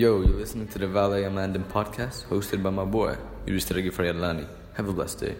Yo, you're listening to the Valet Amandin podcast hosted by my boy, Yudhishthira Frayadlani. Have a blessed day.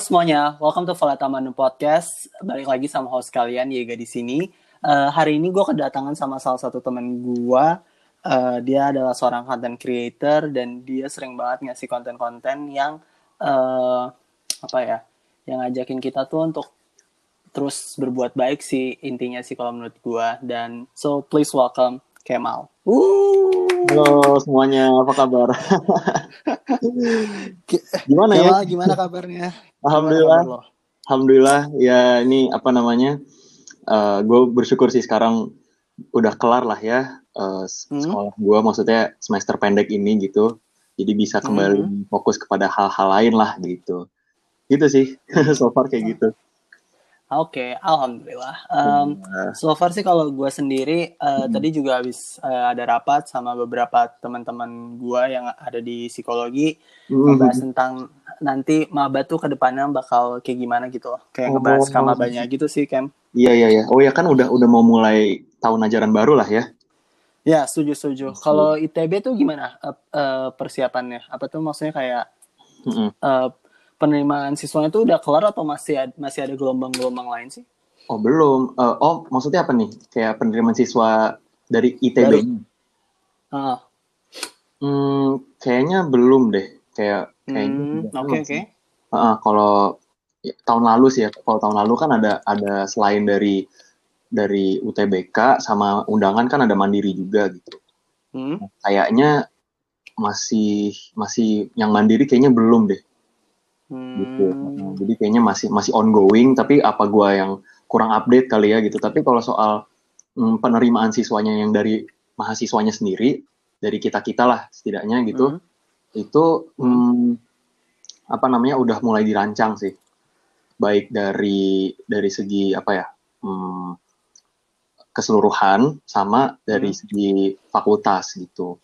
Halo semuanya, welcome to Valeta Manu Podcast. Balik lagi sama host kalian Yega di sini. Eh, hari ini gue kedatangan sama salah satu temen gue. Eh, dia adalah seorang content creator dan dia sering banget ngasih konten-konten yang eh, apa ya, yang ngajakin kita tuh untuk terus berbuat baik sih intinya sih kalau menurut gue. Dan so please welcome Kemal. Woo! Halo semuanya, apa kabar? Gimana ya? Gimana kabarnya? Alhamdulillah, alhamdulillah. Ya ini apa namanya? gue bersyukur sih sekarang udah kelar lah ya eh, Hmm. sekolah gue, maksudnya semester pendek ini gitu. Jadi bisa kembali Hmm. fokus kepada hal-hal lain lah gitu. Gitu sih, so far kayak gitu. Oke, alhamdulillah. Um, So far sih kalau gue sendiri uh, Hmm. tadi juga habis uh, ada rapat sama beberapa teman-teman gue yang ada di psikologi mm, ngebahas tentang nanti maba tuh ke depannya bakal kayak gimana gitu loh. Kayak ngebahas Oh. kamabanya gitu sih, Kem. Iya iya iya. Oh ya kan udah udah mau mulai tahun ajaran baru lah ya. Ya, setuju-setuju. Kalau ITB tuh gimana uh, uh, persiapannya? Apa tuh maksudnya kayak Mm-mm. uh, penerimaan siswanya tuh udah kelar atau masih ada, masih ada gelombang-gelombang lain sih? Oh belum. Eh, oh maksudnya apa nih? Kayak penerimaan siswa dari ITB? Baru. Ah, Hmm, kayaknya belum deh. Kayak kayaknya hmm, tidak oke oke. kalau ya, tahun lalu sih ya. Kalau tahun lalu kan ada ada selain dari dari UTBK sama undangan kan ada mandiri juga gitu. Hmm. Kayaknya masih masih yang mandiri kayaknya belum deh gitu. Hmm. Heeh, Jadi kayaknya masih masih ongoing. Tapi apa gua yang kurang update kali ya gitu. Tapi kalau soal mm, penerimaan siswanya yang dari mahasiswanya sendiri dari kita kita lah setidaknya gitu Hmm. Itu hmm, apa namanya udah mulai dirancang sih baik dari dari segi apa ya hmm, keseluruhan sama dari Hmm. segi fakultas gitu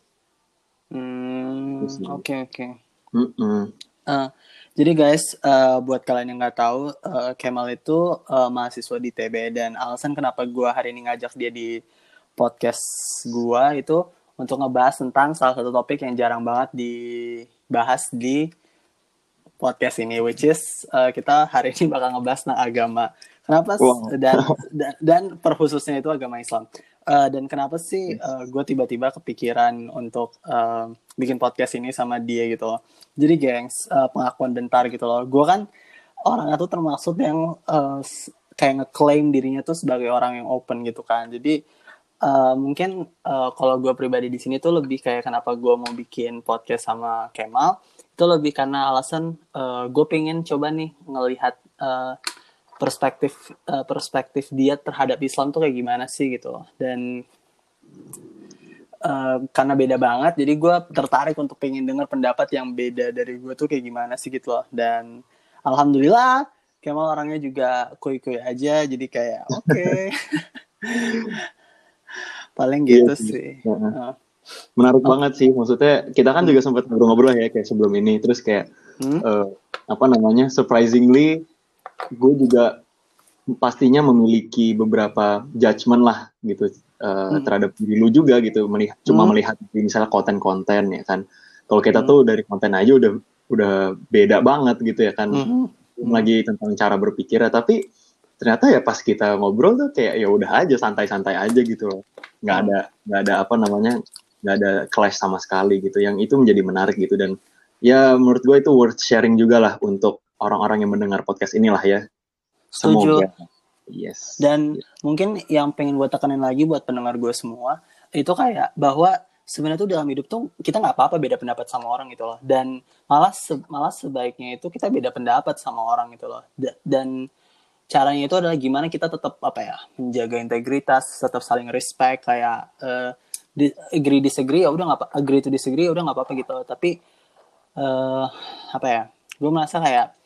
Hmm, nih. oke oke. Mm-mm. Eh, jadi guys, eh, buat kalian yang nggak tahu, eh, Kemal itu eh, mahasiswa di TB dan alasan kenapa gua hari ini ngajak dia di podcast gua itu untuk ngebahas tentang salah satu topik yang jarang banget dibahas di podcast ini, which is eh, kita hari ini bakal ngebahas tentang agama. Kenapa? Wow. Dan, dan dan perkhususnya itu agama Islam. Eh, dan kenapa sih gue tiba-tiba kepikiran untuk eh, bikin podcast ini sama dia gitu loh. Jadi gengs, eh, pengakuan bentar gitu loh. Gue kan orangnya tuh termasuk yang eh, s- kayak ngeklaim dirinya tuh sebagai orang yang open gitu kan. Jadi eh, mungkin eh, kalau gue pribadi di sini tuh lebih kayak kenapa gue mau bikin podcast sama Kemal. Itu lebih karena alasan gue pengen coba nih ngelihat eh, perspektif eh, perspektif dia terhadap Islam tuh kayak gimana sih gitu. Dan eh, karena beda banget jadi gue tertarik untuk pengen dengar pendapat yang beda dari gue tuh kayak gimana sih gitu loh. Dan alhamdulillah Kemal orangnya juga kuy-kuy aja jadi kayak oke paling gitu Iya sih. sih. Heeh. menarik banget sih maksudnya kita kan juga sempat ngobrol-ngobrol ya kayak sebelum ini terus kayak Hmm? eh, apa namanya surprisingly gue juga pastinya memiliki beberapa judgement lah gitu eh, Hmm. terhadap diri lu juga gitu melihat cuma Hmm. melihat misalnya konten-konten ya kan kalau kita Hmm. tuh dari konten aja udah udah beda banget gitu ya kan. Belum lagi tentang cara berpikir ya tapi ternyata ya pas kita ngobrol tuh kayak ya udah aja santai-santai aja gitu loh nggak ada nggak ada apa namanya nggak ada clash sama sekali gitu yang itu menjadi menarik gitu dan ya menurut gue itu worth sharing juga lah untuk orang-orang yang mendengar podcast inilah ya Setuju. semoga yes Dan mungkin yang pengen gue tekanin lagi buat pendengar gue semua itu kayak bahwa sebenarnya tuh dalam hidup tuh kita nggak apa-apa beda pendapat sama orang gitu loh. Dan malah se- malah sebaiknya itu kita beda pendapat sama orang gitu loh. Da- dan caranya itu adalah gimana kita tetap apa ya menjaga integritas, tetap saling respect kayak eh, di- agree disagree ya udah nggak agree to disagree ya udah nggak apa-apa gitu. Tapi eh apa ya? Gue merasa kayak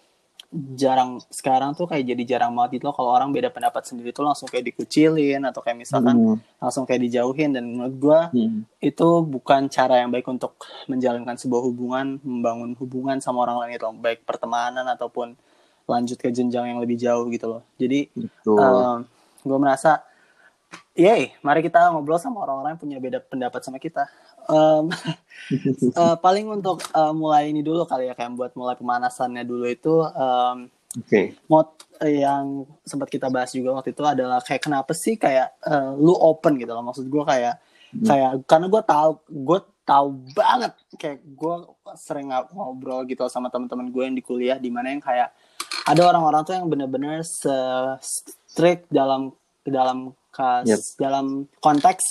jarang sekarang tuh kayak jadi jarang banget gitu loh kalau orang beda pendapat sendiri tuh langsung kayak dikucilin atau kayak misalkan Hmm. langsung kayak dijauhin dan menurut gue Hmm. itu bukan cara yang baik untuk menjalankan sebuah hubungan membangun hubungan sama orang lain itu baik pertemanan ataupun lanjut ke jenjang yang lebih jauh gitu loh jadi Betul. gue merasa yay mari kita ngobrol sama orang-orang yang punya beda pendapat sama kita Em, eh, paling untuk eh, mulai ini dulu kali ya kayak buat mulai pemanasannya dulu itu em, Oke. mod eh, yang sempat kita bahas juga waktu itu adalah kayak kenapa sih kayak eh, lu open gitu loh maksud gue kayak Hmm. kayak karena gue tahu gue tahu banget kayak gue sering ng- ngobrol gitu sama teman-teman gue yang di kuliah di mana yang kayak ada orang-orang tuh yang bener-bener strict dalam dalam kas Yep. dalam konteks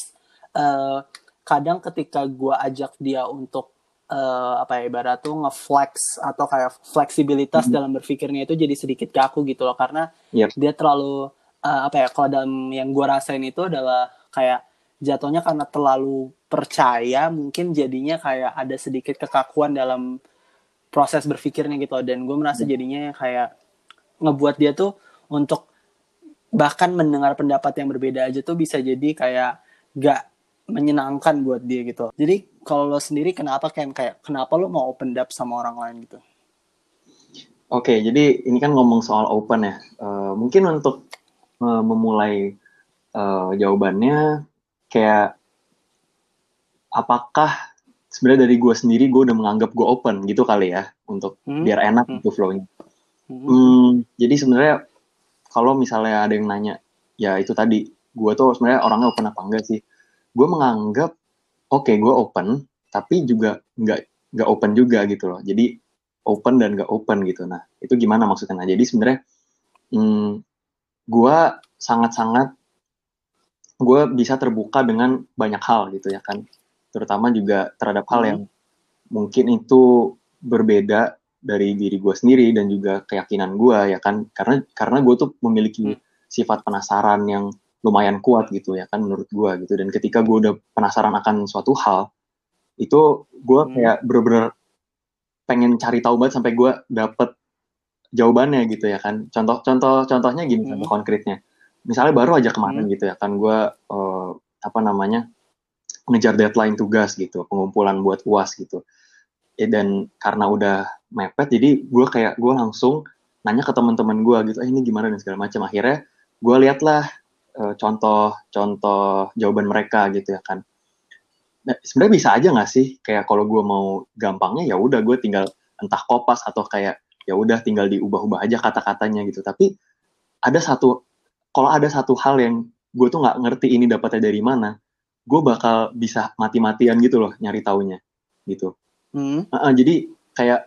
eh, kadang ketika gue ajak dia untuk eh, apa ya ibarat tuh ngeflex atau kayak fleksibilitas dalam berpikirnya itu jadi sedikit kaku gitu loh karena Yep. dia terlalu eh, apa ya kalau dalam yang gue rasain itu adalah kayak jatuhnya karena terlalu percaya mungkin jadinya kayak ada sedikit kekakuan dalam proses berpikirnya gitu loh. dan gue merasa jadinya kayak ngebuat dia tuh untuk bahkan mendengar pendapat yang berbeda aja tuh bisa jadi kayak gak menyenangkan buat dia gitu jadi kalau lo sendiri kenapa kayak kayak kenapa lo mau open up sama orang lain gitu Oke, jadi ini kan ngomong soal open ya. Eh, mungkin untuk eh, memulai eh, jawabannya, kayak apakah sebenarnya dari gue sendiri gue udah menganggap gue open gitu kali ya, untuk Hmm. biar enak Hmm. gitu flow-nya. Hmm. Hmm, jadi sebenarnya kalau misalnya ada yang nanya, ya itu tadi, gue tuh sebenarnya orangnya open apa enggak sih? Gue menganggap, oke gue open, tapi juga nggak nggak open juga gitu loh. Jadi open dan nggak open gitu. Nah itu gimana maksudnya? Nah jadi sebenarnya hmm, gue sangat-sangat gue bisa terbuka dengan banyak hal gitu ya kan. Terutama juga terhadap hal Hmm. yang mungkin itu berbeda dari diri gue sendiri dan juga keyakinan gue ya kan karena karena gue tuh memiliki Hmm. sifat penasaran yang lumayan kuat gitu ya kan menurut gue gitu dan ketika gue udah penasaran akan suatu hal itu gue Hmm. kayak bener-bener pengen cari tahu banget sampai gue dapet jawabannya gitu ya kan contoh contoh contohnya gini Hmm. contoh konkretnya misalnya baru aja kemarin Hmm. gitu ya kan gue eh, apa namanya ngejar deadline tugas gitu pengumpulan buat uas gitu. Ya, dan karena udah mepet jadi gue kayak gue langsung nanya ke teman-teman gue gitu eh ini gimana? dan segala macam. Akhirnya gue liatlah eh, contoh-contoh jawaban mereka gitu ya kan. Nah, sebenarnya bisa aja nggak sih? Kayak kalau gue mau gampangnya ya udah gue tinggal entah kopas atau kayak ya udah tinggal diubah-ubah aja kata-katanya gitu. Tapi ada satu kalau ada satu hal yang gue tuh nggak ngerti ini dapatnya dari mana gue bakal bisa mati-matian gitu loh nyari taunya gitu. Hmm. Heeh, jadi kayak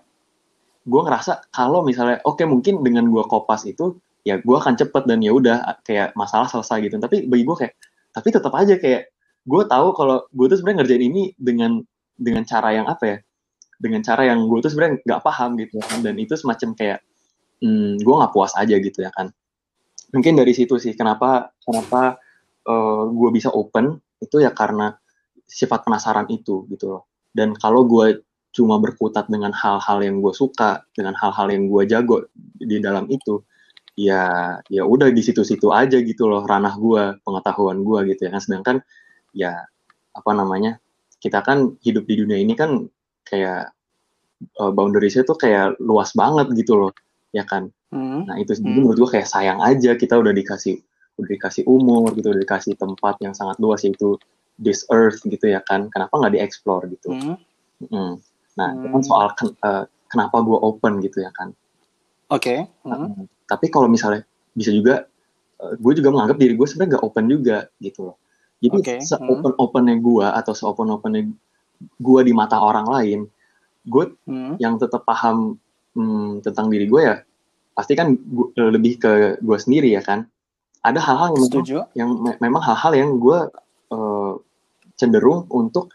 gue ngerasa kalau misalnya oke mungkin dengan gue kopas itu ya gue akan cepet dan ya udah kayak masalah selesai gitu. Tapi bagi gue kayak tapi tetap aja kayak gue tahu kalau gue tuh sebenarnya ngerjain ini dengan dengan cara yang apa ya dengan cara yang gue tuh sebenarnya nggak paham gitu kan. Dan itu semacam kayak hmm, gue nggak puas aja gitu ya kan. Mungkin dari situ sih kenapa kenapa gue bisa open itu ya karena sifat penasaran itu gitu loh dan kalau gue cuma berkutat dengan hal-hal yang gue suka dengan hal-hal yang gue jago di dalam itu ya ya udah di situ-situ aja gitu loh ranah gue pengetahuan gue gitu ya kan sedangkan ya apa namanya kita kan hidup di dunia ini kan kayak uh, boundariesnya tuh kayak luas banget gitu loh ya kan Hmm. nah itu Hmm. menurut gue kayak sayang aja kita udah dikasih udah dikasih umur gitu udah dikasih tempat yang sangat luas yaitu this earth gitu ya kan kenapa nggak dieksplor gitu Hmm. Mm. Nah, itu Hmm. kan soal ken- eh, kenapa gue open gitu ya kan. Oke. Hmm. Mm. Tapi kalau misalnya bisa juga, gue juga menganggap diri gue sebenarnya gak open juga gitu loh. Jadi Oke, hmm. se-open opennya gue atau se-open opennya gue di mata orang lain, gue Hmm. yang tetap paham mm, tentang diri gue ya pasti kan gu- lebih ke gue sendiri ya kan. Ada hal-hal yang memang, Setuju. yang me- memang hal-hal yang gue eh, cenderung untuk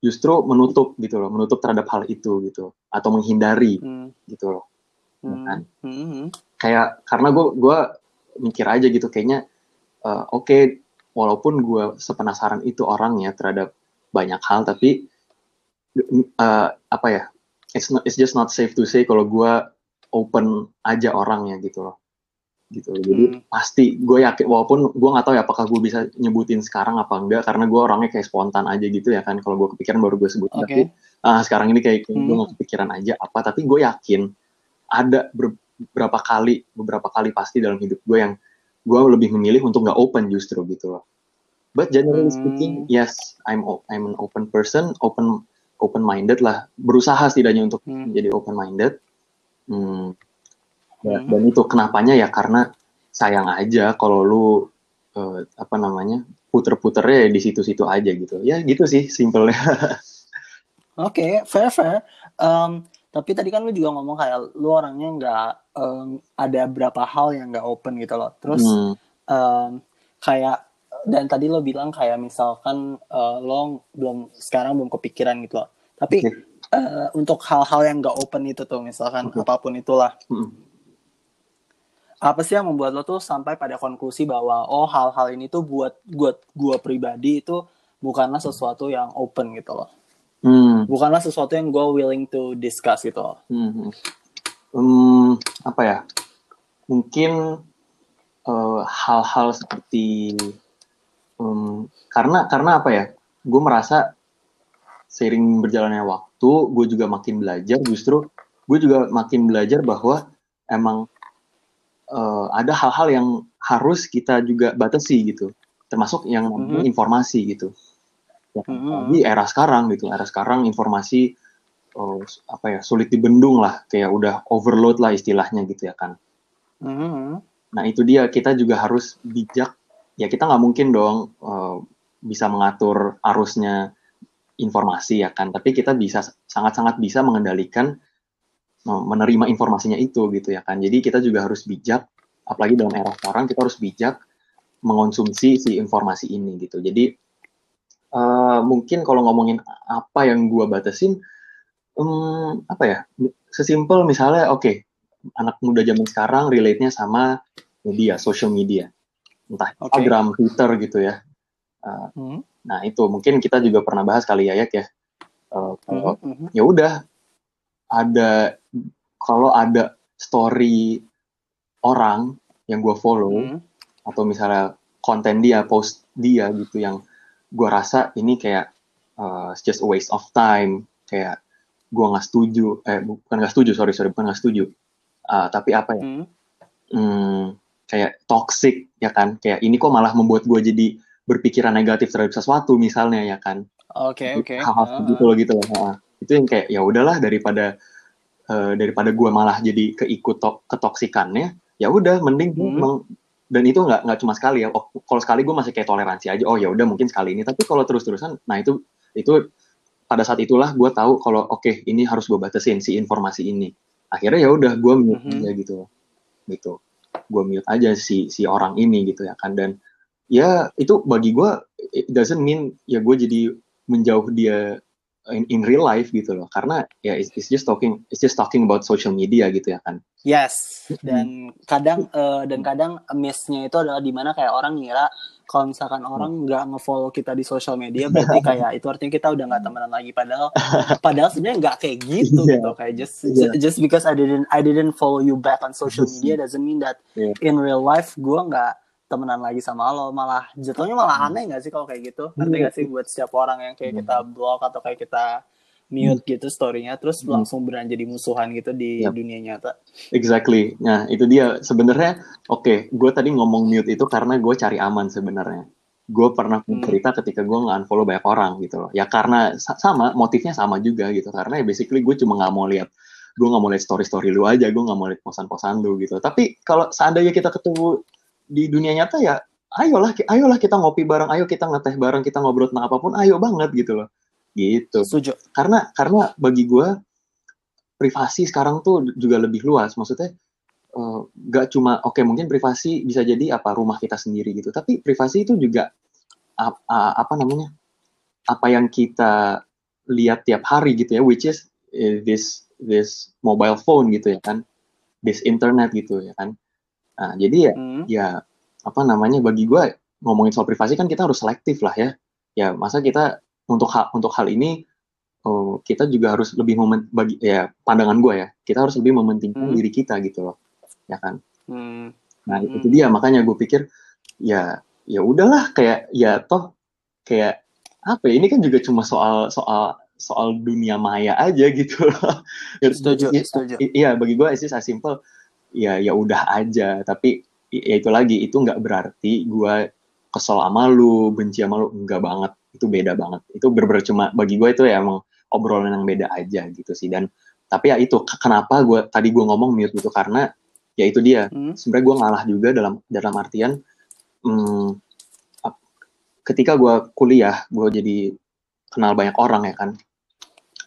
justru menutup gitu loh, menutup terhadap hal itu gitu atau menghindari Hmm. gitu loh. Ya kan? Hmm. Hmm. Kayak karena gue gua mikir aja gitu kayaknya eh, oke walaupun gue sepenasaran itu orangnya terhadap banyak hal tapi eh, apa ya it's not, it's just not safe to say kalau gue open aja orangnya gitu loh gitu jadi Hmm. pasti gue yakin walaupun gue nggak tahu ya apakah gue bisa nyebutin sekarang apa enggak karena gue orangnya kayak spontan aja gitu ya kan kalau gue kepikiran baru gue sebut Oke. tapi ah, sekarang ini kayak, kayak gue Hmm. nggak kepikiran aja apa tapi gue yakin ada ber- beberapa kali beberapa kali pasti dalam hidup gue yang gue lebih memilih untuk nggak open justru gitu loh but generally Hmm. speaking yes I'm I'm an open person open open minded lah berusaha setidaknya untuk Hmm. menjadi open minded hmm. Ya, Hmm. dan itu kenapanya ya karena sayang aja kalau lu eh, apa namanya puter-puternya di situ-situ aja gitu ya gitu sih simpelnya Oke, fair fair. Em, tapi tadi kan lu juga ngomong kayak lu orangnya nggak em, ada berapa hal yang nggak open gitu loh. Terus Hmm. em, kayak dan tadi lo bilang kayak misalkan eh, lo belum sekarang belum kepikiran gitu loh. Tapi Oke. eh, untuk hal-hal yang nggak open itu tuh misalkan Oke. apa pun itulah, Hmm. Apa sih yang membuat lo tuh sampai pada konklusi bahwa oh hal-hal ini tuh buat buat gua pribadi itu bukanlah sesuatu yang open gitu loh. Hmm. Bukanlah sesuatu yang gue willing to discuss gitu loh. Hmm. Hmm, apa ya? Mungkin eh, hal-hal seperti em, karena karena apa ya? Gue merasa seiring berjalannya waktu, gue juga makin belajar. Justru gue juga makin belajar bahwa emang eh, ada hal-hal yang harus kita juga batasi gitu, termasuk yang namanya Mhm. informasi gitu. Ya, kan? Mhm. Di era sekarang gitu, era sekarang informasi oh, apa ya sulit dibendung lah, kayak udah overload lah istilahnya gitu ya kan. Mhm. Nah itu dia kita juga harus bijak. Ya kita nggak mungkin dong eh, bisa mengatur arusnya informasi ya kan. Tapi kita bisa sangat-sangat bisa mengendalikan menerima informasinya itu gitu ya kan. Jadi kita juga harus bijak. Apalagi dalam era sekarang kita harus bijak mengonsumsi si informasi ini gitu. Jadi eh, mungkin kalau ngomongin apa yang gua batasin, em, apa ya? Sesimpel misalnya, oke anak muda zaman sekarang relate-nya sama media, social media. Entah Oke. Instagram, Twitter gitu ya. Uh, Mhm. nah, itu mungkin kita juga pernah bahas kali ya, Yak ya. Uh. Mhm. ya udah ada kalau ada story orang yang gue follow Mhm. atau misalnya konten dia, post dia gitu yang gue rasa ini kayak uh, it's just a waste of time, kayak gue nggak setuju, eh bukan nggak setuju, sorry sorry bukan nggak setuju, Uh, tapi apa ya? Mhm. hmm, kayak toxic ya kan kayak ini kok malah membuat gue jadi berpikiran negatif terhadap sesuatu misalnya ya kan Oke oke. hal-hal Ah, gitu loh gitu loh. Itu yang kayak ya udahlah daripada eh, daripada gue malah jadi keikut to- ketoksikannya ya udah mending Hmm. dan itu nggak nggak cuma sekali ya oh, kalau sekali gue masih kayak toleransi aja oh ya udah mungkin sekali ini tapi kalau terus terusan nah itu itu pada saat itulah gue tahu kalau oke ini harus gue batasin si informasi ini akhirnya ya udah gue mute Mhm. aja gitu gitu gue mute aja si si orang ini gitu ya kan dan ya itu bagi gue it doesn't mean ya gue jadi menjauh dia in, in real life gitu loh karena ya it's, it's just talking it's just talking about social media gitu ya kan Yes. Dan kadang eh, dan kadang miss-nya itu adalah di mana kayak orang ngira kalau misalkan orang nggak nge-follow kita di sosial media berarti kayak itu artinya kita udah nggak temenan lagi padahal padahal sebenarnya nggak kayak gitu Iya. gitu kayak just Iya. just because I didn't I didn't follow you back on social media doesn't mean that Iya. in real life gue nggak temenan lagi sama lo malah jatuhnya malah Hmm. aneh nggak sih kalau kayak gitu ngerti Iya. nggak sih buat setiap orang yang kayak Hmm. kita block atau kayak kita mute gitu storynya terus Hmm. langsung beran jadi musuhan gitu di Yap. dunia nyata exactly nah itu dia sebenarnya oke gue tadi ngomong mute itu karena gue cari aman sebenarnya gue pernah Hmm. cerita ketika gue nggak unfollow banyak orang gitu loh ya karena sa- sama motifnya sama juga gitu karena ya basically gue cuma nggak mau lihat gue nggak mau lihat story story lu aja gue nggak mau lihat posan-posan lu gitu tapi kalau seandainya kita ketemu di dunia nyata ya ayolah ayolah kita ngopi bareng ayo kita ngeteh bareng kita ngobrol tentang apa pun ayo banget gitu loh. Gitu. Setuju. Karena karena bagi gue privasi sekarang tuh juga lebih luas. Maksudnya eh, nggak cuma oke mungkin privasi bisa jadi apa rumah kita sendiri gitu. Tapi privasi itu juga ap- a- apa namanya apa yang kita lihat tiap hari gitu ya which is eh, this this mobile phone gitu ya kan this internet gitu ya kan nah, jadi ya Hmm. ya apa namanya bagi gue ngomongin soal privasi kan kita harus selektif lah ya ya masa kita untuk hal untuk hal ini oh kita juga harus lebih momen bagi ya pandangan gue ya kita harus lebih mementingkan Hmm. diri kita gitu loh ya kan Hmm. nah Hmm. itu dia makanya gue pikir ya ya udahlah kayak ya toh kayak apa ya ini kan juga cuma soal soal soal dunia maya aja gitu loh Ya, Setuju, i- setuju. iya bagi gue it's just as simple ya ya udah aja. Tapi ya itu lagi itu nggak berarti gue kesel sama lu benci sama lu enggak banget. Itu beda banget. Itu bener cuma bagi gue itu ya emang obrolan yang beda aja gitu sih. Dan tapi ya itu ke- kenapa gue tadi gue ngomong mute gitu? Karena ya itu dia. Hmm. sebenarnya gue ngalah juga dalam dalam artian hmm, ketika gue kuliah gue jadi kenal banyak orang ya kan.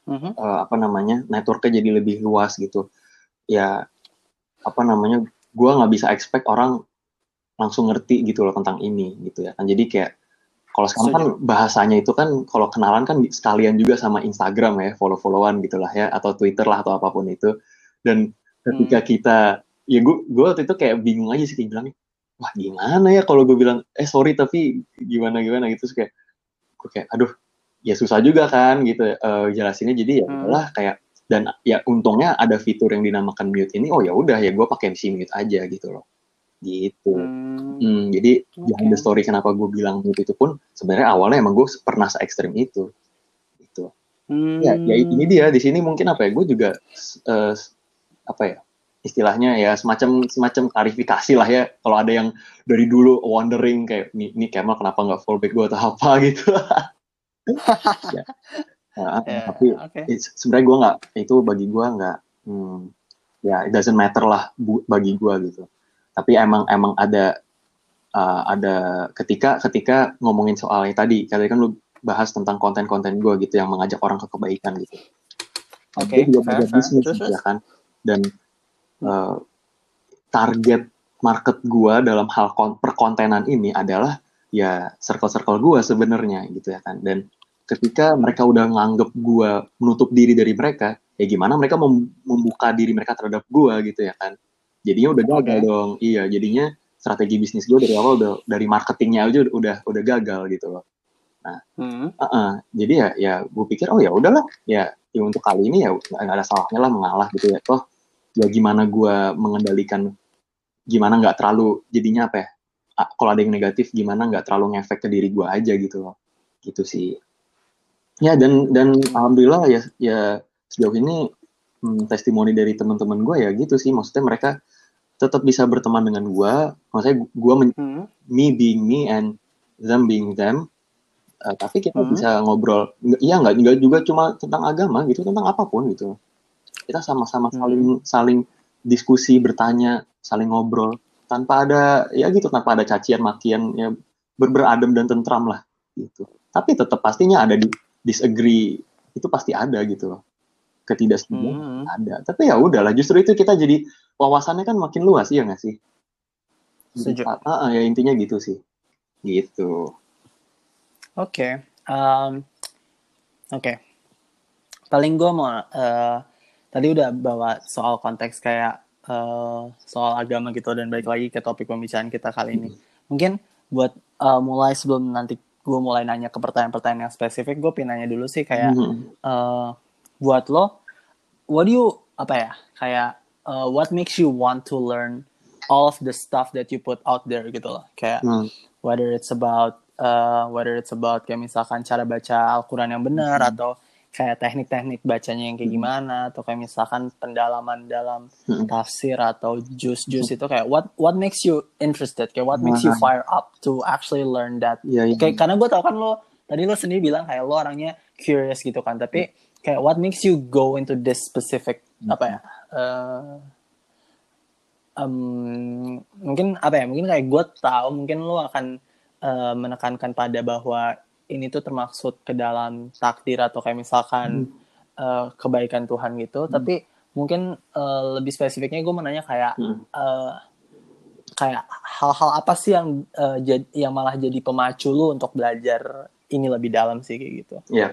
Mhm. eh, apa namanya networknya jadi lebih luas gitu. Ya apa namanya gue nggak bisa expect orang langsung ngerti gitu loh tentang ini gitu ya kan. Jadi kayak kalau sekarang kan bahasanya itu kan kalau kenalan kan sekalian juga sama Instagram ya follow-followan gitulah ya atau Twitter lah atau apa pun itu. Dan ketika kita ya gue gue waktu itu kayak bingung aja sih kayak bilangnya wah gimana ya kalau gue bilang eh sorry tapi gimana gimana? Gitu kayak gue kayak aduh ya susah juga kan gitu eh, jelasinnya. Jadi ya Hmm. kayak dan ya untungnya ada fitur yang dinamakan mute ini oh ya udah ya gue pakai si mute aja gitu loh gitu Hmm. Hmm, jadi Oke. behind the story kenapa gue bilang mute itu pun sebenarnya awalnya emang gue pernah se ekstrim itu gitu Hmm. ya ya ini dia di sini mungkin apa ya gue juga eh, apa ya istilahnya ya semacam semacam klarifikasi lah ya kalau ada yang dari dulu wondering kayak nih nih Kemal kenapa nggak fallback gue atau apa gitu ya. Nah, Ya, tapi oke. it's- sebenarnya gue nggak itu bagi gue nggak hmm, ya it doesn't matter lah bu- bagi gue gitu tapi emang emang ada uh, ada ketika ketika ngomongin soalnya tadi tadi kan lu bahas tentang konten-konten gue gitu yang mengajak orang ke kebaikan gitu Oke, Gue juga fair, bisnis terus? ya kan dan uh, target market gue dalam hal kon- perkontenan ini adalah ya circle-circle gue sebenarnya gitu ya kan dan ketika mereka udah nganggep gue menutup diri dari mereka ya gimana mereka mem- membuka diri mereka terhadap gue gitu ya kan? Jadinya udah gagal dong. Iya jadinya strategi bisnis gue dari awal udah dari marketingnya aja udah udah gagal gitu loh. Hmm. Heeh, jadi ya ya gue pikir oh ya udahlah. Ya, ya untuk kali ini ya nggak ada salahnya lah mengalah gitu ya. Toh ya gimana gue mengendalikan gimana nggak terlalu jadinya apa ya kalau ada yang negatif gimana nggak terlalu ngefek ke diri gue aja gitu loh. Gitu sih ya dan dan alhamdulillah ya ya sejauh ini hmm, testimoni dari teman-teman gue ya gitu sih. Maksudnya mereka tetap bisa berteman dengan gue maksudnya gue Hmm. me being me and them being them. Uh, tapi kita Hmm. bisa ngobrol. Iya nggak nggak juga cuma tentang agama gitu tentang apa pun gitu. Kita sama-sama Hmm. saling saling diskusi bertanya saling ngobrol. Tanpa ada ya gitu tanpa ada cacian makian ya ber beradem dan tentram lah gitu. Tapi tetap pastinya ada di disagree itu pasti ada gitu loh ketidaksetujuan Hmm. ada tapi ya udahlah justru itu kita jadi wawasannya kan makin luas ya nggak sih Setuju. Ah, ah, ya intinya gitu sih gitu Oke, um, oke. Paling gue mau eh, tadi udah bawa soal konteks kayak eh, soal agama gitu dan balik lagi ke topik pembicaraan kita kali ini. Mungkin buat eh, mulai sebelum nanti gue mulai nanya ke pertanyaan-pertanyaan yang spesifik, gue pengen nanya dulu sih kayak Mhm. eh, buat lo, what do you apa ya kayak eh, what makes you want to learn all of the stuff that you put out there gitu loh, kayak Hmm. whether it's about uh, whether it's about kayak misalkan cara baca Al-Quran yang benar Hmm. atau kayak teknik-teknik bacanya yang kayak gimana atau kayak misalkan pendalaman dalam Hmm. tafsir atau jus-jus itu kayak what what makes you interested kayak what makes you Nah. fire up to actually learn that Iya, iya. kayak karena gue tau kan lo tadi lo sendiri bilang kayak lo orangnya curious gitu kan tapi kayak what makes you go into this specific apa ya eh, em, mungkin apa ya mungkin kayak gue tahu mungkin lo akan eh, menekankan pada bahwa ini tuh termaksud ke dalam takdir atau kayak misalkan eh, kebaikan Tuhan gitu tapi mungkin eh, lebih spesifiknya gue menanya kayak Hmm. eh, kayak hal-hal apa sih yang eh, jad- yang malah jadi pemacu lu untuk belajar ini lebih dalam sih kayak gitu Iya,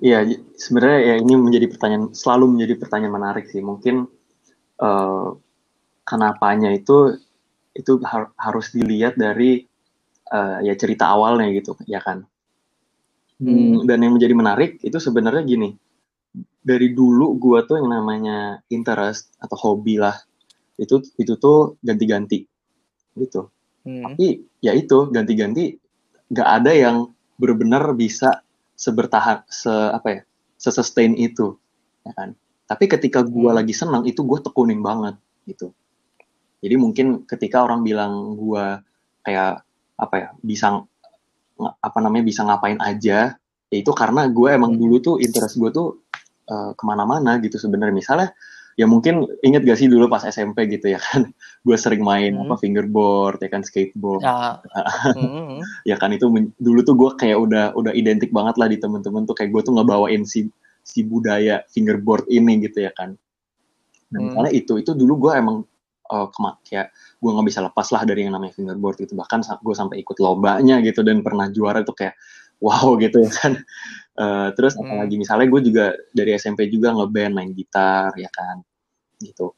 iya. j- Sebenarnya ya ini menjadi pertanyaan selalu menjadi pertanyaan menarik sih. Mungkin eh, kenapanya itu itu har- harus dilihat dari eh, ya cerita awalnya gitu, ya kan. Hmm, dan yang menjadi menarik itu sebenarnya gini. Dari dulu gua tuh yang namanya interest atau hobi lah. Itu itu tuh ganti-ganti. Gitu. Hmm. Tapi ya itu ganti-ganti nggak ada yang benar-benar bisa sebertahan se apa ya se-sustain itu ya kan tapi ketika gua Hmm. lagi senang itu gue tekunin banget gitu jadi mungkin ketika orang bilang gua kayak apa ya bisa apa namanya bisa ngapain aja ya itu karena gue emang Hmm. dulu tuh interest gue tuh eh, ke mana-mana gitu sebenarnya misalnya ya mungkin inget gak sih dulu pas SMP gitu ya kan gue sering main Hmm. apa fingerboard ya kan skateboard Ya. Hmm. ya kan itu dulu tuh gue kayak udah udah identik banget lah di temen-temen tuh kayak gue tuh ngebawain si si budaya fingerboard ini gitu ya kan nah Hmm. misalnya itu itu dulu gue emang uh, kema- kayak gue nggak bisa lepas lah dari yang namanya fingerboard gitu. Bahkan gue sampai ikut lombanya gitu dan pernah juara tuh kayak wow gitu ya kan. Eh, terus Hmm. apalagi misalnya gue juga dari SMP juga ngeband main gitar ya kan gitu.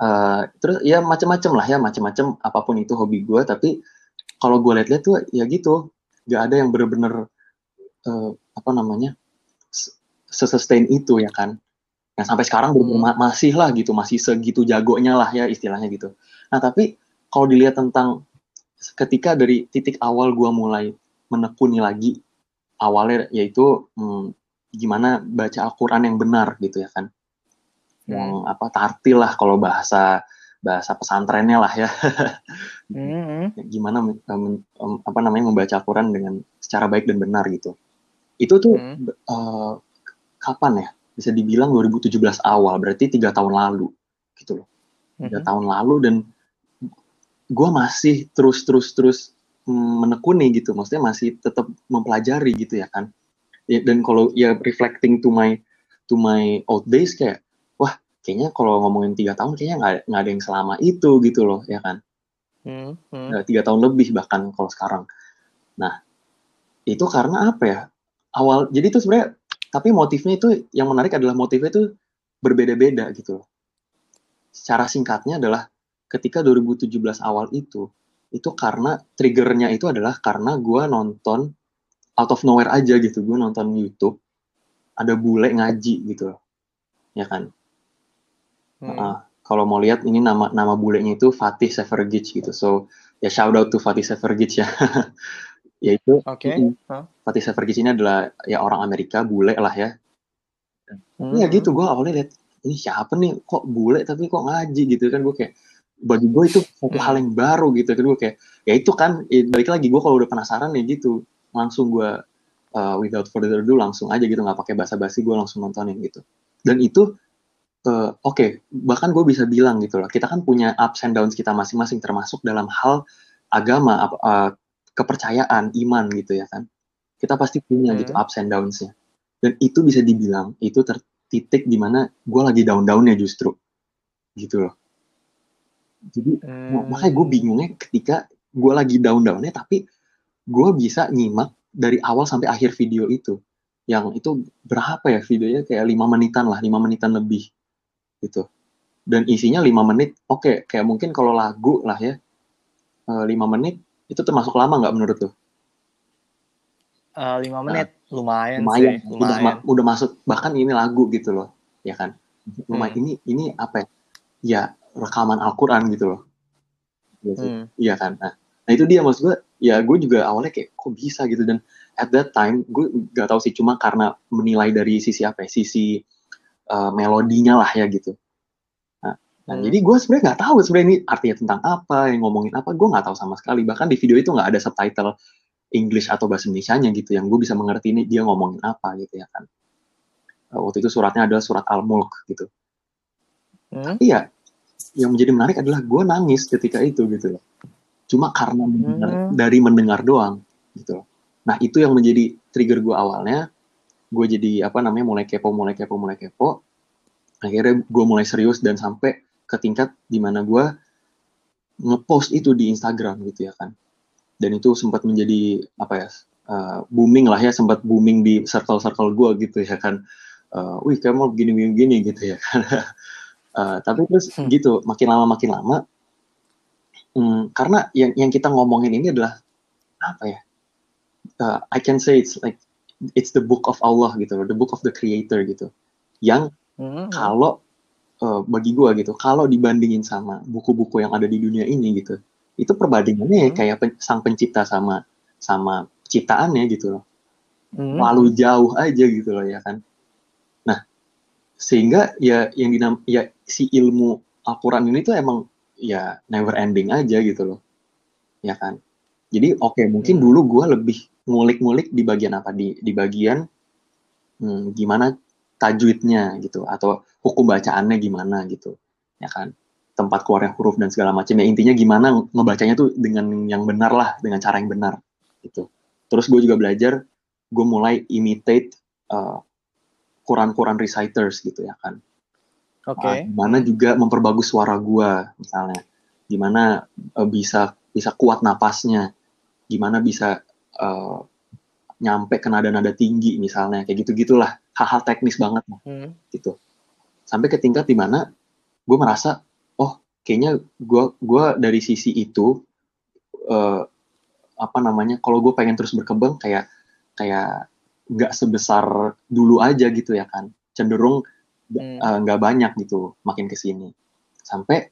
Eh, terus ya macem-macem lah ya macem-macem apa pun itu hobi gue tapi kalau gue lihat-lihat tuh ya gitu nggak ada yang bener-bener eh, apa namanya se- sesustain itu ya kan yang sampai sekarang bener-bener Hmm. ma- masih lah gitu masih segitu jagonya lah ya istilahnya gitu nah tapi kalau dilihat tentang ketika dari titik awal gue mulai menekuni lagi awalnya yaitu hmm, gimana baca Al-Quran yang benar gitu ya kan yang apa tartil lah kalau bahasa bahasa pesantrennya lah ya Hmm. gimana men- em, apa namanya membaca Al-Quran dengan secara baik dan benar gitu itu tuh Hmm. eh, kapan ya bisa dibilang 2017 awal berarti tiga tahun lalu gitu loh tiga Hmm. tahun lalu dan gue masih terus terus terus mm, menekuni gitu maksudnya masih tetap mempelajari gitu ya kan Ya, dan kalau ya reflecting to my to my old days kayak wah kayaknya kalau ngomongin tiga tahun kayaknya nggak nggak ada yang selama itu gitu loh ya kan Hmm. Hmm. Eh, tiga tahun lebih bahkan kalau sekarang. Nah, itu karena apa ya? Awal, jadi itu sebenarnya, tapi motifnya itu yang menarik adalah motifnya itu berbeda-beda gitu loh. Secara singkatnya adalah ketika 2017 awal itu, itu karena triggernya itu adalah karena gue nonton out of nowhere aja gitu, gue nonton YouTube ada bule ngaji gitu loh, ya kan? Hmm. Heeh. kalau mau lihat ini nama nama bulenya itu Fatih Severgic gitu. So ya shout out to Fatih Severgic ya. Yaitu Oke. mm, Hah? Fatih Severgic ini adalah ya orang Amerika bule lah ya. Hmm. Ya gitu gue awalnya lihat ini siapa nih kok bule tapi kok ngaji gitu kan gue kayak bagi gue itu satu Hmm. hal yang baru gitu kan gue kayak ya itu kan ya, balik lagi gue kalau udah penasaran ya gitu langsung gue uh, without further ado langsung aja gitu nggak pakai basa-basi gue langsung nontonin gitu dan itu eh, oke bahkan gue bisa bilang gitu loh kita kan punya ups and downs kita masing-masing termasuk dalam hal agama eh, kepercayaan iman gitu ya kan. Kita pasti punya Hmm. gitu ups and downs-nya. Dan itu bisa dibilang itu tertitik di mana gue lagi down-downnya justru. Gitu loh. Jadi Hmm. makanya gue bingungnya ketika gue lagi down-downnya tapi gue bisa nyimak dari awal sampai akhir video itu. Yang itu berapa ya videonya? Kayak lima menitan lah lima menitan lebih. Gitu. Dan isinya lima menit oke kayak mungkin kalau lagu lah ya. Eh, lima menit itu termasuk lama nggak menurut lo Eh, lima menit lumayan, lumayan sih, udah lumayan. ma- udah masuk bahkan ini lagu gitu loh ya kan lumayan Hmm. ini ini apa ya ya rekaman Al-Quran gitu loh Iya. Hmm. Iya kan. Nah, nah itu dia maksud gue. Ya gue juga awalnya kayak kok bisa gitu dan at that time gue gak tahu sih cuma karena menilai dari sisi apa ya, sisi uh, melodinya lah ya gitu. Nah, Hmm. jadi gue sebenarnya nggak tahu sebenarnya ini artinya tentang apa, yang ngomongin apa, gue nggak tahu sama sekali. Bahkan di video itu nggak ada subtitle English atau bahasa Indonesia-nya gitu, yang gue bisa mengerti ini dia ngomongin apa gitu ya kan. Uh, waktu itu suratnya adalah surat Al-Mulk gitu. Hmm. Iya, yang menjadi menarik adalah gue nangis ketika itu gitu loh. Cuma karena mendengar, Hmm. dari mendengar doang gitu loh. Nah itu yang menjadi trigger gue awalnya. Gue jadi apa namanya mulai kepo, mulai kepo, mulai kepo. Akhirnya gue mulai serius dan sampai ke tingkat di mana gue ngepost itu di Instagram gitu ya kan. Dan itu sempat menjadi apa ya uh, booming lah ya, sempat booming di circle-circle gue gitu ya kan. Uh, Wih kamu begini begini gitu ya kan. Uh, tapi terus Hmm. gitu makin lama makin lama hmm, karena yang yang kita ngomongin ini adalah apa ya uh, I can say it's like it's the book of Allah gitu loh the book of the creator gitu yang Hmm. kalau eh, bagi gua gitu kalau dibandingin sama buku-buku yang ada di dunia ini gitu itu perbandingannya ya Hmm. kayak pen- sang pencipta sama sama ciptaannya gitu loh Hmm. terlalu jauh aja gitu loh ya kan nah sehingga ya yang dinam ya si ilmu Al-Quran ini tuh emang ya never ending aja gitu loh ya kan jadi oke mungkin Hmm. dulu gua lebih ngulik-ngulik di bagian apa di di bagian hmm, gimana tajwidnya gitu atau hukum bacaannya gimana gitu ya kan? Tempat keluarnya huruf dan segala macam. Ya intinya gimana ngebacanya tuh dengan yang benar lah dengan cara yang benar gitu. Terus gue juga belajar gue mulai imitate uh, Quran-Quran reciters gitu ya kan? Oke. Ah, gimana juga memperbagus suara gua misalnya. Gimana eh, bisa bisa kuat napasnya. Gimana bisa eh, nyampe ke nada-nada tinggi misalnya. Kayak gitu gitulah hal-hal teknis banget Hmm. gitu sampai ke tingkat di mana gue merasa oh kayaknya gua gua dari sisi itu eh, apa namanya kalau gue pengen terus berkembang kayak kayak nggak sebesar dulu aja gitu ya kan cenderung Hmm. eh, nggak banyak gitu makin ke sini sampai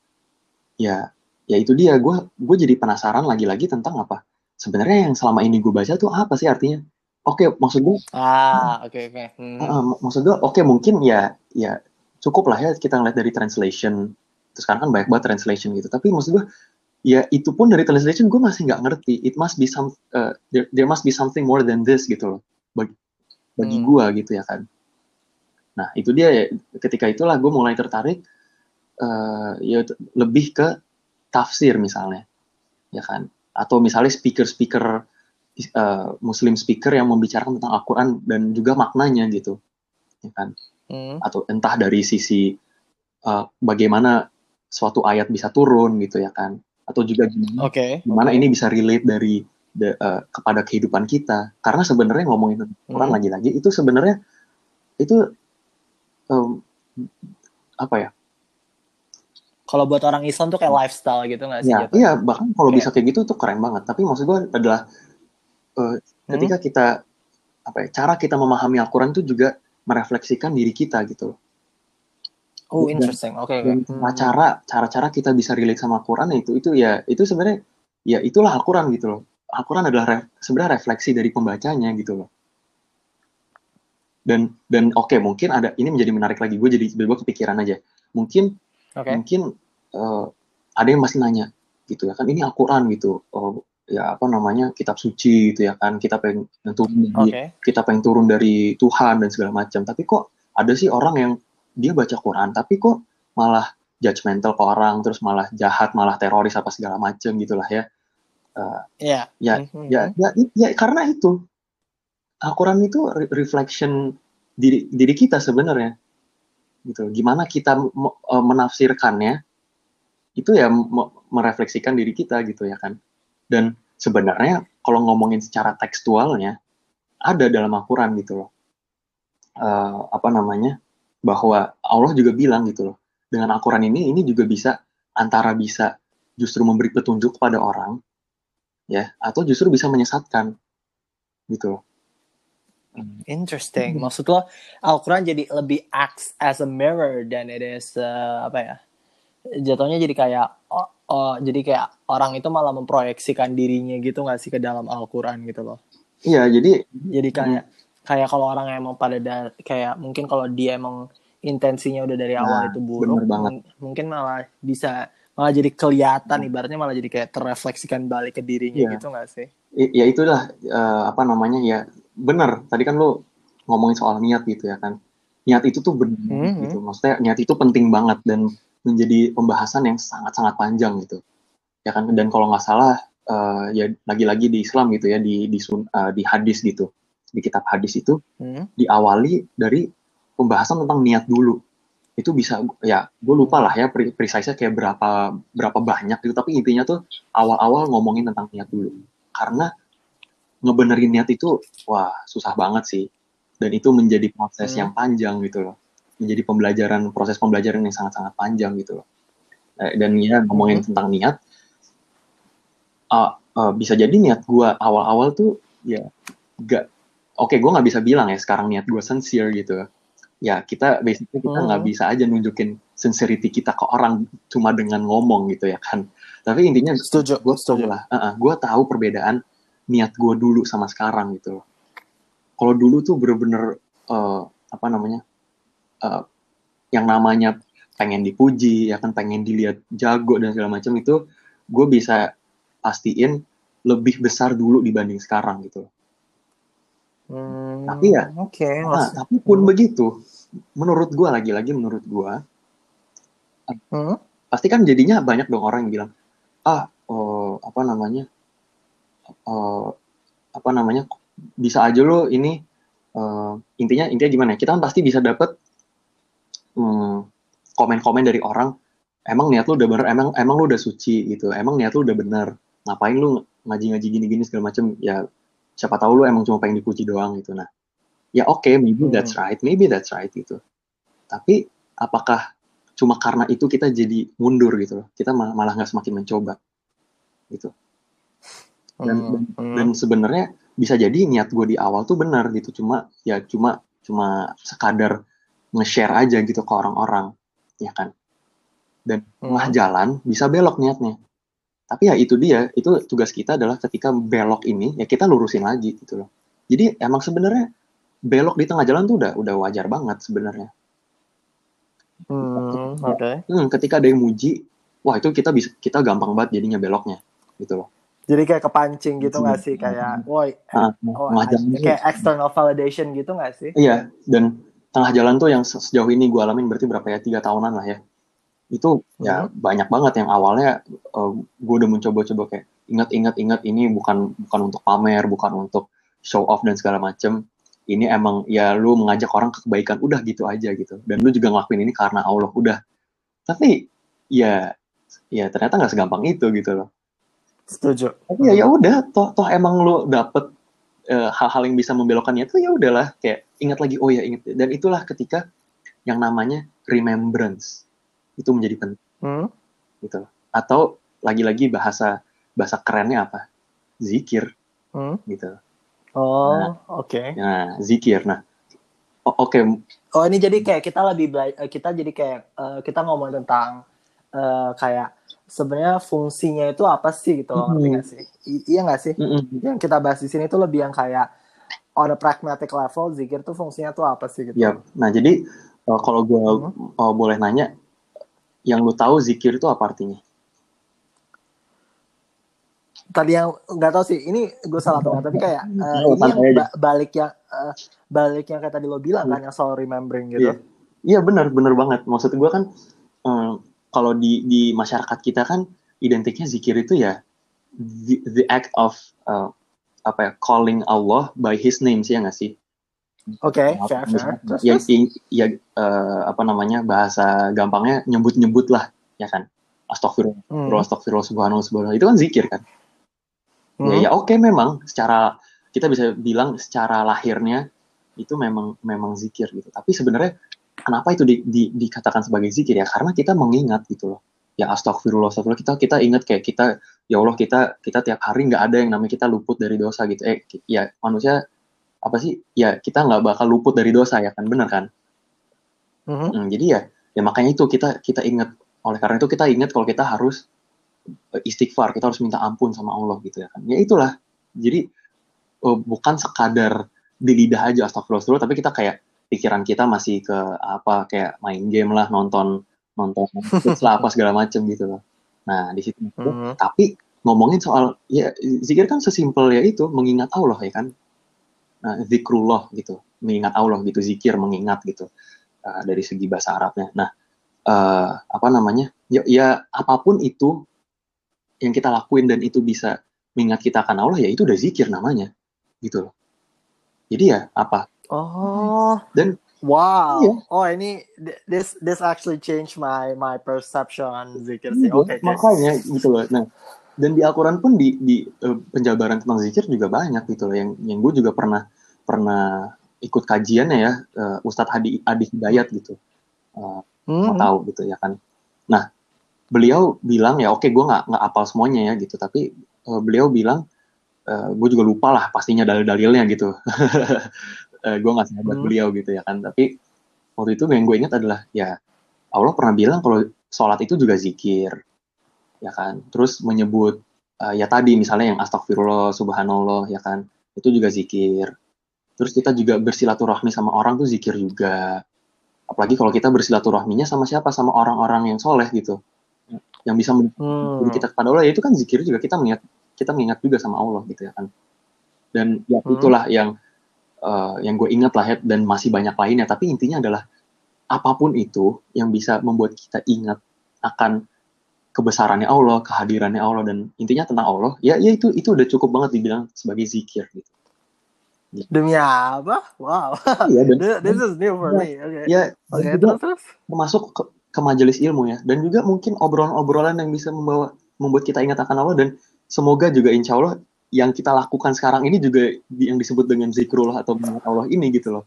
ya ya itu dia gue gue jadi penasaran lagi-lagi tentang apa sebenarnya yang selama ini gue baca tuh apa sih artinya oke maksud gue Ah, oke oke. Hmm. uh, mak- maksud gue oke mungkin ya ya cukup lah ya kita ngeliat dari translation. Terus sekarang kan banyak banget translation gitu. Tapi maksud gue ya itu pun dari translation gue masih nggak ngerti. It must be some uh, there, there must be something more than this gitu loh. Bagi bagi Hmm. gue gitu ya kan. Nah itu dia ya, ketika itulah gue mulai tertarik eh, ya lebih ke tafsir misalnya ya kan. Atau misalnya speaker-speaker eh, muslim speaker yang membicarakan tentang Al-Quran dan juga maknanya gitu ya kan Hmm. atau entah dari sisi eh, bagaimana suatu ayat bisa turun gitu ya kan atau juga gimana, Oke. gimana ini bisa relate dari de- eh, kepada kehidupan kita karena sebenarnya ngomongin tentang Quran Hmm. lagi-lagi itu sebenarnya itu em, apa ya Kalau buat orang Islam tuh kayak lifestyle gitu nggak sih? ya jatuhnya? iya bahkan kalau Kayak- bisa kayak gitu tuh keren banget tapi maksud gue adalah eh, ketika kita apa ya cara kita memahami Al-Quran itu juga merefleksikan diri kita gitu Oh, Dan- interesting. Oke. dan oke. Hmm. cara cara-cara kita bisa relate sama Al-Quran itu itu ya itu sebenarnya ya itulah Al-Quran gitu loh Al-Quran adalah re- sebenarnya refleksi dari pembacanya gitu loh dan dan oke mungkin ada ini menjadi menarik lagi gue jadi gue kepikiran aja mungkin Oke. mungkin eh, ada yang masih nanya gitu ya kan ini Al-Quran gitu oh, ya apa namanya kitab suci gitu ya kan kita pengen yang turun dari- Oke. kita pengen turun dari Tuhan dan segala macam tapi kok ada sih orang yang dia baca Quran tapi kok malah judgmental ke orang terus malah jahat malah teroris apa segala macam gitulah ya Iya. ya Mhm. ya ya, ya karena itu Al-Quran itu re- reflection diri diri kita sebenarnya gitu gimana kita eh, menafsirkannya itu ya me- merefleksikan diri kita gitu ya kan dan sebenarnya kalau ngomongin secara tekstualnya ada dalam Al-Quran gitu loh Eh, apa namanya bahwa Allah juga bilang gitu loh dengan Al-Quran ini ini juga bisa antara bisa justru memberi petunjuk kepada orang ya atau justru bisa menyesatkan gitu loh Interesting. Hmm. Maksud lo Al-Quran jadi lebih acts as a mirror than it is uh, apa ya? Jatuhnya jadi kayak oh, oh, jadi kayak orang itu malah memproyeksikan dirinya gitu nggak sih ke dalam Al-Quran gitu loh. iya jadi Jadi kayak kayak kalau orang emang pada da- kayak mungkin kalau dia emang intensinya udah dari awal Nah, itu buruk, bener banget. mung- mungkin malah bisa malah jadi kelihatan ibaratnya malah jadi kayak terrefleksikan balik ke dirinya Iya. gitu nggak sih? i- ya itulah eh, apa namanya ya benar tadi kan lu ngomongin soal niat gitu ya kan niat itu tuh benar Mhm. gitu maksudnya niat itu penting banget dan menjadi pembahasan yang sangat-sangat panjang gitu. Ya kan? Dan kalau nggak salah eh, ya lagi-lagi di Islam gitu ya di di sun- eh, di hadis gitu di kitab hadis itu Hmm? diawali dari pembahasan tentang niat dulu. Itu bisa ya gue lupa lah ya pre- precise-nya kayak berapa berapa banyak gitu. Tapi intinya tuh awal-awal ngomongin tentang niat dulu. Karena ngebenerin niat itu wah susah banget sih. Dan itu menjadi proses Hmm. yang panjang gitu loh menjadi pembelajaran proses pembelajaran yang sangat-sangat panjang gitu loh. Eh, dan ya ngomongin tentang niat ah, eh, bisa jadi niat gue awal-awal tuh ya gak oke gue nggak bisa bilang ya sekarang niat gue sincere gitu. Ya kita basically kita nggak Hmm. bisa aja nunjukin sincerity kita ke orang cuma dengan ngomong gitu ya kan. Tapi intinya Setuju, gue setuju. lah gue tahu perbedaan niat gue dulu sama sekarang gitu loh. Kalau dulu tuh bener-bener eh, apa namanya eh, yang namanya pengen dipuji ya kan pengen dilihat jago dan segala macam itu gue bisa pastiin lebih besar dulu dibanding sekarang gitu. Hmm, Tapi ya, oke. Nah, tapi pun Hmm. begitu, menurut gua lagi-lagi menurut gua Hmm? pasti kan jadinya banyak dong orang yang bilang, ah, oh, apa namanya, eh, apa namanya, bisa aja lo ini eh, intinya intinya gimana? ya, Kita kan pasti bisa dapet komen-komen dari orang, emang niat lu udah bener, emang emang lu udah suci gitu, emang niat lu udah bener, ngapain lu ngaji-ngaji gini-gini segala macem, ya siapa tahu lu emang cuma pengen dipuji doang gitu. Nah, ya oke, maybe Hmm. that's right, maybe that's right gitu. Tapi apakah cuma karena itu kita jadi mundur gitu loh? Kita malah nggak semakin mencoba gitu. Dan, Hmm, dan, hmm. dan sebenarnya bisa jadi niat gue di awal tuh benar gitu, cuma ya cuma cuma sekadar nge-share aja gitu ke orang-orang, ya kan? Dan Hmm. tengah jalan bisa belok niatnya. Tapi ya itu dia, itu tugas kita adalah ketika belok ini ya kita lurusin lagi gitu loh. Jadi emang sebenarnya belok di tengah jalan tuh udah udah wajar banget sebenarnya. Hmm, oke. Hmm, ketika ada yang muji, wah itu kita bisa kita gampang banget jadinya beloknya gitu loh. Jadi kayak kepancing gitu nggak sih? Kayak, woi, Nah, oh, kayak external validation gitu nggak sih? Iya, dan tengah jalan tuh yang se- sejauh ini gue alamin berarti berapa ya tiga tahunan lah ya. Itu ya banyak banget yang awalnya gue udah mencoba-coba kayak ingat-ingat ingat ini bukan bukan untuk pamer, bukan untuk show off dan segala macem. Ini emang ya lu mengajak orang ke kebaikan udah gitu aja gitu. Dan lu juga ngelakuin ini karena Allah udah. Tapi ya ya ternyata nggak segampang itu gitu loh. Setuju. Tapi ya ya udah, toh toh emang lu dapet eh, hal-hal yang bisa membelokkannya itu ya udahlah kayak ingat lagi oh ya ingat dan itulah ketika yang namanya remembrance itu menjadi penting Hmm? gitu. Atau lagi-lagi bahasa bahasa kerennya apa? Zikir Hmm? gitu. Oh, Nah. oke. Nah, zikir. Nah, oke Oh ini jadi kayak kita lebih kita jadi kayak eh, kita ngomong tentang eh, kayak sebenarnya fungsinya itu apa sih gitu loh, ngerti Mhm. nggak sih? I- iya nggak sih? mm-mm. Yang kita bahas di sini tuh lebih yang kayak on a pragmatic level zikir tuh fungsinya tuh apa sih gitu? ya. Nah, jadi eh, kalau gue Hmm. boleh nanya, yang lu tahu zikir itu apa artinya? Tadi yang nggak tahu sih, ini gue salah nggak, tapi kayak eh, Oh, ini yang ba- balik yang eh, balik yang kayak tadi lo bilang kan yang soal remembering gitu. Iya, iya benar, benar banget. Maksud gue kan eh, kalau di di masyarakat kita kan identiknya zikir itu ya the, the act of eh, apa ya calling Allah by His name sih ya nggak sih? Oke, fair fair. Terus, Ya, ya eh, apa namanya bahasa gampangnya nyebut-nyebut lah ya kan. Astagfirullah, Hmm. astagfirullah, subhanallah, subhanallah. Itu kan zikir kan? Hmm. Ya, ya oke memang secara kita bisa bilang secara lahirnya itu memang memang zikir gitu. Tapi sebenarnya kenapa itu di, di- dikatakan sebagai zikir ya? Karena kita mengingat gitu loh. Ya astagfirullah, astagfirullah kita kita ingat kayak kita ya Allah kita kita tiap hari nggak ada yang namanya kita luput dari dosa gitu. Eh ya manusia apa sih? Ya kita nggak bakal luput dari dosa ya kan? Bener kan? Mhm. Hmm, jadi ya ya makanya itu kita kita ingat oleh karena itu kita ingat kalau kita harus eh, istighfar kita harus minta ampun sama Allah gitu ya kan ya itulah jadi eh, bukan sekadar di lidah aja astagfirullah astagfirullah, tapi kita kayak pikiran kita masih ke apa kayak main game lah nonton nonton Netflix lah apa segala macem gitu loh. Nah di situ Mhm. tapi ngomongin soal ya zikir kan sesimpel ya itu mengingat Allah ya kan? Nah, zikrullah gitu mengingat Allah gitu zikir mengingat gitu uh, dari segi bahasa Arabnya. Nah eh, apa namanya? Ya, ya apa pun itu yang kita lakuin dan itu bisa mengingat kita akan Allah ya itu udah zikir namanya gitu loh. Jadi ya apa Oh. Dan- wow. Iya. Oh ini this this actually changed my my perception on zikir sih. Iya, Oke. oke. makanya gitu loh. Nah, dan di Al-Quran pun di, di eh, penjabaran tentang zikir juga banyak gitu loh. Yang yang gue juga pernah pernah ikut kajiannya ya eh, Ustadz Hadi Adi Hidayat gitu. Eh, mau Mhm. tahu gitu ya kan. Nah, beliau bilang ya oke gue nggak nggak apal semuanya ya gitu, tapi eh, beliau bilang uh, gue juga lupa lah pastinya dalil-dalilnya gitu uh, gue nggak sahabat hmm. beliau gitu ya kan. Tapi waktu itu yang gue ingat adalah ya Allah pernah bilang kalau sholat itu juga zikir ya kan. Terus menyebut uh, ya tadi misalnya yang astagfirullah subhanallah ya kan itu juga zikir. Terus kita juga bersilaturahmi sama orang tuh zikir juga. Apalagi kalau kita bersilaturahminya sama siapa? Sama orang-orang yang soleh gitu. Yang bisa hmm. kita kepada Allah. Ya itu kan zikir juga. Kita mengingat kita mengingat juga sama Allah gitu ya kan. Dan ya hmm. itulah yang uh, yang gue ingat lah ya dan masih banyak lainnya tapi intinya adalah apa pun itu yang bisa membuat kita ingat akan kebesarannya Allah, kehadirannya Allah dan intinya tentang Allah, ya ya itu itu udah cukup banget dibilang sebagai zikir gitu. Demi apa? Wow. Iya, dan, this is new for ya, me. Okay. Ya, okay, terus, terus. Termasuk ke, ke majelis ilmu ya, dan juga mungkin obrolan-obrolan yang bisa membawa membuat kita ingat akan Allah dan semoga juga insya Allah yang kita lakukan sekarang ini juga yang disebut dengan zikrullah atau mengingat Allah ini gitu loh.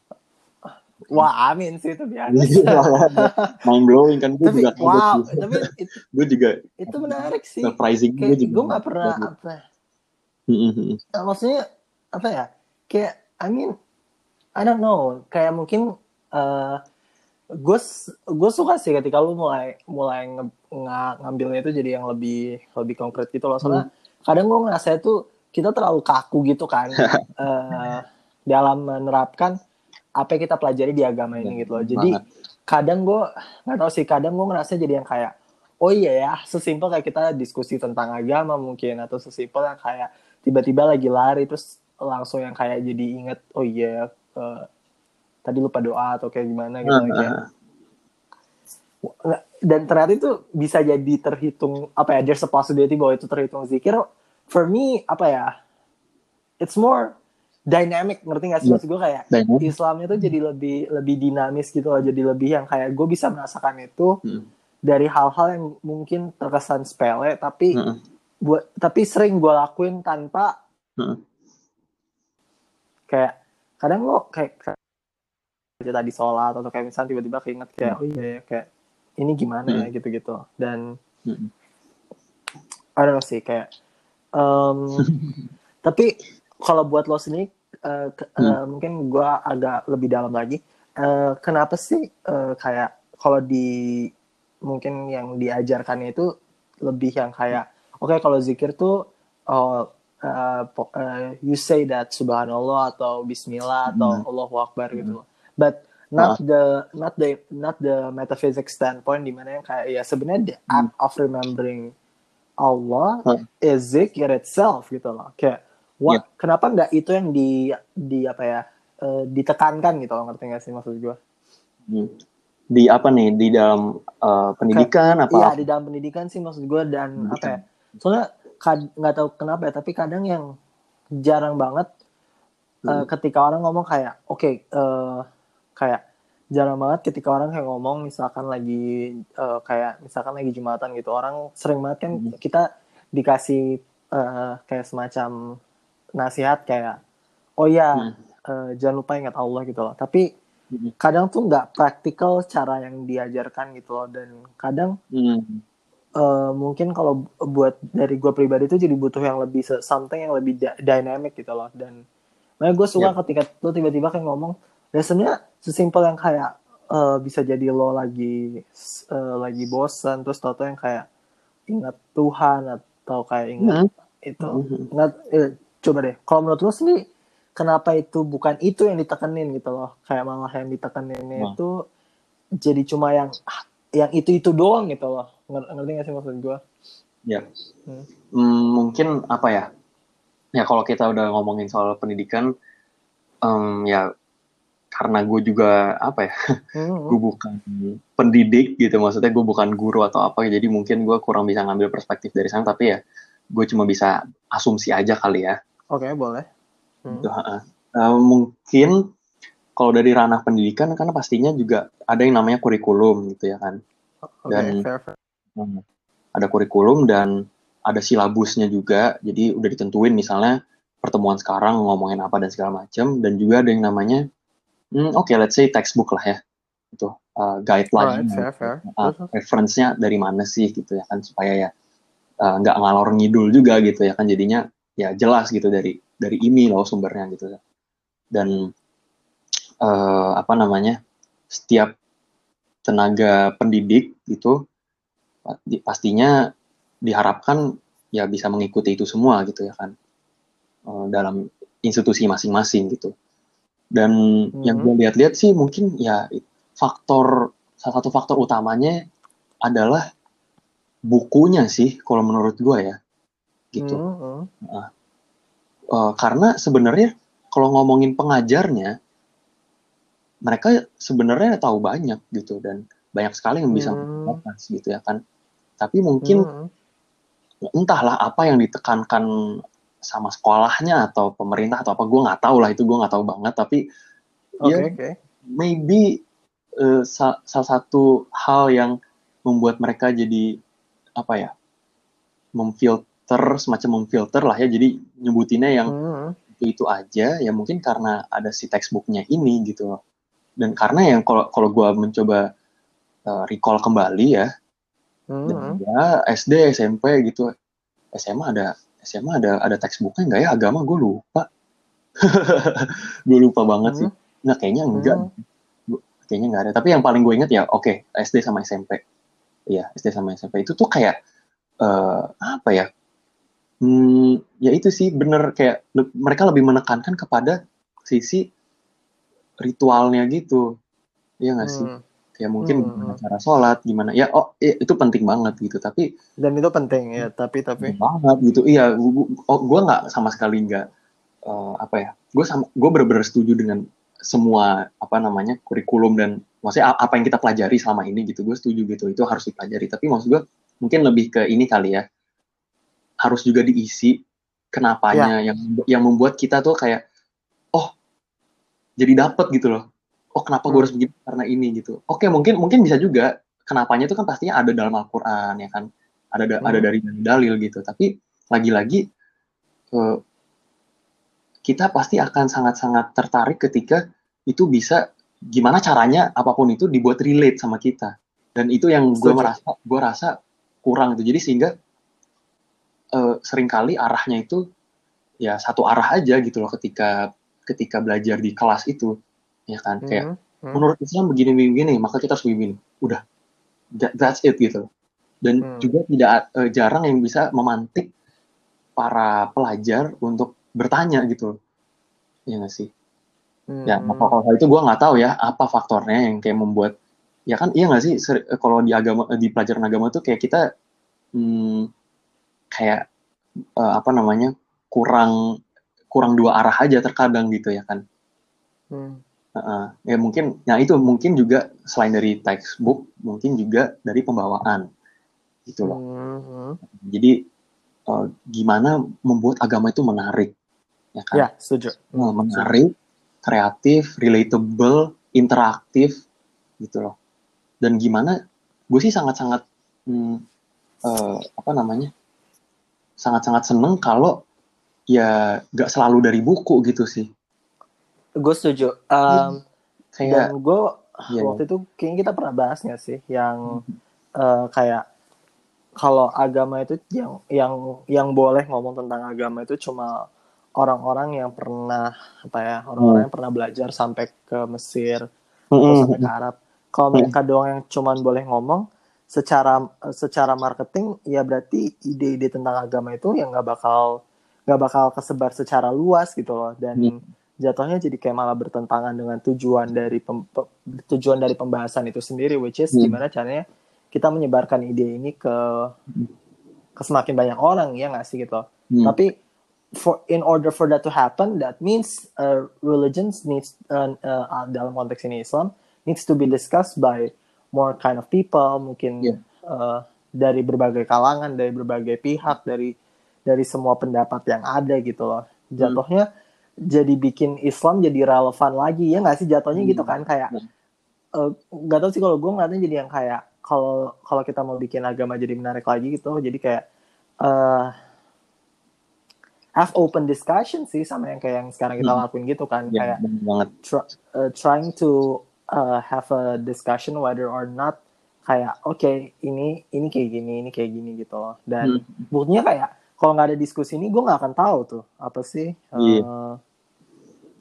Wah, amin sih itu biasa. Mind blowing kan gue juga. Wow, tapi itu, gue juga. Itu menarik sih. Surprising gue juga. Gue gak pernah apa. Uh, maksudnya apa ya? Kayak, I mean, I don't know. Kayak mungkin uh, gue gue suka sih ketika lu mulai mulai nge, ng ngambilnya itu jadi yang lebih lebih konkret gitu loh. Soalnya hmm. kadang gue ngerasa itu kita terlalu kaku gitu kan uh, dalam menerapkan apa yang kita pelajari di agama ini gitu loh. Jadi banget. kadang gue nggak tahu sih, kadang gue ngerasa jadi yang kayak oh iya ya, sesimpel kayak kita diskusi tentang agama mungkin atau sesimpel yang kayak tiba-tiba lagi lari terus langsung yang kayak jadi inget oh iya uh, tadi lupa doa atau kayak gimana gitu uh, kayak dan ternyata itu bisa jadi terhitung apa ya there's a possibility bahwa itu terhitung zikir for me apa ya it's more dynamic ngerti gak sih yeah. maksud gue kayak dynamic. Islamnya tuh jadi lebih lebih dinamis gitu loh jadi lebih yang kayak gue bisa merasakan itu hmm. dari hal-hal yang mungkin terkesan sepele tapi hmm. buat tapi sering gue lakuin tanpa hmm. kayak kadang lo kayak, kayak tadi sholat atau kayak misalnya tiba-tiba keinget kayak hmm. oh iya ya kayak ini gimana ya, hmm. ya gitu-gitu dan hmm. I don't know sih kayak um, tapi kalau buat lo sendiri uh, hmm. uh, mungkin gue agak lebih dalam lagi uh, kenapa sih uh, kayak kalau di mungkin yang diajarkannya itu lebih yang kayak oke okay, kalau zikir tuh uh, uh, uh, you say that subhanallah atau bismillah atau hmm. Allahu akbar gitu hmm. but not uh. the not the not the metaphysics standpoint di mana yang kayak ya sebenarnya the act of remembering Allah uh. is zikir itself gitu loh kayak Wah, yeah. kenapa nggak itu yang di di apa ya uh, ditekankan gitu ngerti nggak sih maksud gue? Hmm. Di apa nih di dalam uh, pendidikan Ke, apa? Iya di dalam pendidikan sih maksud gue dan pendidikan. apa ya? Soalnya nggak tahu kenapa ya tapi kadang yang jarang banget uh, hmm. ketika orang ngomong kayak oke okay, uh, kayak jarang banget ketika orang kayak ngomong misalkan lagi uh, kayak misalkan lagi jumatan gitu orang sering banget kan hmm. kita dikasih uh, kayak semacam nasihat kayak oh ya hmm. uh, jangan lupa ingat Allah gitu loh tapi hmm. kadang tuh nggak praktikal cara yang diajarkan gitu loh dan kadang hmm. uh, mungkin kalau buat dari gue pribadi itu jadi butuh yang lebih something yang lebih dynamic gitu loh dan makanya gue suka yeah. ketika lo tiba-tiba kayak ngomong biasanya sesimpel yang kayak uh, bisa jadi lo lagi uh, lagi bosan terus tau yang kayak ingat Tuhan atau kayak ingat hmm. itu hmm. ingat eh, coba deh kalau menurut lo sendiri kenapa itu bukan itu yang ditekenin gitu loh kayak malah yang ditekenin nah. itu jadi cuma yang yang itu itu doang gitu loh ngerti gak sih maksud gue ya hmm. Hmm, mungkin apa ya ya kalau kita udah ngomongin soal pendidikan um, ya karena gue juga apa ya hmm. gue bukan pendidik gitu maksudnya gue bukan guru atau apa jadi mungkin gue kurang bisa ngambil perspektif dari sana tapi ya gue cuma bisa asumsi aja kali ya Oke, okay, boleh. Hmm. Uh, mungkin kalau dari ranah pendidikan kan pastinya juga ada yang namanya kurikulum gitu ya kan. Dan okay, fair, fair. Hmm, ada kurikulum dan ada silabusnya juga. Jadi udah ditentuin misalnya pertemuan sekarang ngomongin apa dan segala macam dan juga ada yang namanya hmm, oke okay, let's say textbook lah ya. Itu uh, guideline. Right, fair, fair. Uh, reference-nya dari mana sih gitu ya kan supaya ya nggak uh, ngalor ngidul juga gitu ya kan jadinya ya jelas gitu dari dari ini loh sumbernya gitu dan uh, apa namanya setiap tenaga pendidik itu pastinya diharapkan ya bisa mengikuti itu semua gitu ya kan uh, dalam institusi masing-masing gitu dan hmm. yang gue lihat-lihat sih mungkin ya faktor salah satu faktor utamanya adalah bukunya sih kalau menurut gue ya gitu hmm. nah, uh, karena sebenarnya kalau ngomongin pengajarnya mereka sebenarnya tahu banyak gitu dan banyak sekali yang bisa hmm. gitu ya kan tapi mungkin hmm. entahlah apa yang ditekankan sama sekolahnya atau pemerintah atau apa gue nggak tahu lah itu gue nggak tahu banget tapi okay, ya okay. maybe uh, sa salah satu hal yang membuat mereka jadi apa ya memfilter semacam memfilter lah ya jadi nyebutinnya yang hmm. itu itu aja ya mungkin karena ada si textbooknya ini gitu dan karena yang kalau kalau gue mencoba uh, recall kembali ya hmm. ya SD SMP gitu SMA ada SMA ada ada textbooknya enggak ya? Agama gue lupa. Gue lupa banget sih. Hmm. nggak kayaknya enggak hmm. kayaknya enggak ada. Tapi yang paling gue inget ya oke okay, SD sama SMP iya SD sama SMP itu tuh kayak uh, apa ya? Hmm, ya itu sih bener kayak le mereka lebih menekankan kepada sisi ritualnya gitu. Iya nggak sih? Hmm ya mungkin hmm. gimana cara sholat gimana. Ya oh ya, itu penting banget gitu. Tapi dan itu penting ya tapi tapi. Banget gitu. Iya gua, oh, gue nggak sama sekali nggak uh, apa ya gue sama gue benar-benar setuju dengan semua apa namanya kurikulum dan maksudnya apa yang kita pelajari selama ini gitu. Gue setuju gitu itu harus dipelajari. Tapi maksud gue mungkin lebih ke ini kali ya. Harus juga diisi kenapanya ya. yang yang membuat kita tuh kayak oh jadi dapet gitu loh oh kenapa gue harus hmm. begini karena ini gitu. Oke mungkin mungkin bisa juga kenapanya itu kan pastinya ada dalam Al-Quran ya kan? Ada da hmm. ada dari dalil gitu. Tapi lagi-lagi uh, kita pasti akan sangat-sangat tertarik ketika itu bisa gimana caranya apa pun itu dibuat relate sama kita. Dan itu yang gue merasa gue rasa kurang itu jadi sehingga uh, sering kali arahnya itu ya satu arah aja gitu loh ketika ketika belajar di kelas itu ya kan kayak mm -hmm. menurut Islam begini begini maka kita harus begini udah that, that's it gitu dan hmm. juga tidak uh, jarang yang bisa memantik para pelajar untuk bertanya gitu ya nggak sih hmm. ya maka kalau itu gue nggak tahu ya apa faktornya yang kayak membuat ya kan iya nggak sih kalau di agama di pelajaran agama tuh kayak kita hmm, kayak uh, apa namanya kurang kurang dua arah aja terkadang gitu ya kan hmm. Uh, ya mungkin, ya itu mungkin juga selain dari textbook, mungkin juga dari pembawaan, gitu loh. Mm-hmm. Jadi uh, gimana membuat agama itu menarik, ya kan? Ya, setuju. Uh, menarik, kreatif, relatable, interaktif, gitu loh. Dan gimana? Gue sih sangat-sangat hmm, uh, apa namanya? Sangat-sangat seneng kalau ya gak selalu dari buku gitu sih gue setuju. Um, kayak dan gue yeah. waktu itu kayaknya kita pernah bahasnya sih yang uh, kayak kalau agama itu yang yang yang boleh ngomong tentang agama itu cuma orang-orang yang pernah apa ya orang-orang yang pernah belajar sampai ke Mesir atau sampai ke Arab. Kalau mereka doang yang cuma boleh ngomong secara secara marketing ya berarti ide-ide tentang agama itu yang nggak bakal nggak bakal kesebar secara luas gitu loh. Dan hmm jatuhnya jadi kayak malah bertentangan dengan tujuan dari pem, tujuan dari pembahasan itu sendiri which is hmm. gimana caranya kita menyebarkan ide ini ke ke semakin banyak orang ya nggak sih gitu hmm. tapi for in order for that to happen that means uh, religions needs uh, uh, dalam konteks ini Islam needs to be discussed by more kind of people mungkin yeah. uh, dari berbagai kalangan dari berbagai pihak dari dari semua pendapat yang ada gitu loh hmm. jatuhnya hmm jadi bikin Islam jadi relevan lagi ya nggak sih jatuhnya gitu kan kayak hmm. eh, nggak uh, tahu sih kalau gue ngeliatnya jadi yang kayak kalau kalau kita mau bikin agama jadi menarik lagi gitu jadi kayak uh, have open discussion sih sama yang kayak yang sekarang kita hmm. lakuin gitu kan ya, kayak try, uh, trying to uh, have a discussion whether or not kayak oke okay, ini ini kayak gini ini kayak gini gitu loh dan hmm. buktinya kayak kalau nggak ada diskusi ini gue nggak akan tahu tuh apa sih Iya. eh,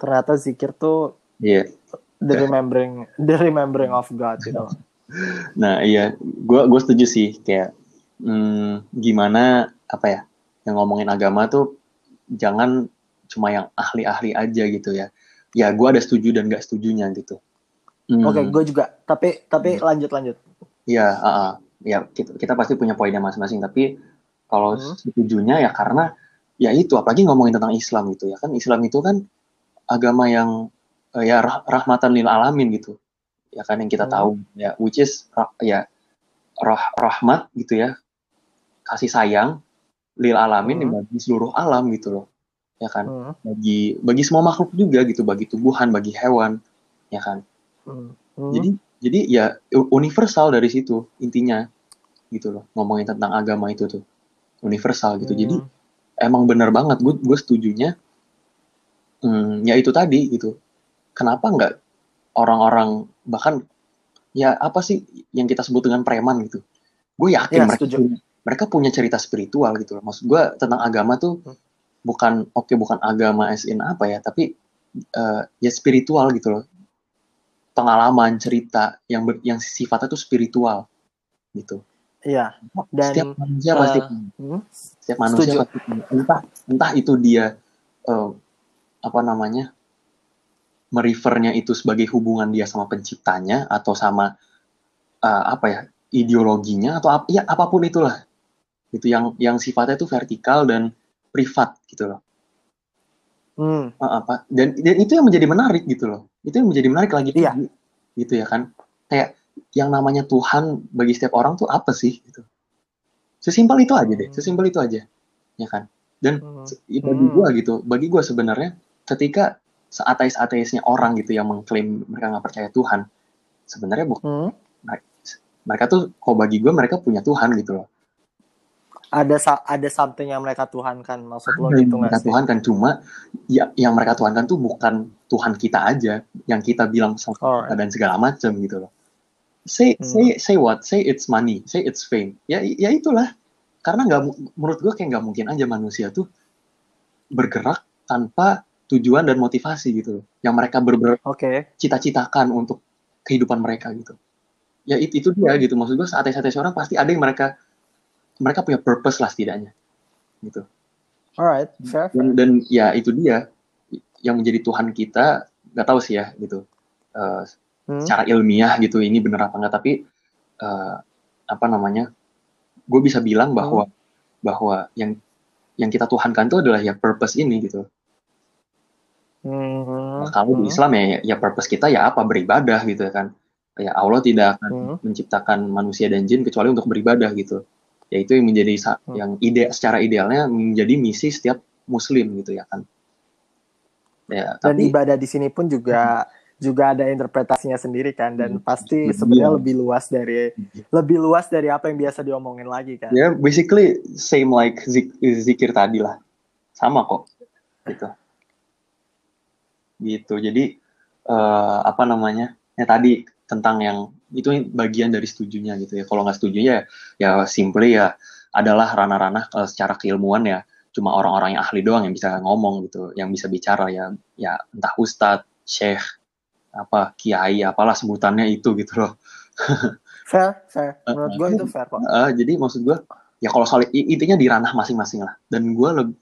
ternyata zikir tuh Iya. the remembering the remembering of God gitu Nah iya, gue gue setuju sih kayak hmm, gimana apa ya yang ngomongin agama tuh jangan cuma yang ahli-ahli aja gitu ya. Ya gue ada setuju dan gak setujunya gitu. Hmm, oke gue juga tapi tapi lanjut lanjut Iya, ah, ah. ya kita, kita pasti punya poinnya masing-masing. Tapi kalau Hmm. setujunya ya karena ya itu apalagi ngomongin tentang Islam gitu ya kan. Islam itu kan agama yang eh, ya rah- rahmatan lil alamin gitu. Ya kan yang kita Hmm. tahu ya which is ya rah- rahmat gitu ya. Kasih sayang lil alamin Hmm. bagi seluruh alam gitu loh. Ya kan Hmm, bagi bagi semua makhluk juga gitu. Bagi tumbuhan bagi hewan ya kan. Hmm, hmm. jadi jadi ya universal dari situ intinya gitu loh ngomongin tentang agama itu tuh universal gitu. Jadi Hmm. emang bener banget. Gue gue setujunya hmm, ya itu tadi gitu. Kenapa nggak orang-orang bahkan ya apa sih yang kita sebut dengan preman gitu? Gue yakin Ya, mereka setuju. punya, mereka punya cerita spiritual gitu loh. Maksud gue tentang agama tuh Hmm. bukan oke bukan agama as in apa ya tapi eh, ya spiritual gitu loh. Pengalaman cerita yang ber- yang sifatnya tuh spiritual gitu iya. Dan, setiap manusia eh, pasti Hmm, setiap manusia Setuju. pasti punya. entah entah itu dia eh, apa namanya merefernya itu sebagai hubungan dia sama penciptanya atau sama eh, apa ya ideologinya atau ap- ya apa pun itulah. Itu yang yang sifatnya itu vertikal dan privat gitu loh. Hmm, Eh, apa dan dan itu yang menjadi menarik gitu loh. Itu yang menjadi menarik lagi Iya. gitu ya kan. Kayak yang namanya Tuhan bagi setiap orang tuh apa sih gitu sesimpel itu aja deh Hmm. sesimpel itu aja ya kan dan hmm. bagi Hmm. gua gitu bagi gua sebenarnya ketika seateis ateisnya orang gitu yang mengklaim mereka nggak percaya Tuhan sebenarnya bu- Hmm. mereka tuh kok bagi gua mereka punya Tuhan gitu loh ada ada something yang mereka tuhankan maksud lo gitu mereka sih Tuhan kan cuma ya, yang mereka tuhankan tuh bukan Tuhan kita aja yang kita bilang sama dan segala macam gitu loh say Hmm. say say what? Say it's money. Say it's fame. Ya ya itulah. Karena nggak menurut gua kayak nggak mungkin aja manusia tuh bergerak tanpa tujuan dan motivasi gitu yang mereka ber oke. cita-citakan untuk kehidupan mereka gitu. Ya it- itu dia gitu. Maksud gua saat saat orang pasti ada yang mereka mereka punya purpose lah setidaknya. Gitu. Alright fair, dan, dan ya itu dia. Yang menjadi Tuhan kita nggak tahu sih ya gitu. Eh, Hmm. secara ilmiah gitu ini bener apa enggak tapi eh, apa namanya gue bisa bilang bahwa bahwa yang yang kita tuhankan itu adalah ya purpose ini gitu Hmm. Nah, kalau di Hmm. Islam ya ya purpose kita ya apa beribadah gitu kan ya Allah tidak akan Hmm. menciptakan manusia dan jin kecuali untuk beribadah gitu ya itu yang menjadi Hmm. yang ide secara idealnya menjadi misi setiap muslim gitu ya kan ya dan tapi ibadah di sini pun juga juga ada interpretasinya sendiri kan dan Hmm. pasti Iya. sebenarnya lebih luas dari lebih luas dari apa yang biasa diomongin lagi kan. Ya basically same like zik- zikir tadi lah sama kok gitu. Gitu jadi eh, apa namanya ya tadi tentang yang itu bagian dari setujunya gitu ya. Kalau nggak setuju ya ya simply ya adalah ranah-ranah eh, secara keilmuan ya. Cuma orang-orang yang ahli doang yang bisa ngomong gitu yang bisa bicara ya ya entah ustadz syekh apa kiai apalah sebutannya itu gitu loh fair fair menurut gue itu fair kok Eh, jadi maksud gue ya kalau soal intinya di ranah masing-masing lah dan gue lebih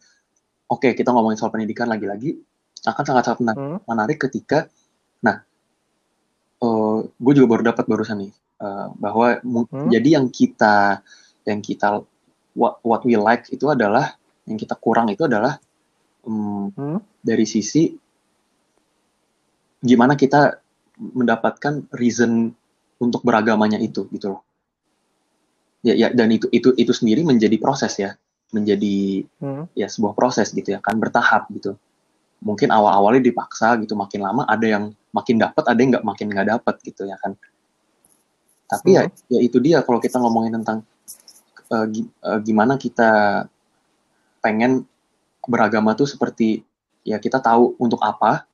oke kita ngomongin soal pendidikan lagi-lagi akan sangat-sangat mena- Hmm. menarik ketika nah gue juga baru dapat barusan nih eh, bahwa Hmm. jadi yang kita yang kita what, what we like itu adalah yang kita kurang itu adalah mm, Hmm. dari sisi gimana kita mendapatkan reason untuk beragamanya itu gitu loh. Ya ya dan itu itu itu sendiri menjadi proses ya. Menjadi Hmm. ya sebuah proses gitu ya kan bertahap gitu. Mungkin awal-awalnya dipaksa gitu makin lama ada yang makin dapat ada yang nggak makin nggak dapat gitu ya kan. Tapi ya ya itu dia kalau kita ngomongin tentang eh, gimana kita pengen beragama tuh seperti ya kita tahu untuk apa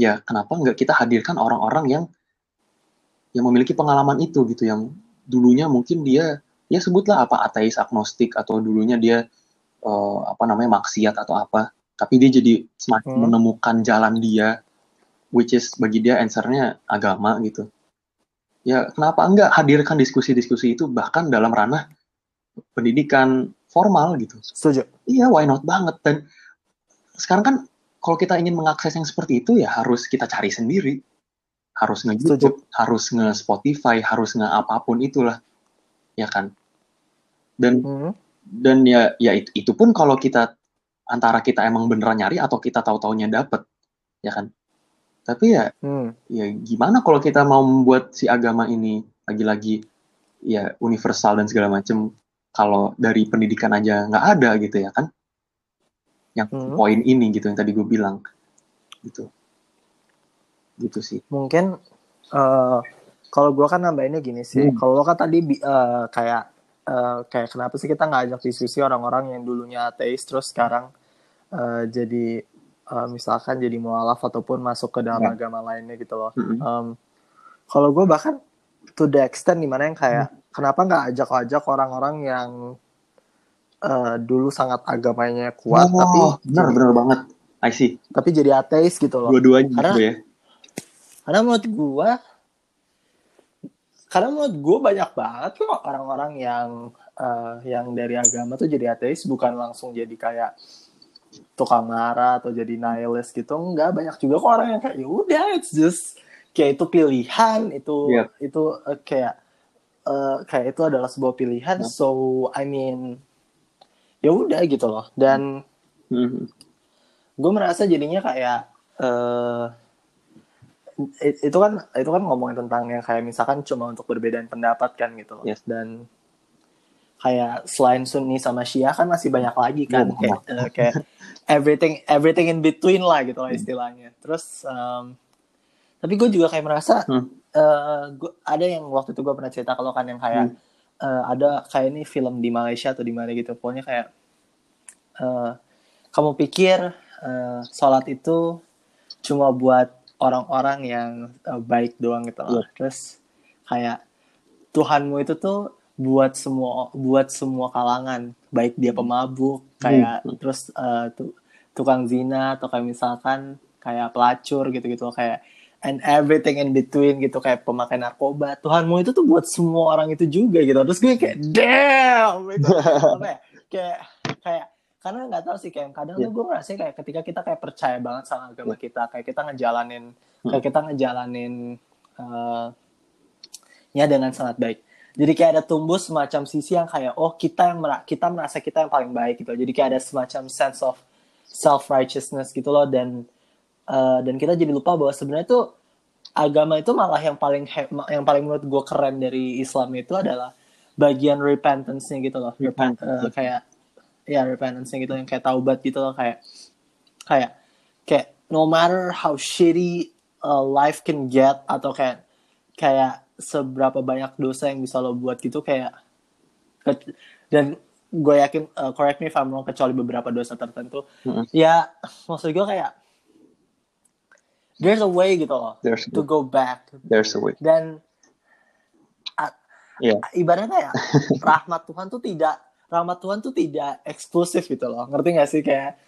ya kenapa nggak kita hadirkan orang-orang yang yang memiliki pengalaman itu gitu yang dulunya mungkin dia ya sebutlah apa ateis agnostik atau dulunya dia eh, apa namanya maksiat atau apa tapi dia jadi semakin Hmm. menemukan jalan dia which is bagi dia answernya agama gitu ya kenapa enggak hadirkan diskusi-diskusi itu bahkan dalam ranah pendidikan formal gitu Setuju. iya why not banget dan sekarang kan kalau kita ingin mengakses yang seperti itu ya harus kita cari sendiri. Harus nge YouTube harus nge Spotify harus nge apa pun itulah. Ya kan? Dan Hmm. dan ya ya itu, itu pun kalau kita antara kita emang beneran nyari atau kita tahu taunya dapet ya kan? Tapi ya Hmm. ya gimana kalau kita mau membuat si agama ini lagi-lagi ya universal dan segala macem kalau dari pendidikan aja nggak ada gitu ya kan yang Hmm. poin ini gitu yang tadi gue bilang gitu gitu sih Mungkin eh kalau gua kan nambahinnya gini sih. Hmm. Kalau lo kan tadi eh, kayak eh, kayak kenapa sih kita nggak ajak diskusi orang-orang yang dulunya ateis terus sekarang eh, jadi eh, misalkan jadi mualaf ataupun masuk ke dalam Ya. agama lainnya gitu loh. Mm-mm. Em, kalau gue bahkan to the extent di mana yang kayak Hmm. kenapa nggak ajak-ajak orang-orang yang eh, dulu sangat agamanya kuat Oh, tapi bener jadi, bener banget I see tapi jadi ateis gitu loh. dua-duanya Karena- gitu ya Karena menurut gue karena menurut gue banyak banget kok orang-orang yang eh, yang dari agama tuh jadi ateis bukan langsung jadi kayak tukang marah atau jadi nihilist gitu enggak banyak juga kok orang yang kayak ya udah it's just kayak itu pilihan itu Yep. itu eh, kayak eh, kayak itu adalah sebuah pilihan Yep. so I mean ya udah gitu loh dan Mhm. gue merasa jadinya kayak eh it- itu kan itu kan ngomongin tentang yang kayak misalkan cuma untuk perbedaan pendapat kan gitu loh. Yes. dan kayak selain Sunni sama Syiah kan masih banyak lagi kan Oh, kayak, eh, kayak everything everything in between lah gitu lah istilahnya terus em, tapi gue juga kayak merasa Hmm. eh, gua- ada yang waktu itu gue pernah cerita kalau kan yang kayak eh, ada kayak ini film di Malaysia atau di mana gitu pokoknya kayak eh, kamu pikir eh, sholat itu cuma buat orang-orang yang eh, baik doang gitu loh. Iya. Terus kayak Tuhanmu itu tuh buat semua buat semua kalangan, baik dia pemabuk, kayak terus eh, tu- tukang zina atau kayak misalkan kayak pelacur gitu-gitu kayak and everything in between gitu kayak pemakai narkoba. Tuhanmu itu tuh buat semua orang itu juga gitu. Terus gue kayak damn gitu. Ya? Kayak kayak karena nggak tahu sih kayak kadang Iya. tuh gue ngerasa kayak ketika kita kayak percaya banget sama agama kita kayak kita ngejalanin Hmm. kayak kita ngejalanin eh, ya dengan sangat baik jadi kayak ada tumbuh semacam sisi yang kayak oh kita yang mera- kita merasa kita yang paling baik gitu jadi kayak ada semacam sense of self righteousness gitu loh dan eh, dan kita jadi lupa bahwa sebenarnya tuh agama itu malah yang paling yang paling menurut gue keren dari Islam itu adalah bagian repentance-nya gitu loh Repen- Repentance. eh, kayak ya repentance-nya gitu yang kayak taubat gitu loh kayak kayak kayak no matter how shitty uh, life can get atau kayak kayak seberapa banyak dosa yang bisa lo buat gitu kayak dan gue yakin uh, correct me if I'm wrong kecuali beberapa dosa tertentu Mm-mm. ya maksud gue kayak there's a way gitu loh there's to go back. There's a way. Dan Iya. ibaratnya ya rahmat Tuhan tuh tidak rahmat Tuhan tuh tidak eksklusif gitu loh. Ngerti gak sih? Kayak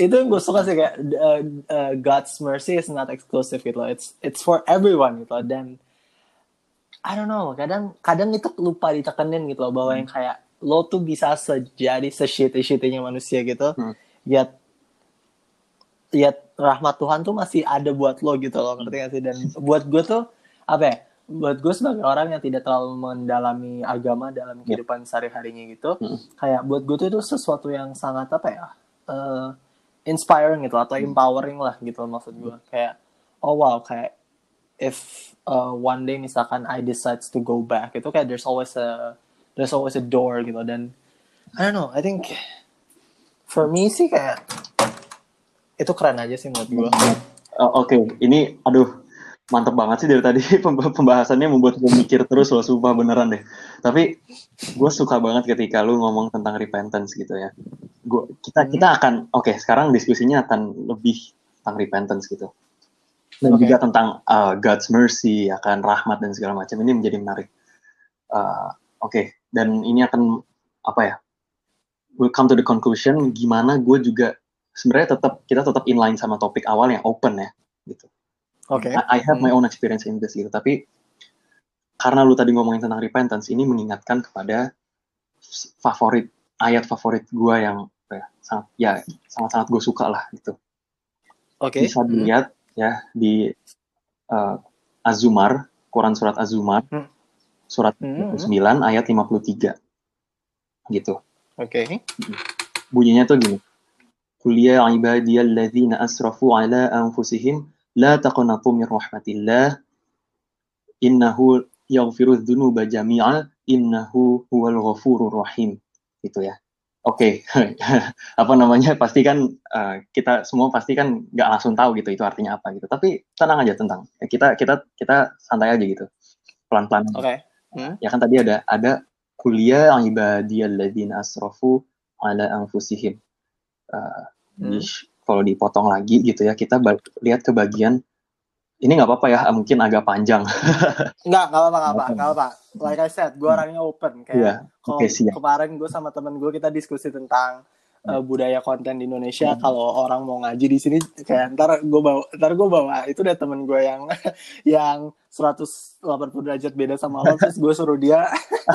itu yang gue suka sih kayak uh, uh, God's mercy is not exclusive gitu loh. It's it's for everyone gitu loh. Dan I don't know kadang kadang itu lupa ditekenin gitu loh bahwa yang kayak lo tuh bisa sejadi seshitty-shittynya manusia gitu Hmm. yet yet rahmat Tuhan tuh masih ada buat lo gitu loh ngerti gak sih? Dan buat gue tuh apa ya buat gue sebagai orang yang tidak terlalu mendalami agama dalam kehidupan sehari-harinya gitu Hmm. kayak buat gue tuh itu sesuatu yang sangat apa ya eh, inspiring gitu atau empowering lah gitu loh maksud gue. Kayak oh wow kayak if uh, one day misalkan I decides to go back itu kayak there's always a there's always a door gitu. Dan I don't know I think for me sih kayak itu keren aja sih menurut gue Oh, Oke, ini aduh mantep banget sih dari tadi pemb- pembahasannya membuat gue mikir terus loh, sumpah beneran deh. Tapi gue suka banget ketika lu ngomong tentang repentance gitu ya. Gue kita Hmm. kita akan oke sekarang diskusinya akan lebih tentang repentance gitu. Dan Oke. juga tentang uh, God's mercy, akan rahmat dan segala macam ini menjadi menarik. Uh, oke, dan ini akan apa ya? we'll come to the conclusion gimana gue juga sebenarnya tetap kita tetap inline sama topik awal yang open ya gitu. Oke. I, I have my Hmm. own experience in this gitu. Tapi karena lu tadi ngomongin tentang repentance, ini mengingatkan kepada favorit ayat favorit gue yang ya, sangat ya sangat-sangat gue suka lah gitu. Oke. Bisa Hmm. dilihat ya di uh, Az-Zumar, Quran surat Az-Zumar, Hmm. surat Hmm. 9 ayat 53 gitu. Oke. bunyinya tuh gini. Qul ya ibadiyalladzina asrafu ala anfusihim la taqnatu min rahmatillah innahu yaghfiru dzunuba jami'a innahu huwal ghafurur rahim gitu ya. Oke, apa namanya? Pasti kan eh, kita semua pasti kan nggak langsung tahu gitu itu artinya apa gitu. Tapi tenang aja tentang ya, kita kita kita santai aja gitu, pelan-pelan. aja Oke. ya kan tadi ada ada kuliah ibadiyalladzina asrafu ala anfusihim Eh, Hmm. di- kalau dipotong lagi gitu ya kita lihat ke bagian ini nggak apa-apa ya mungkin agak panjang Enggak, enggak apa-apa, enggak apa, Open. enggak apa. Like I said, gue orangnya open. Kayak oke, siap. kemarin gue sama temen gue kita diskusi tentang uh, budaya konten di Indonesia. Hmm. Kalau orang mau ngaji di sini, kayak ntar gue bawa, ntar gue bawa itu deh temen gue yang yang 180 derajat beda sama lo, terus gue suruh dia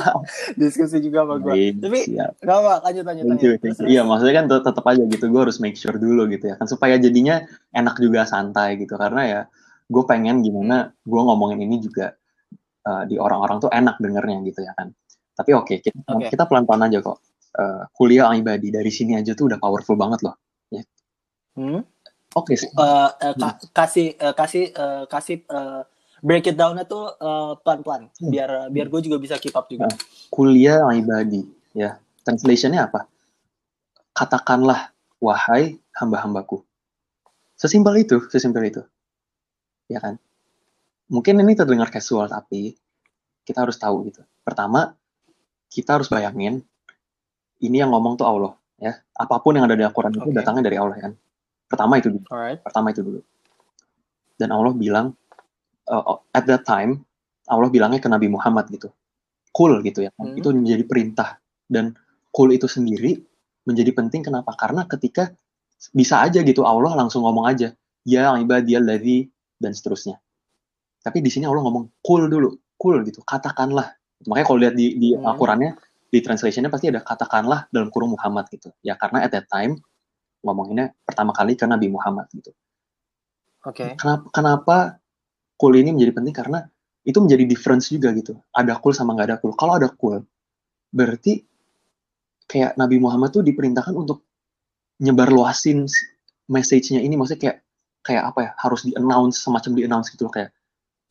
diskusi juga sama gue. Baik, Tapi siap. enggak apa, lanjut lanjut Thank lanjut. you, Terus, thank you. terus. Iya, maksudnya kan tet- tetap aja gitu. Gue harus make sure dulu gitu ya kan supaya jadinya enak juga santai gitu. Karena ya gue pengen gimana gue ngomongin ini juga uh, di orang-orang tuh enak dengernya gitu ya kan. Tapi oke, kita, Oke. kita pelan-pelan aja kok. Uh, kuliah ibadi dari sini aja tuh udah powerful banget loh. Hmm? Oke sih. Eh, eh, ka- kasih eh, kasih eh, kasih eh, break it down itu eh, pelan-pelan. Hmm. biar biar gue juga bisa keep up juga. kuliah ibadi ya. Translationnya apa? Katakanlah wahai hamba-hambaku. Sesimpel itu sesimpel itu. Ya kan? Mungkin ini terdengar casual tapi kita harus tahu gitu. Pertama kita harus bayangin ini yang ngomong tuh Allah ya. Apa pun yang ada di Al-Quran itu Oke. datangnya dari Allah kan. Pertama itu dulu. Alright. pertama itu dulu. Dan Allah bilang uh, at that time Allah bilangnya ke Nabi Muhammad gitu. Cool gitu ya. Hmm. itu menjadi perintah. Dan cool itu sendiri menjadi penting. Kenapa? Karena ketika bisa aja gitu Allah langsung ngomong aja ya ibadiyalladzi dan seterusnya. Tapi di sini Allah ngomong cool dulu cool gitu. Katakanlah. Makanya kalau lihat di di Hmm. Al-Qurannya di translationnya pasti ada katakanlah dalam kurung Muhammad gitu. Ya karena at that time ngomonginnya pertama kali ke Nabi Muhammad gitu. Oke. kenapa kenapa cool ini menjadi penting? Karena itu menjadi difference juga gitu. Ada cool sama nggak ada cool kalau ada cool berarti kayak Nabi Muhammad tuh diperintahkan untuk nyebar luasin message-nya ini. Maksudnya kayak kayak apa ya harus di announce semacam di announce gitu loh kayak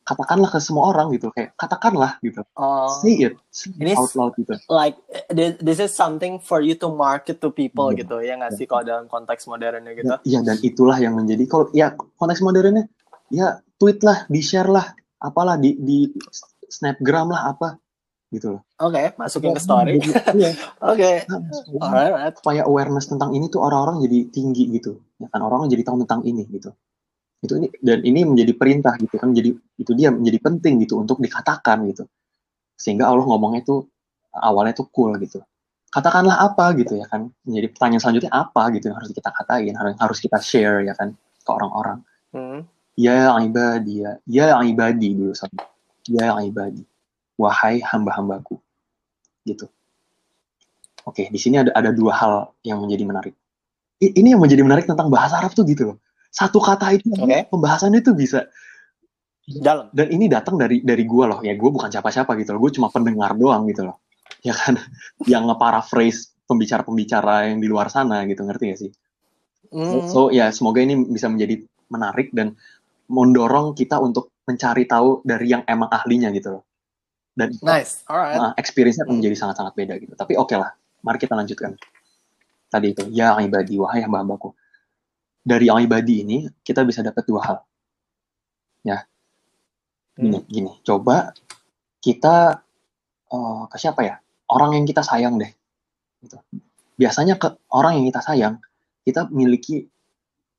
katakanlah ke semua orang gitu kayak katakanlah gitu Oh, say it say Ini out loud gitu like this, this is something for you to market to people Iya. gitu ya nggak sih kalau dalam konteks modernnya gitu. Ya, Iya dan itulah yang menjadi kalau ya konteks modernnya ya tweet lah, di share lah, apalah di di snapgram lah apa gitu loh. Oke, masukin ke story. Iya. Oke. Nah, supaya- Alright, alright. supaya awareness tentang ini tuh orang-orang jadi tinggi gitu. Ya kan orang jadi tahu tentang ini gitu. Itu ini dan ini menjadi perintah gitu kan. Jadi itu dia menjadi penting gitu untuk dikatakan gitu. Sehingga Allah ngomongnya tuh awalnya tuh cool gitu. Katakanlah apa gitu ya kan. Menjadi pertanyaan selanjutnya apa gitu yang harus kita katain, harus harus kita share ya kan ke orang-orang. Hmm. Ya ibadi, ya, ya ibadi dulu sorry. Ya ibadi. Wahai hamba-hambaku. Gitu. Oke, di sini ada ada dua hal yang menjadi menarik. Ini yang menjadi menarik tentang bahasa Arab tuh gitu loh. Satu kata itu Oke. pembahasannya tuh bisa Dalam. dan ini datang dari dari gua loh. Ya gua bukan siapa-siapa gitu loh. Gue cuma pendengar doang gitu loh. Ya kan yang nge-paraphrase pembicara-pembicara yang di luar sana gitu, ngerti gak sih? Hmm. So ya semoga ini bisa menjadi menarik dan mendorong kita untuk mencari tahu dari yang emang ahlinya gitu loh. Dan Nice. Alright. uh, experience-nya akan menjadi sangat-sangat beda gitu. Tapi oke lah, mari kita lanjutkan. Tadi itu, ya ibadi, wahai hamba-hambaku. Dari ibadi ini, kita bisa dapat dua hal. Ya, gini, Hmm. gini. Coba kita uh, ke siapa ya? Orang yang kita sayang deh. Gitu. Biasanya ke orang yang kita sayang, kita miliki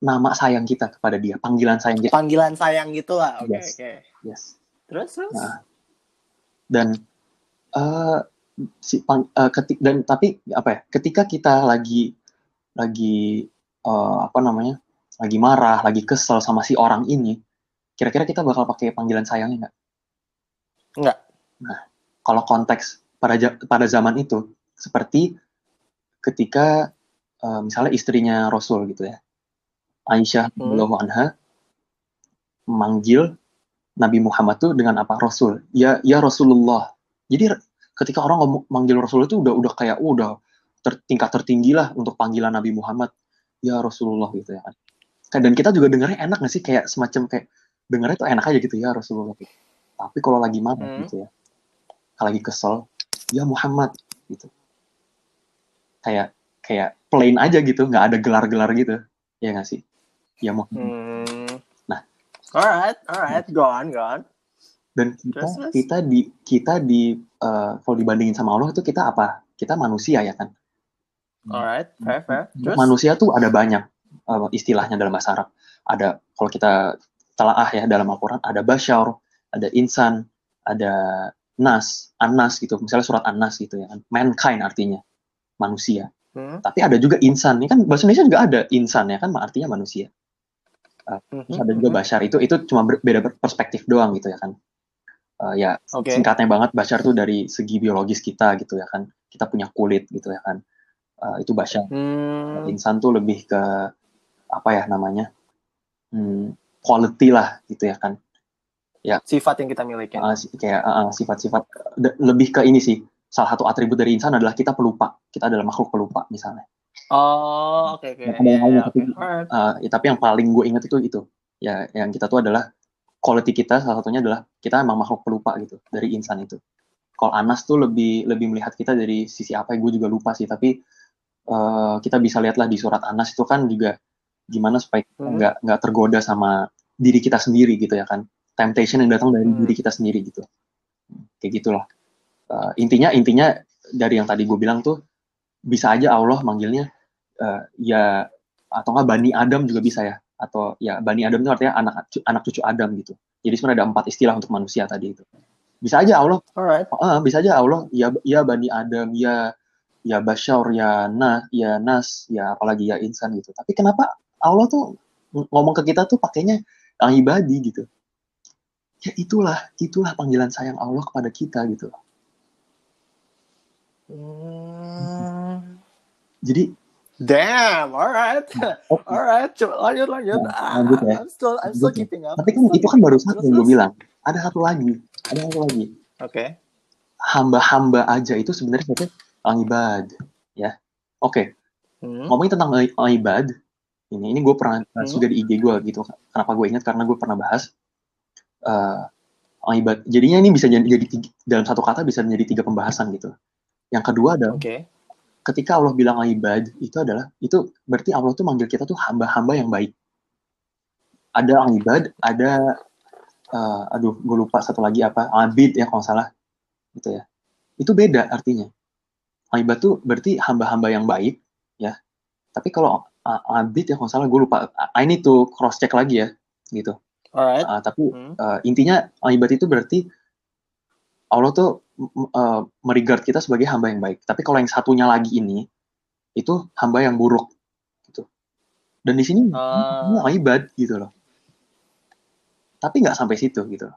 nama sayang kita kepada dia, panggilan sayang kita. Panggilan sayang gitu lah. Oke, Yes. oke. Yes. Terus, terus? Nah, dan eh si pang, uh, ketik dan tapi apa ya ketika kita lagi lagi uh, apa namanya lagi marah lagi kesel sama si orang ini kira-kira kita bakal pakai panggilan sayangnya nggak? Nggak. nah kalau konteks pada pada zaman itu seperti ketika uh, misalnya istrinya Rasul gitu ya Aisyah Hmm. anha memanggil Nabi Muhammad tuh dengan apa? Rasul. Ya ya Rasulullah. Jadi ketika orang ngomong manggil Rasul itu udah udah kayak oh, udah ter, tingkat tertinggi lah untuk panggilan Nabi Muhammad ya Rasulullah gitu ya kan dan kita juga dengarnya enak gak sih kayak semacam kayak dengarnya tuh enak aja gitu ya Rasulullah gitu. tapi kalau lagi marah Hmm. gitu ya kalau lagi kesel ya Muhammad gitu kayak kayak plain aja gitu nggak ada gelar-gelar gitu ya nggak sih ya Muhammad Hmm. Nah. Alright, alright, go on, go on. dan kita kita di kita di eh, kalau dibandingin sama Allah itu kita apa kita manusia ya kan Alright, fair, fair. Terus? manusia tuh ada banyak eh, istilahnya dalam bahasa Arab. Ada kalau kita telaah ya dalam Al-Quran ada basyar ada insan ada nas anas gitu. Misalnya surat anas gitu ya. Kan mankind artinya manusia. Hmm. tapi ada juga insan. Ini kan bahasa Indonesia juga ada insan ya kan? Artinya manusia. Mhm, terus ada juga mhm. basyar. Itu itu cuma ber- beda perspektif doang gitu ya kan? Eh, ya Oke. singkatnya banget basyar tuh dari segi biologis kita gitu ya kan? Kita punya kulit gitu ya kan Eh, itu basyar Hmm. insan tuh lebih ke apa ya namanya hmm, quality lah gitu ya kan Sifat yang kita miliki. Si- kayak ah, sifat-sifat lebih ke ini sih salah satu atribut dari insan adalah kita pelupa kita adalah makhluk pelupa misalnya Oh, oke, oke. Ya, ada yang lain, Ya, tapi- oke. Alright. Ah, ya, tapi yang paling gue inget itu itu ya yang kita tuh adalah quality kita salah satunya adalah kita emang makhluk pelupa gitu dari insan itu kalau Anas tuh lebih lebih melihat kita dari sisi apa gue juga lupa sih tapi eh, kita bisa lihatlah di surat Anas itu kan juga gimana supaya kita Hmm. nggak nggak tergoda sama diri kita sendiri gitu ya kan temptation yang datang dari Hmm. diri kita sendiri gitu kayak gitulah Eh, intinya intinya dari yang tadi gue bilang tuh bisa aja Allah manggilnya eh, ya atau nggak Bani Adam juga bisa ya atau ya Bani Adam itu artinya anak anak cucu Adam gitu jadi sebenarnya ada empat istilah untuk manusia tadi itu bisa aja Allah Alright. ah, bisa aja Allah ya ya Bani Adam ya ya Bashar ya Nas ya Nas ya apalagi ya insan gitu tapi kenapa Allah tuh ng- ngomong ke kita tuh pakainya yang ibadi gitu ya itulah itulah panggilan sayang Allah kepada kita gitu Hmm. jadi Damn, alright. oh, Alright, coba lanjut lanjut. Nah, Ah, lanjut ya. I'm still I'm still ya. keeping up. tapi kan itu kan baru satu yang gue bilang ada satu lagi ada satu lagi Oke. hamba-hamba aja itu sebenarnya kita ibad ya. Oke. Hmm. ngomongin tentang i- ibad ini ini gue pernah Hmm. juga di IG gue gitu kenapa gue ingat? Karena gue pernah bahas eh ibad jadinya ini bisa jadi, jadi tiga- dalam satu kata bisa menjadi tiga pembahasan gitu. Yang kedua adalah Oke. ketika Allah bilang ibad itu adalah itu berarti Allah tuh manggil kita tuh hamba-hamba yang baik. Ada ibad ada eh, aduh gue lupa satu lagi apa abid ya kalau salah gitu ya. Itu beda artinya ibad tuh berarti hamba-hamba yang baik ya tapi kalau uh, abid ya kalau salah gue lupa I need to cross check lagi ya gitu Alright. Uh, tapi Hmm. uh, intinya ibad itu berarti Allah tuh uh, meregard kita sebagai hamba yang baik. Tapi kalau yang satunya lagi ini itu hamba yang buruk gitu. Dan di sini Ah. ini ibad gitu loh. Tapi nggak sampai situ gitu loh.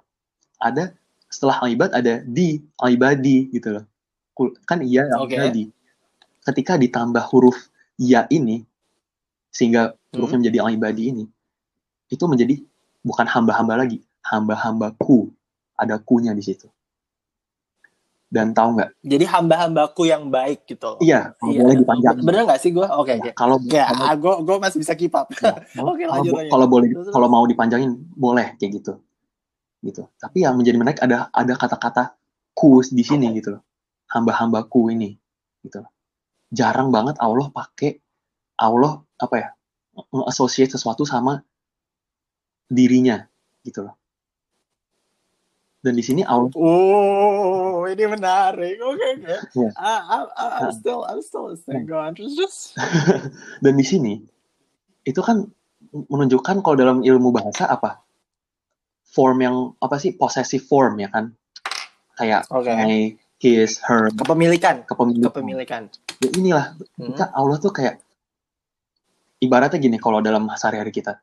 Ada setelah ibad ada di ibadi gitu loh. Kan iya Oke. ibadi. Ketika ditambah huruf ya ini sehingga hurufnya menjadi ibadi ini itu menjadi bukan hamba-hamba lagi, hamba-hambaku. Ada kunya di situ. Dan tahu nggak? Jadi hamba-hambaku yang baik gitu. Iya, kalau Iya. boleh dipanjang. Bener nggak sih gue? Oke, oke. Kalau Kayak kalau- ah, gue gue masih bisa keep up. ya, kalau- Oke, kalau lanjut, bo- lanjut. kalau boleh kalau mau dipanjangin boleh kayak gitu. Gitu. Tapi yang menjadi menarik ada ada kata-kata ku di sini gitu loh. Hamba-hambaku ini gitu. loh. Jarang banget Allah pakai Allah apa ya? nge-associate sesuatu sama dirinya gitu loh. Dan di sini Allah Oh, ini menarik. Oke, oke. Iya. Ah, ah, I'm still I'm still listening. Go on. Terus terus. dan di sini itu kan menunjukkan kalau dalam ilmu bahasa apa form yang apa sih possessive form ya kan kayak Oke. my his her. Kepemilikan. kepemilikan. Kepemilikan. ya inilah. Hmm. kita Allah tuh kayak ibaratnya gini kalau dalam sehari-hari kita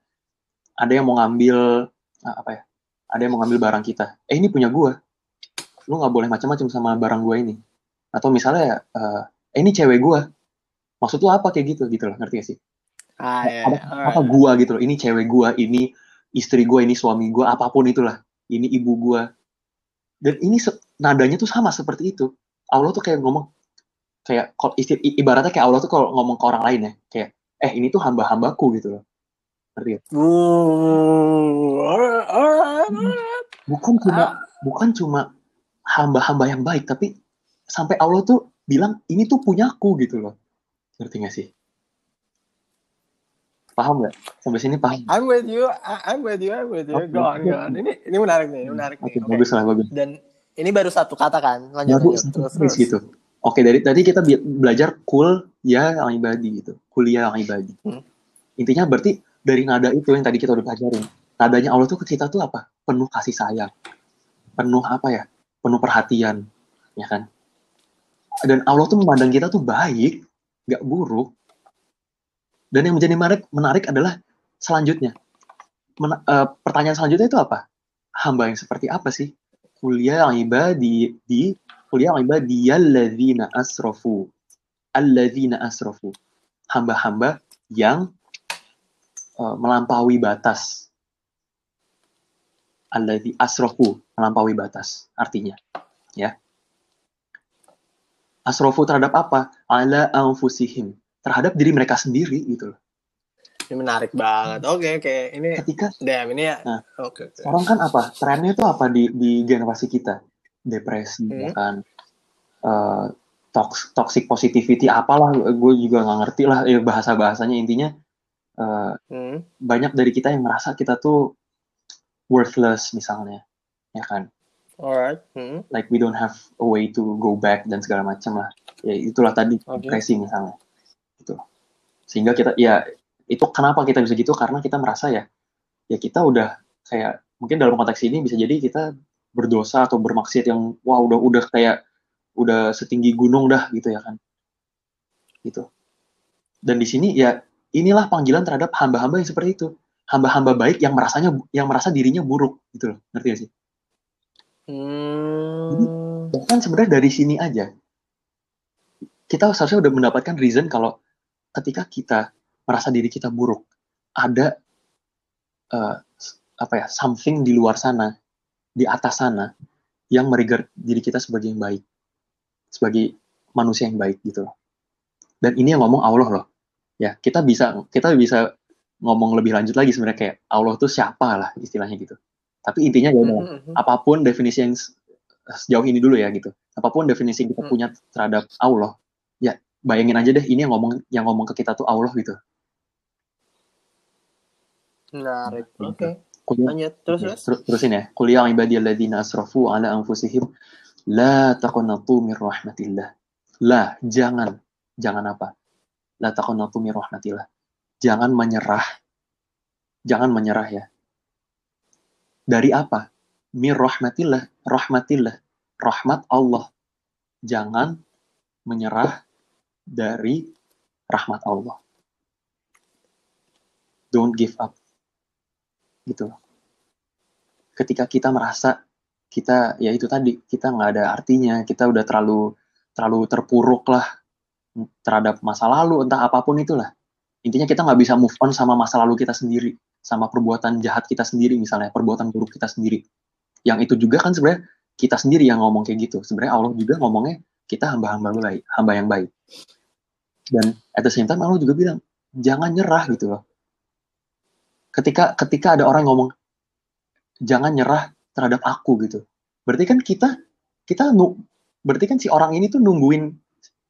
ada yang mau ngambil ah, apa ya ada yang mau ngambil barang kita. Eh ini punya gua. Lu nggak boleh macam-macam sama barang gua ini. Atau misalnya eh eh, ini cewek gua. Maksud lu apa kayak gitu? Gitu loh ngerti gak sih? Ah, ya. apa, apa gua gitu loh? Ini cewek gua ini istri gua ini suami gua apa pun itulah. Ini ibu gua dan ini nadanya tuh sama seperti itu. Allah tuh kayak ngomong kayak ibaratnya kayak Allah tuh kalau ngomong ke orang lain ya kayak eh ini tuh hamba-hambaku gitu loh. Ngerti alright. bukan cuma bukan cuma hamba-hamba yang baik tapi sampai Allah tuh bilang ini tuh punyaku gitu loh. Ngerti gak sih paham nggak sampai sini paham I'm with you, I'm with you, I'm with you. Oke. Go on, go on. Ini ini menarik nih, ini menarik oke nih. Bagus lah bagus Dan ini baru satu kata kan? Lanjut, baru lanjut. satu Terus, terus. gitu oke dari tadi kita belajar kul ya yang ibadi gitu kuliah yang ibadi Hmm. intinya berarti dari nada itu yang tadi kita udah pelajarin nadanya Allah tuh ke kita tuh apa penuh kasih sayang penuh apa ya penuh perhatian ya kan dan Allah tuh memandang kita tuh baik nggak buruk dan yang menjadi menarik menarik adalah selanjutnya. Men- eh, pertanyaan selanjutnya itu apa? Hamba yang seperti apa sih? Kuliah yang ibadi di kuliah yang ibadi alladzina asrafu. Alladzina asrafu. Hamba-hamba yang eh, melampaui batas. Alladzi asrafu melampaui batas artinya ya. Asrafu terhadap apa? Ala anfusihim terhadap diri mereka sendiri gitu loh Ini menarik banget. Oke, oke. Ini ketika damn ini ya. Nah. Oke, oke. sekarang kan apa trennya itu apa di di generasi kita depresi Hmm. ya kan Eh, tox- toxic positivity apalah gue juga nggak ngerti lah eh, bahasa bahasanya intinya eh, Hmm. banyak dari kita yang merasa kita tuh worthless misalnya ya kan Alright. Hmm. like we don't have a way to go back dan segala macam lah ya itulah tadi Oke. depresi misalnya sehingga kita ya itu kenapa kita bisa gitu? Karena kita merasa ya ya kita udah kayak mungkin dalam konteks ini bisa jadi kita berdosa atau bermaksiat yang wah udah udah kayak udah setinggi gunung dah gitu ya kan. Gitu. Dan di sini ya inilah panggilan terhadap hamba-hamba yang seperti itu. Hamba-hamba baik yang merasanya yang merasa dirinya buruk gitu loh. Ngerti gak sih? Hmm. bahkan sebenarnya dari sini aja kita seharusnya udah mendapatkan reason kalau ketika kita merasa diri kita buruk ada eh, apa ya something di luar sana di atas sana yang merigger diri kita sebagai yang baik sebagai manusia yang baik gitu loh dan ini yang ngomong Allah loh ya kita bisa kita bisa ngomong lebih lanjut lagi sebenarnya kayak Allah tuh siapa lah istilahnya gitu tapi intinya ya udah, Hmm, hmm, apa pun definisi yang sejauh ini dulu ya gitu. Apa pun definisi yang kita Hmm. punya terhadap Allah, ya bayangin aja deh ini yang ngomong yang ngomong ke kita tuh Allah gitu. Menarik. Oke. Kuliah, Lanjut. Terus, terus. ter- terusin ya. Kuliah ibadiyalladzina asrafu ala anfusihim la taqnatu min rahmatillah. La, jangan. Jangan apa? La taqnatu min rahmatillah. Jangan menyerah. Jangan menyerah ya. Dari apa? Mir rahmatillah. Rahmatillah. Rahmat Allah. Jangan menyerah dari rahmat Allah. Don't give up. Gitu. Ketika kita merasa kita ya itu tadi kita nggak ada artinya kita udah terlalu terlalu terpuruk lah terhadap masa lalu entah apa pun itulah intinya kita nggak bisa move on sama masa lalu kita sendiri sama perbuatan jahat kita sendiri misalnya perbuatan buruk kita sendiri yang itu juga kan sebenarnya kita sendiri yang ngomong kayak gitu sebenarnya Allah juga ngomongnya kita hamba-hamba baik hamba yang baik dan at the same time Allah juga bilang jangan nyerah gitu loh ketika ketika ada orang ngomong jangan nyerah terhadap aku gitu berarti kan kita kita berarti kan si orang ini tuh nungguin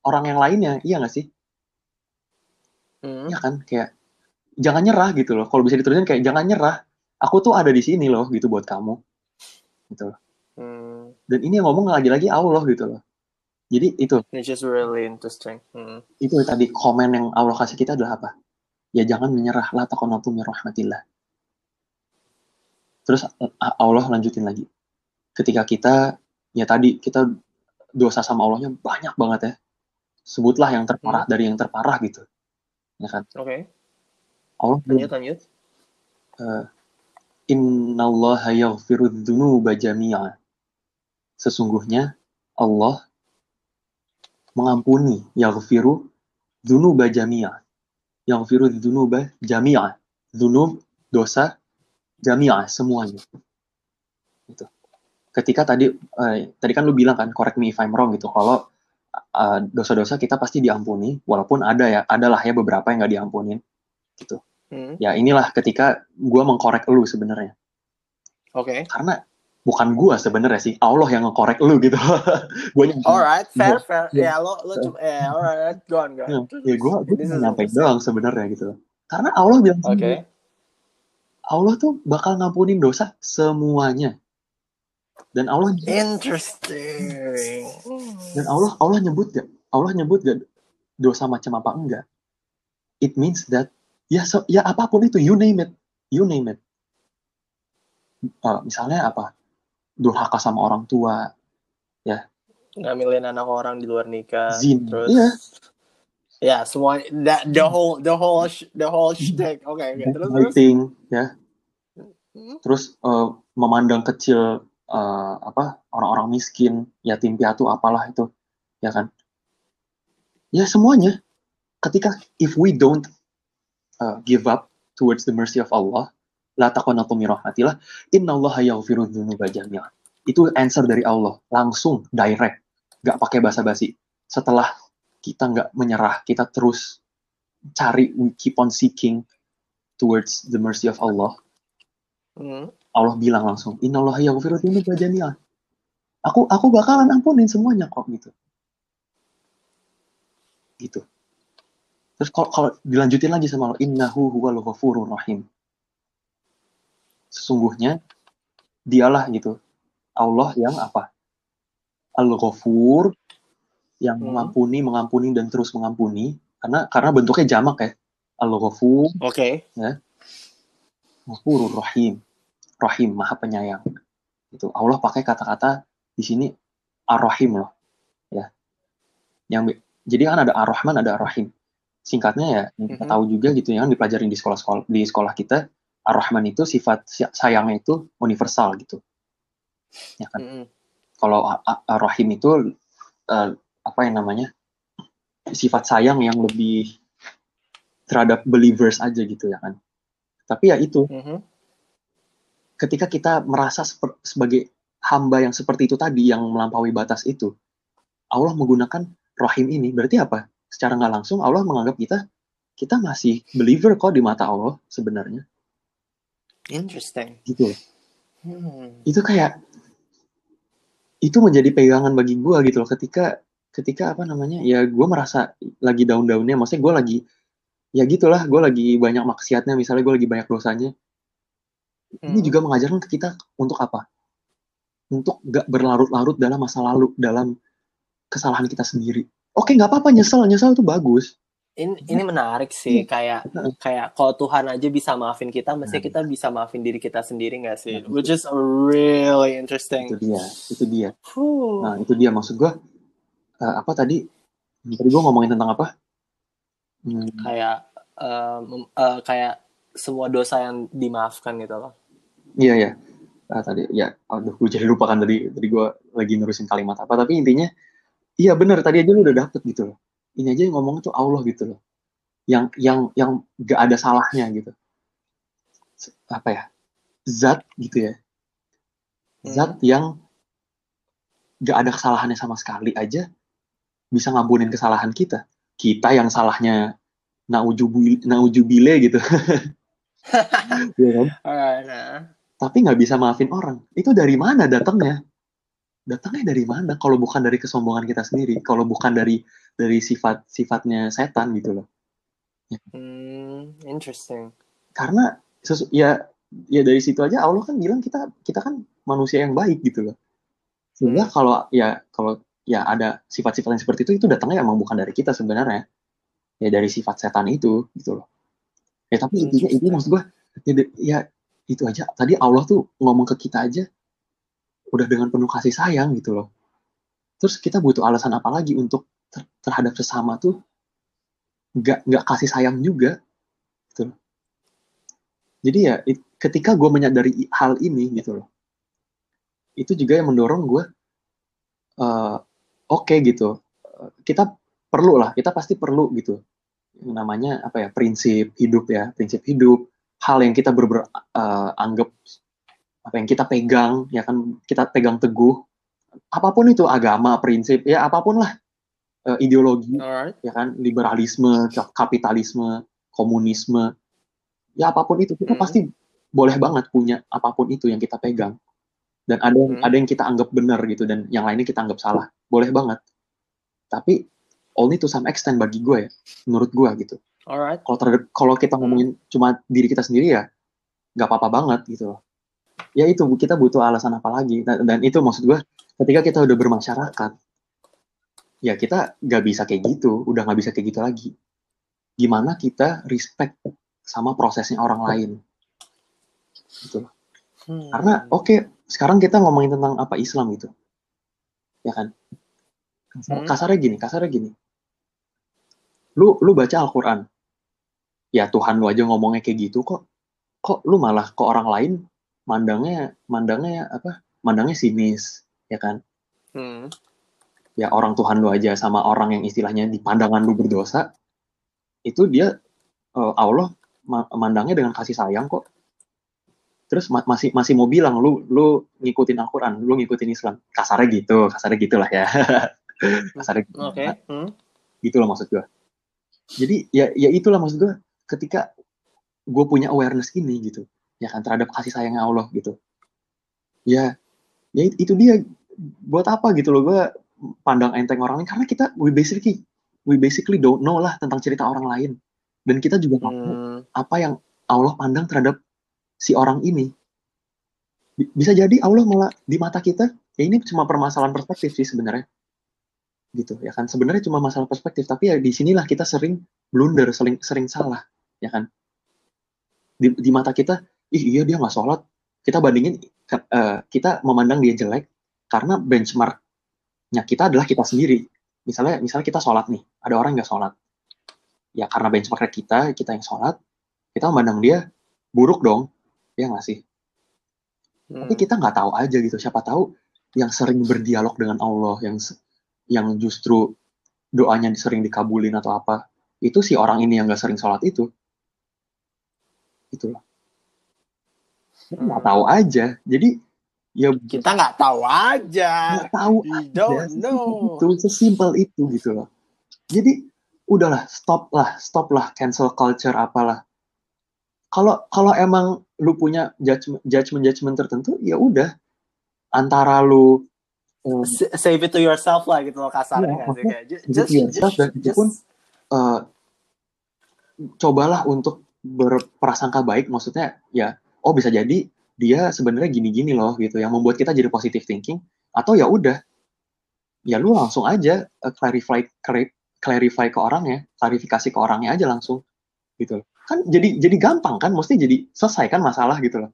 orang yang lainnya iya nggak sih Hmm. Iya kan kayak jangan nyerah gitu loh. Kalau bisa diterusin kayak jangan nyerah. Aku tuh ada di sini loh gitu buat kamu. Gitu loh. Hmm. Dan ini yang ngomong lagi-lagi Allah gitu loh. Jadi itu Which is really interesting. Hmm. itu tadi komen yang Allah kasih kita adalah apa? Ya jangan menyerah la taqnatu min rahmatillah. Terus eh, Allah lanjutin lagi. Ketika kita ya tadi kita dosa sama Allahnya banyak banget ya. Sebutlah yang terparah dari yang terparah gitu. Ya kan? Oke. Allah Lanjut lanjut. uh, Innallaha yaghfiru dzunuba jami'a. Sesungguhnya Allah mengampuni yaghfiru dzunuba jami'a. Yaghfiru dzunuba jami'a. Dzunub dosa jami'a semuanya. Gitu. Ketika tadi eh, tadi kan lu bilang kan correct me if I'm wrong gitu kalau eh, dosa-dosa kita pasti diampuni walaupun ada ya adalah ya beberapa yang nggak diampunin gitu Hmm. ya inilah ketika gue mengkorek lu sebenarnya Oke. karena bukan gue sebenarnya sih Allah yang ngekorek lu gitu gue yang Alright, fair, Iya. fair. Iya. Ya lo lo cuma eh alright, go on, go on. ya gue gue This cuma interesting. doang sebenarnya gitu karena Allah bilang Oke. sendiri, Allah tuh bakal ngampunin dosa semuanya dan Allah Interesting. dan Allah Allah nyebut gak Allah nyebut gak dosa macam apa enggak it means that ya so- ya apa pun itu you name it you name it Eh, misalnya apa durhaka sama orang tua Ngambilin anak orang di luar nikah. Zin. Terus. Iya. Ya, semua that, the whole the whole the whole shtick. Oke, oke. Terus terus. backbiting ya Hmm. terus eh, memandang kecil eh, apa orang-orang miskin yatim piatu apalah itu ya kan ya semuanya ketika if we don't uh, give up towards the mercy of Allah la taqnatu min rahmatillah innallaha yaghfiru dzunuba jami'an itu answer dari Allah langsung direct. Nggak pakai basa-basi. Setelah kita nggak menyerah kita terus cari we keep on seeking towards the mercy of Allah. Hmm. Allah bilang langsung innallaha yaghfiru dzunuba jami'an aku aku bakalan ampunin semuanya kok gitu. Gitu. Terus kalau, kalau dilanjutin lagi sama Allah innahu huwal ghafurur rahim sesungguhnya dialah gitu Allah yang apa al-ghafur yang Hmm. mengampuni mengampuni dan terus mengampuni karena karena bentuknya jamak ya al-ghafur Oke. Ghafurur Rahim. Rahim, Maha Penyayang. Itu Allah pakai kata-kata di sini Ar-Rahim loh. Ya. Yang jadi kan ada Ar-Rahman, ada Ar-Rahim. Singkatnya ya, yang kita Mhm. tahu juga gitu yang dipelajarin di sekolah-sekolah di sekolah kita, Ar-Rahman itu sifat si- sayangnya itu universal gitu. Ya kan? Mm-mm. Kalau A- A- Ar-Rahim itu eh, apa yang namanya? sifat sayang yang lebih terhadap believers aja gitu ya kan. Tapi ya itu, Mhm. ketika kita merasa sebagai hamba yang seperti itu tadi yang melampaui batas itu Allah menggunakan rahim ini berarti apa secara nggak langsung Allah menganggap kita kita masih believer kok di mata Allah sebenarnya Interesting. gitu. Hmm. itu kayak itu menjadi pegangan bagi gue gitu loh ketika ketika apa namanya ya gue merasa lagi daun-daunnya maksudnya gue lagi ya gitulah gue lagi banyak maksiatnya misalnya gue lagi banyak dosanya ini Hmm. juga mengajarkan ke kita untuk apa? Untuk gak berlarut-larut dalam masa lalu, dalam kesalahan kita sendiri. Oke, nggak apa-apa nyesel, nyesel itu bagus. Ini ini menarik sih kayak Heeh. kayak kalau Tuhan aja bisa maafin kita mesti kita bisa maafin diri kita sendiri nggak sih which is really Itu interesting dia, itu dia. Nah, itu dia maksud gue. eh, apa tadi? Tadi gue ngomongin tentang apa? Hmm, kayak eh, mem- eh, kayak semua dosa yang dimaafkan gitu loh iya ya. Ah, tadi ya, aduh, gue jadi lupa kan tadi. Tadi gue lagi nerusin kalimat apa. Tapi intinya, iya bener. Tadi aja lu udah dapet gitu loh. Ini aja yang ngomong tuh Allah gitu loh. Yang yang yang gak ada salahnya gitu. Apa ya? Zat gitu ya. Zat yang gak ada kesalahannya sama sekali aja bisa ngampunin kesalahan kita. Kita yang salahnya naujubile, naujubile gitu. Iya kan? Nah. Tapi nggak bisa maafin orang. Itu dari mana datangnya? Datangnya dari mana? Kalau bukan dari kesombongan kita sendiri, kalau bukan dari dari sifat sifatnya setan gitu loh. Hmm, interesting Karena sesu- ya ya dari situ aja Allah kan bilang kita kita kan manusia yang baik gitu loh. Sehingga Hmm. kalau ya kalau ya ada sifat-sifat yang seperti itu itu datangnya emang bukan dari kita sebenarnya. Ya dari sifat setan itu gitu loh. Ya tapi intinya intinya maksud gue ya, ya itu aja. Tadi Allah tuh ngomong ke kita aja udah dengan penuh kasih sayang gitu loh. terus kita butuh alasan apa lagi untuk ter- terhadap sesama tuh nggak nggak kasih sayang juga gitu loh. jadi ya it- ketika gue menyadari hal ini gitu loh itu juga yang mendorong gue eh, oke gitu Eh, kita perlu lah kita pasti perlu gitu namanya apa ya prinsip hidup ya prinsip hidup hal yang kita ber, anggap apa yang kita pegang ya kan kita pegang teguh apa pun itu agama prinsip ya apa pun lah eh, ideologi Alright. ya kan liberalisme kap- kapitalisme komunisme ya apa pun itu kita Hmm. pasti boleh banget punya apa pun itu yang kita pegang dan ada yang Hmm. ada yang kita anggap benar gitu dan yang lainnya kita anggap salah boleh banget tapi only to some extent bagi gue ya menurut gue gitu Alright. kalau kalau kita ngomongin cuma diri kita sendiri ya nggak apa-apa banget gitu loh ya itu kita butuh alasan apa lagi. Dan, dan itu maksud gue ketika kita udah bermasyarakat ya kita nggak bisa kayak gitu. Udah nggak bisa kayak gitu lagi. Gimana kita respect sama prosesnya orang lain? Gitu. Hmm. karena oke sekarang kita ngomongin tentang apa Islam gitu. Ya kan? Kasar- Hmm. kasarnya gini kasarnya gini. Lu lu baca Al-Quran. Ya Tuhan lu aja ngomongnya kayak gitu kok. Kok lu malah ke orang lain mandangnya mandangnya apa mandangnya sinis ya kan Hmm. ya orang Tuhan lu aja sama orang yang istilahnya di pandangan lu berdosa itu dia eh, Allah ma- mandangnya dengan kasih sayang kok terus ma- masih masih mau bilang lu lu ngikutin Al-Quran lu ngikutin Islam kasarnya gitu kasarnya gitulah ya kasarnya gitu. Oke. Hmm. gitu loh maksud gue jadi ya ya itulah maksud gue ketika gue punya awareness ini gitu ya kan terhadap kasih sayangnya Allah gitu. Ya ya it- itu dia buat apa gitu loh gue pandang enteng orang lain. Karena kita we basically we basically don't know lah tentang cerita orang lain. Dan kita juga nggak tahu Hmm. apa yang Allah pandang terhadap si orang ini. Bi- bisa jadi Allah malah di mata kita ya ini cuma permasalahan perspektif sih sebenarnya. Gitu ya kan. Sebenarnya cuma masalah perspektif tapi ya di sinilah kita sering blunder sering sering salah ya kan. Di, di mata kita ih iya dia nggak sholat. Kita bandingin eh, kita memandang dia jelek karena benchmarknya kita adalah kita sendiri. Misalnya misalnya kita sholat nih ada orang nggak sholat. Ya karena benchmarknya kita kita yang sholat kita memandang dia buruk dong. Ya nggak sih? Hmm. tapi kita nggak tahu aja gitu. Siapa tahu yang sering berdialog dengan Allah yang yang justru doanya sering dikabulin atau apa itu si orang ini yang nggak sering sholat itu. Itulah Kita nggak tahu aja. Jadi ya Kita nggak tahu aja. nggak tahu We aja don't know. itu sesimpel itu gitu loh. Jadi udahlah stop lah stop lah cancel culture apalah. Kalau kalau emang lu punya judgment judgment judgment tertentu ya udah. Antara lu S- Save it to yourself lah gitu loh kasarnya Iya, kan sih? kayak just yourself just, dan just pun eh, cobalah untuk berprasangka baik. Maksudnya ya oh bisa jadi dia sebenarnya gini-gini loh gitu yang membuat kita jadi positive thinking atau ya udah ya lu langsung aja eh, clarify clarify ke orangnya klarifikasi ke orangnya aja langsung gitu loh kan jadi jadi gampang kan mesti jadi selesai kan masalah gitu loh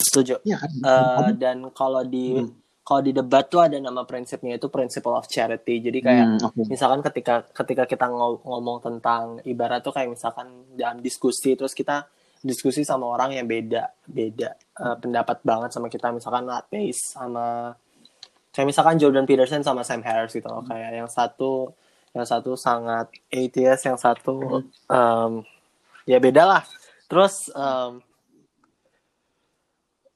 setuju. iya kan Eh, dan kalau di Hmm. kalau di debat tuh ada nama prinsipnya itu principle of charity. Jadi kayak Hmm, oke. misalkan ketika ketika kita ngo- ngomong tentang ibarat tuh kayak misalkan dalam diskusi terus kita diskusi sama orang yang beda beda eh, pendapat banget sama kita. Misalkan Pace sama kayak misalkan Jordan Peterson sama Sam Harris gitu loh. Kayak yang satu yang satu sangat atheist yang satu em, ya beda lah. Terus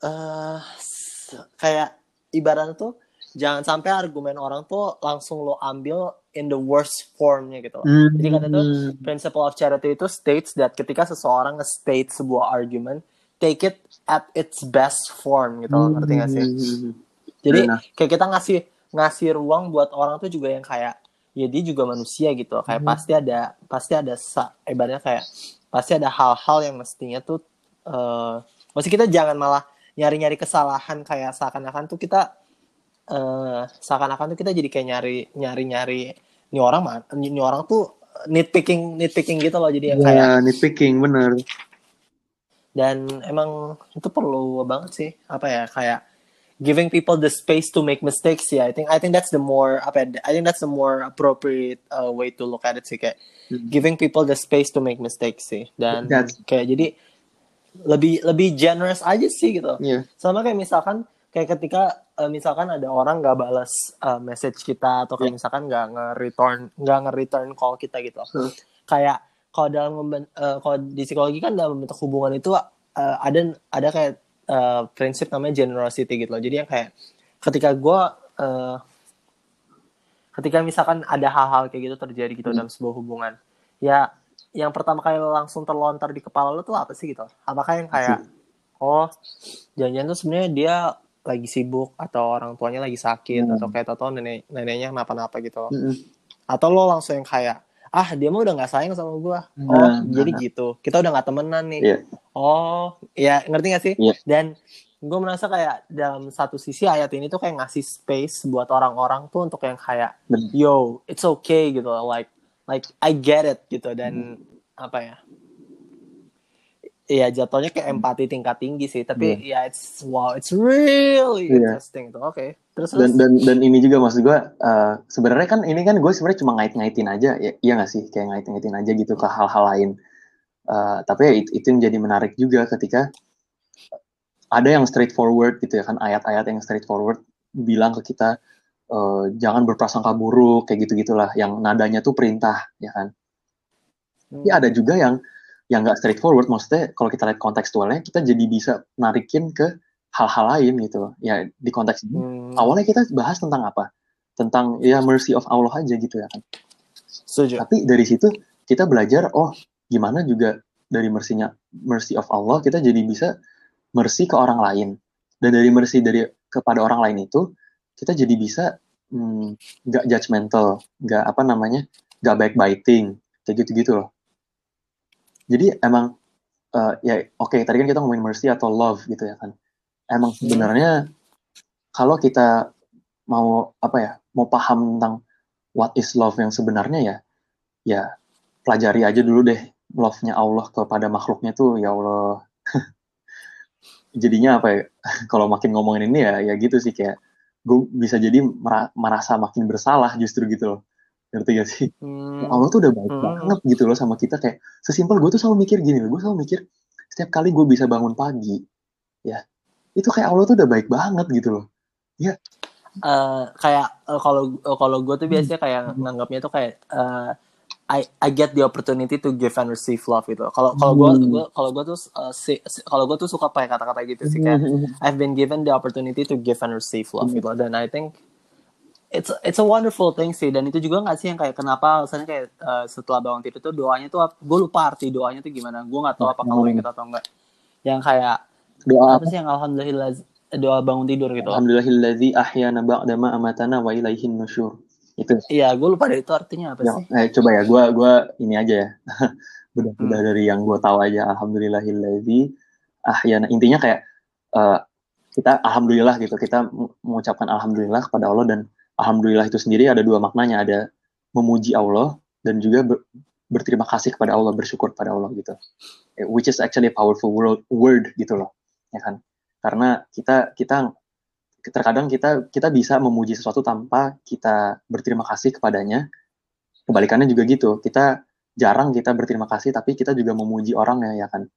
eh s- kayak ibaratnya tuh jangan sampai argumen orang tuh langsung lo ambil in the worst formnya gitu loh. Hmm, Jadi kata tuh principle of charity itu states that ketika seseorang nge-state sebuah argument, take it at its best form gitu loh, ngerti gak sih? Hmm. Jadi kayak kita ngasih ngasih ruang buat orang tuh juga yang kayak ya dia juga manusia gitu. Kayak Mhm. pasti ada pasti ada ibaratnya kayak pasti ada hal-hal yang mestinya tuh eh mesti kita jangan malah nyari-nyari kesalahan kayak seakan-akan tuh kita eh seakan-akan tuh kita jadi kayak nyari nyari-nyari ini orang mah ini orang tuh nitpicking nitpicking gitu loh jadi yang kayak Ya, nitpicking bener. dan emang itu perlu banget sih apa ya kayak giving people the space to make mistakes ya. I think I think that's the more apa ya, I think that's the more appropriate uh, way to look at it sih kayak Hmm. giving people the space to make mistakes sih. Dan That's- kayak jadi lebih lebih generous aja sih gitu. Iya. Sama kayak misalkan kayak ketika uh, misalkan ada orang nggak balas uh, message kita atau kayak Iya. misalkan nggak nge-return nggak nge-return call kita gitu. Hmm. Kayak kalau dalam memben- uh, kalau di psikologi kan dalam membentuk hubungan itu uh, ada ada kayak uh, prinsip namanya generosity gitu loh. Jadi yang kayak ketika gue uh, ketika misalkan ada hal-hal kayak gitu terjadi gitu Hmm. dalam sebuah hubungan, ya yang pertama kali langsung terlontar di kepala lo tuh apa sih gitu? Apakah yang kayak oh jangan-jangan tuh sebenarnya dia lagi sibuk atau orang tuanya lagi sakit Hmm. atau kayak tau nenek neneknya kenapa-napa gitu Mm-mm. atau lo langsung yang kayak ah dia mah udah nggak sayang sama gua oh Nah, jadi nah. gitu kita udah nggak temenan nih Iya. oh ya ngerti gak sih Iya. dan gue merasa kayak dalam satu sisi ayat ini tuh kayak ngasih space buat orang-orang tuh untuk yang kayak yo it's okay gitu like like I get it gitu dan Hmm. apa ya Iya jatuhnya kayak empati tingkat tinggi sih tapi ya it's wow it's really Iya. interesting tuh. Oke terus dan terus? dan dan ini juga maksud gue uh, sebenarnya kan ini kan gue sebenarnya cuma ngait-ngaitin aja ya iya nggak sih? Kayak ngait-ngaitin aja gitu ke hal-hal lain. Uh, tapi ya itu, itu yang jadi menarik juga ketika ada yang straightforward gitu ya kan ayat-ayat yang straightforward bilang ke kita uh, jangan berprasangka buruk kayak gitu gitulah yang nadanya tuh perintah ya kan? Tapi ada juga yang yang nggak straightforward maksudnya kalau kita lihat kontekstualnya kita jadi bisa narikin ke hal-hal lain gitu ya di konteks ini Hmm, awalnya kita bahas tentang apa? Tentang ya mercy of Allah aja gitu ya kan. setuju Tapi dari situ kita belajar oh gimana juga dari mercy-nya mercy of Allah kita jadi bisa mercy ke orang lain. Dan dari mercy dari kepada orang lain itu kita jadi bisa hmm, nggak judgmental, nggak apa namanya, nggak backbiting, kayak gitu-gitu loh. Jadi emang eh, ya oke tadi kan kita ngomongin mercy atau love gitu ya kan. Emang sebenarnya kalau kita mau apa ya mau paham tentang what is love yang sebenarnya ya ya pelajari aja dulu deh love-nya Allah kepada makhluknya tuh ya Allah. Jadinya apa ya kalau makin ngomongin ini ya ya gitu sih kayak gue bisa jadi mera- merasa makin bersalah justru gitu loh ngerti gak sih Hmm, Allah tuh udah baik Hmm. banget gitu loh sama kita kayak sesimpel gue tuh selalu mikir gini loh gue selalu mikir setiap kali gue bisa bangun pagi ya itu kayak Allah tuh udah baik banget gitu loh eh, kayak eh, kalau eh, kalau gue tuh biasanya kayak Hmm. nganggapnya tuh kayak eh, I I get the opportunity to give and receive love gitu. Kalau kalau gue Hmm. kalau gue tuh si- si- kalau gue tuh suka pakai kata-kata gitu sih kayak I've been given the opportunity to give and receive love Hmm. gitu. Dan I think it's it's a wonderful thing sih. Dan itu juga nggak sih yang kayak kenapa alasannya kayak eh, setelah bangun tidur tuh doanya tuh gue lupa arti doanya tuh gimana. Gue nggak tahu apa kalau inget atau enggak. Yang kayak doa apa sih yang alhamdulillah doa bangun tidur gitu. Alhamdulillahilladzi ahyana ba'dama amatana wa ilaihin nusyur itu Iya, gue lupa deh itu artinya apa ya, sih. eh, coba ya gue gua ini aja ya bedah-bedah Hmm. dari yang gue tahu aja Alhamdulillahilladzi ahyana intinya kayak eh, kita alhamdulillah gitu kita mengucapkan alhamdulillah kepada Allah dan alhamdulillah itu sendiri ada dua maknanya. Ada memuji Allah dan juga ber- berterima kasih kepada Allah bersyukur kepada Allah gitu. Eh, which is actually a powerful word, word gitu loh ya kan? Karena kita kita terkadang kita kita bisa memuji sesuatu tanpa kita berterima kasih kepadanya. Kebalikannya juga gitu kita jarang kita berterima kasih tapi kita juga memuji orangnya ya kan?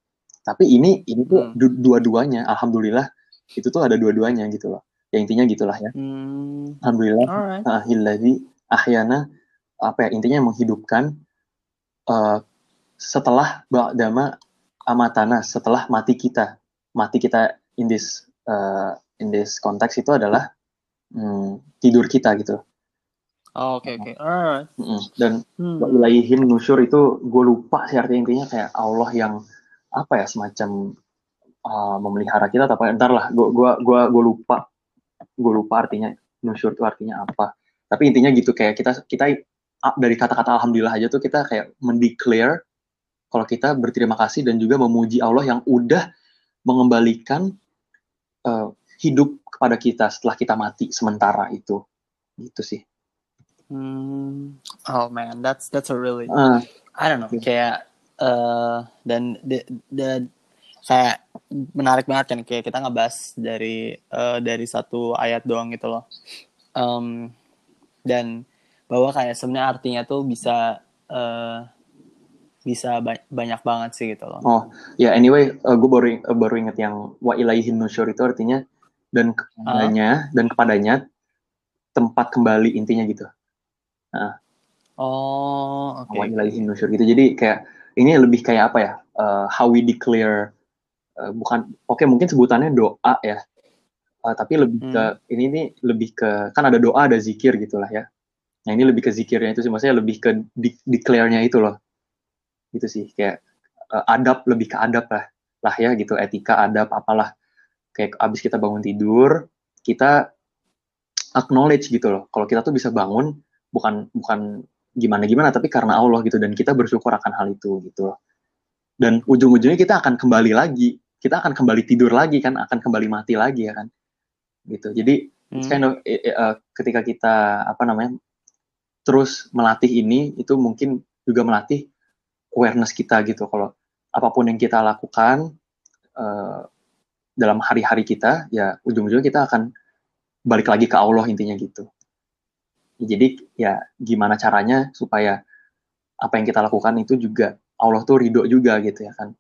Tapi ini ini tuh Hmm. du- dua-duanya alhamdulillah itu tuh ada dua-duanya gitu loh ya intinya gitulah ya Hmm, alhamdulillah alright. ahilladzi ahyana apa ya intinya menghidupkan eh, setelah ba'dama amatana setelah mati kita mati kita in this eh, in this konteks itu adalah hmm, tidur kita gitu Oh, Oke oke, alright. Mm-mm. dan Hmm. wa ilaihim nusyur itu gue lupa sih artinya intinya kayak Allah yang apa ya semacam uh, memelihara kita tapi ntar lah gue gua gua gua lupa gue lupa artinya nusyur itu artinya apa tapi intinya gitu kayak kita kita dari kata-kata alhamdulillah aja tuh kita kayak mendeclare kalau kita berterima kasih dan juga memuji Allah yang udah mengembalikan uh, hidup kepada kita setelah kita mati sementara itu gitu sih Hmm. Oh man, that's that's a really Ah, I don't know Iya. kayak eh dan the, the kayak menarik banget kan kayak kita ngebahas dari uh, dari satu ayat doang gitu loh um, dan bahwa kayak sebenarnya artinya tuh bisa uh, bisa ba banyak banget sih gitu loh. Oh ya yeah, anyway uh, gue baru uh, baru inget yang wa ilaihin nusyur itu artinya dan kepadanya uh. dan kepadanya tempat kembali intinya gitu. Nah. Oh oke. Okay. Wa ilaihin nusyur gitu jadi kayak ini lebih kayak apa ya uh, how we declare uh, bukan oke okay, mungkin sebutannya doa ya. Uh, tapi lebih hmm. ke ini nih lebih ke kan ada doa ada zikir gitulah ya. Nah ini lebih ke zikirnya itu sih maksudnya lebih ke di, declare-nya itu loh. Gitu sih kayak uh, adab lebih ke adab lah. Lah ya gitu etika adab apalah. Kayak abis kita bangun tidur kita acknowledge gitu loh. Kalau kita tuh bisa bangun bukan bukan gimana gimana tapi karena Allah gitu dan kita bersyukur akan hal itu gitu loh. Dan ujung-ujungnya kita akan kembali lagi kita akan kembali tidur lagi kan akan kembali mati lagi ya kan. Gitu. Jadi hmm. kind of uh, ketika kita apa namanya terus melatih ini itu mungkin juga melatih awareness kita gitu. Kalau apa pun yang kita lakukan uh, dalam hari-hari kita ya ujung-ujungnya kita akan balik lagi ke Allah intinya gitu. Jadi ya gimana caranya supaya apa yang kita lakukan itu juga Allah tuh ridho juga gitu ya kan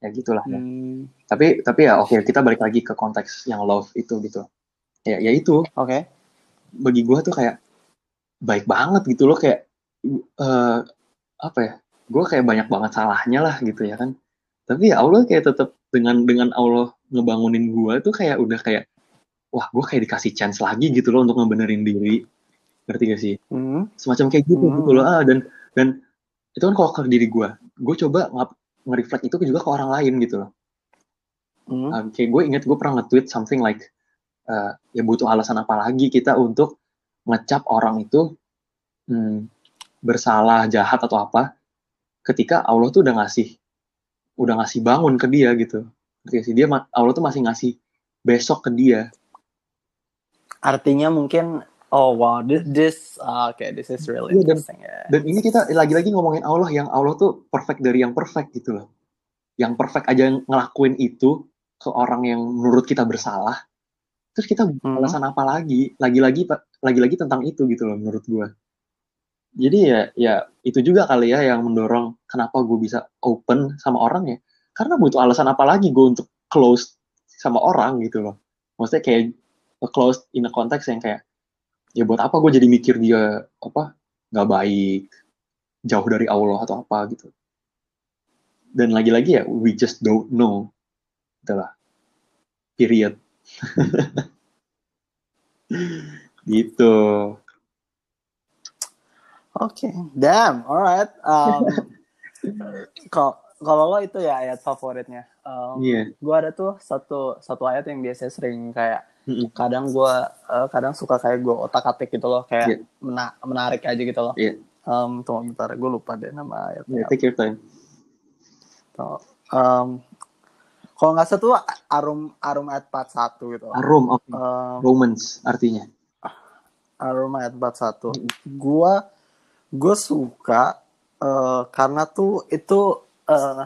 ya gitulah ya. Hmm. tapi tapi ya oke okay, kita balik lagi ke konteks yang love itu gitu ya ya itu oke okay. bagi gue tuh kayak baik banget gitu loh kayak uh, apa ya gue kayak banyak banget salahnya lah gitu ya kan tapi ya Allah kayak tetap dengan dengan Allah ngebangunin gue tuh kayak udah kayak wah gue kayak dikasih chance lagi gitu loh untuk ngebenerin diri ngerti gak sih mm. semacam kayak gitu mm. gitu loh ah dan dan itu kan kalau ke diri gue gue coba nge-reflect itu juga ke orang lain gitu loh. Mm. um, kayak gue inget gue pernah nge-tweet something like uh, ya butuh alasan apa lagi kita untuk ngecap orang itu hmm, bersalah jahat atau apa ketika Allah tuh udah ngasih udah ngasih bangun ke dia gitu. Sih? Dia Allah tuh masih ngasih besok ke dia. Artinya mungkin oh wow. This this uh, okay. This is really yeah, interesting dan, yeah. dan ini kita lagi-lagi ngomongin Allah yang Allah tuh perfect dari yang perfect gitu loh. Yang perfect aja yang ngelakuin itu ke orang yang menurut kita bersalah. Terus kita hmm. alasan apa lagi? Lagi-lagi lagi-lagi tentang itu gitu loh menurut gue jadi ya ya itu juga kali ya yang mendorong kenapa gue bisa open sama orang ya. Karena butuh alasan apa lagi gue untuk close sama orang gitu loh. Maksudnya kayak close in a context yang kayak ya buat apa gue jadi mikir dia apa nggak baik jauh dari Allah atau apa gitu dan lagi-lagi ya we just don't know itulah period gitu. Oke, okay. damn, alright. Um, kalau lo itu ya ayat favoritnya. Um, yeah. Gue ada tuh satu satu ayat yang biasanya sering kayak mm-hmm. kadang gue uh, kadang suka kayak gue otak atik gitu loh kayak yeah. mena menarik aja gitu loh. Yeah. Um, tunggu bentar, gue lupa deh nama ayatnya. Yeah, take your time. Tuh, um, kalau nggak salah tuh arum arum ayat 41 gitu. Arum. Okay. Um, Romans artinya. Arum ayat 41. Gua gue suka uh, karena tuh itu uh,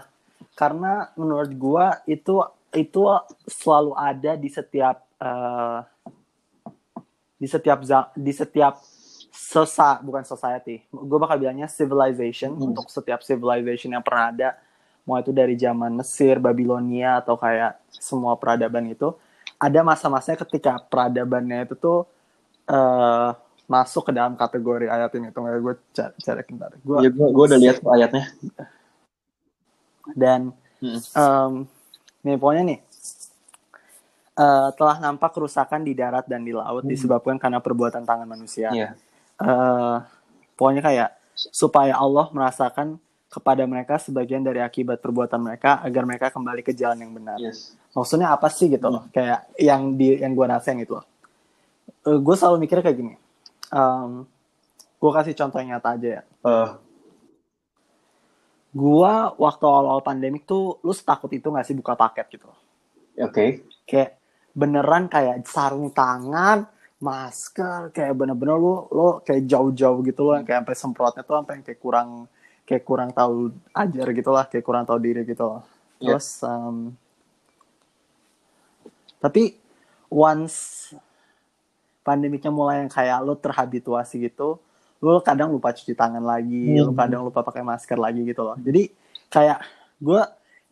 karena menurut gua itu itu selalu ada di setiap uh, di setiap di setiap sosa bukan society gue bakal bilangnya civilization hmm. untuk setiap civilization yang pernah ada mau itu dari zaman Mesir, Babilonia atau kayak semua peradaban itu ada masa-masanya ketika peradabannya itu tuh uh, masuk ke dalam kategori ayat ini tuh gue cari cari bentar gue ya, gue, gue udah lihat ayatnya dan hmm. um, nih pokoknya nih uh, telah nampak kerusakan di darat dan di laut hmm. disebabkan karena perbuatan tangan manusia yeah. Iya. uh, pokoknya kayak supaya Allah merasakan kepada mereka sebagian dari akibat perbuatan mereka agar mereka kembali ke jalan yang benar. Yes. Maksudnya apa sih gitu loh? Hmm. Kayak yang di yang gue rasain gitu loh. Uh, gue selalu mikir kayak gini. Um, gue kasih contoh yang nyata aja ya. Uh. Gue waktu awal-awal pandemik tuh, lu setakut itu gak sih buka paket gitu? Oke. Okay. Kayak beneran kayak sarung tangan, masker, kayak bener-bener lu lo kayak jauh-jauh gitu loh, kayak sampai semprotnya tuh sampai kayak kurang kayak kurang tahu ajar gitu lah kayak kurang tahu diri gitu loh. Yeah. terus um, tapi once pandemiknya mulai yang kayak lo terhabituasi gitu lo kadang lupa cuci tangan lagi lo Hmm. kadang lupa pakai masker lagi gitu loh jadi kayak gue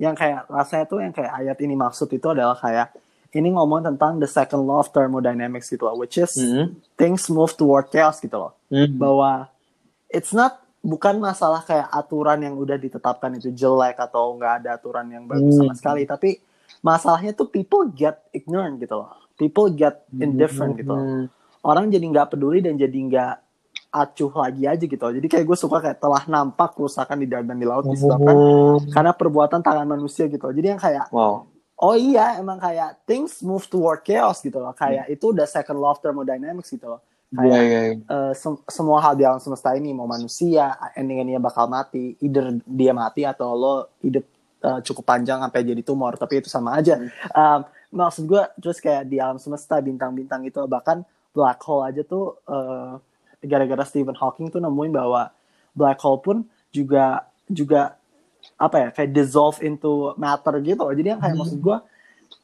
yang kayak rasanya tuh yang kayak ayat ini maksud itu adalah kayak ini ngomong tentang the second law of thermodynamics gitu loh which is Hmm. things move toward chaos gitu loh Hmm. bahwa it's not bukan masalah kayak aturan yang udah ditetapkan itu jelek atau nggak ada aturan yang bagus sama Hmm. sekali tapi masalahnya tuh people get ignorant gitu loh people get indifferent gitu loh. Hmm. orang jadi nggak peduli dan jadi nggak acuh lagi aja gitu jadi kayak gue suka kayak telah nampak kerusakan di darat dan di laut disebabkan Oh. karena perbuatan tangan manusia gitu jadi yang kayak Wow. Oh iya emang kayak things move toward chaos gitu loh. Kayak itu udah second law of thermodynamics gitu loh. Iya, kayak iya, iya. eh, sem- semua hal di alam semesta ini mau manusia ending-endingnya bakal mati either dia mati atau lo hidup eh, cukup panjang sampai jadi tumor tapi itu sama aja. Um, maksud gue terus kayak di alam semesta bintang-bintang itu bahkan black hole aja tuh eh, gara-gara Stephen Hawking tuh nemuin bahwa black hole pun juga juga apa ya kayak dissolve into matter gitu loh. Jadi yang kayak maksud gue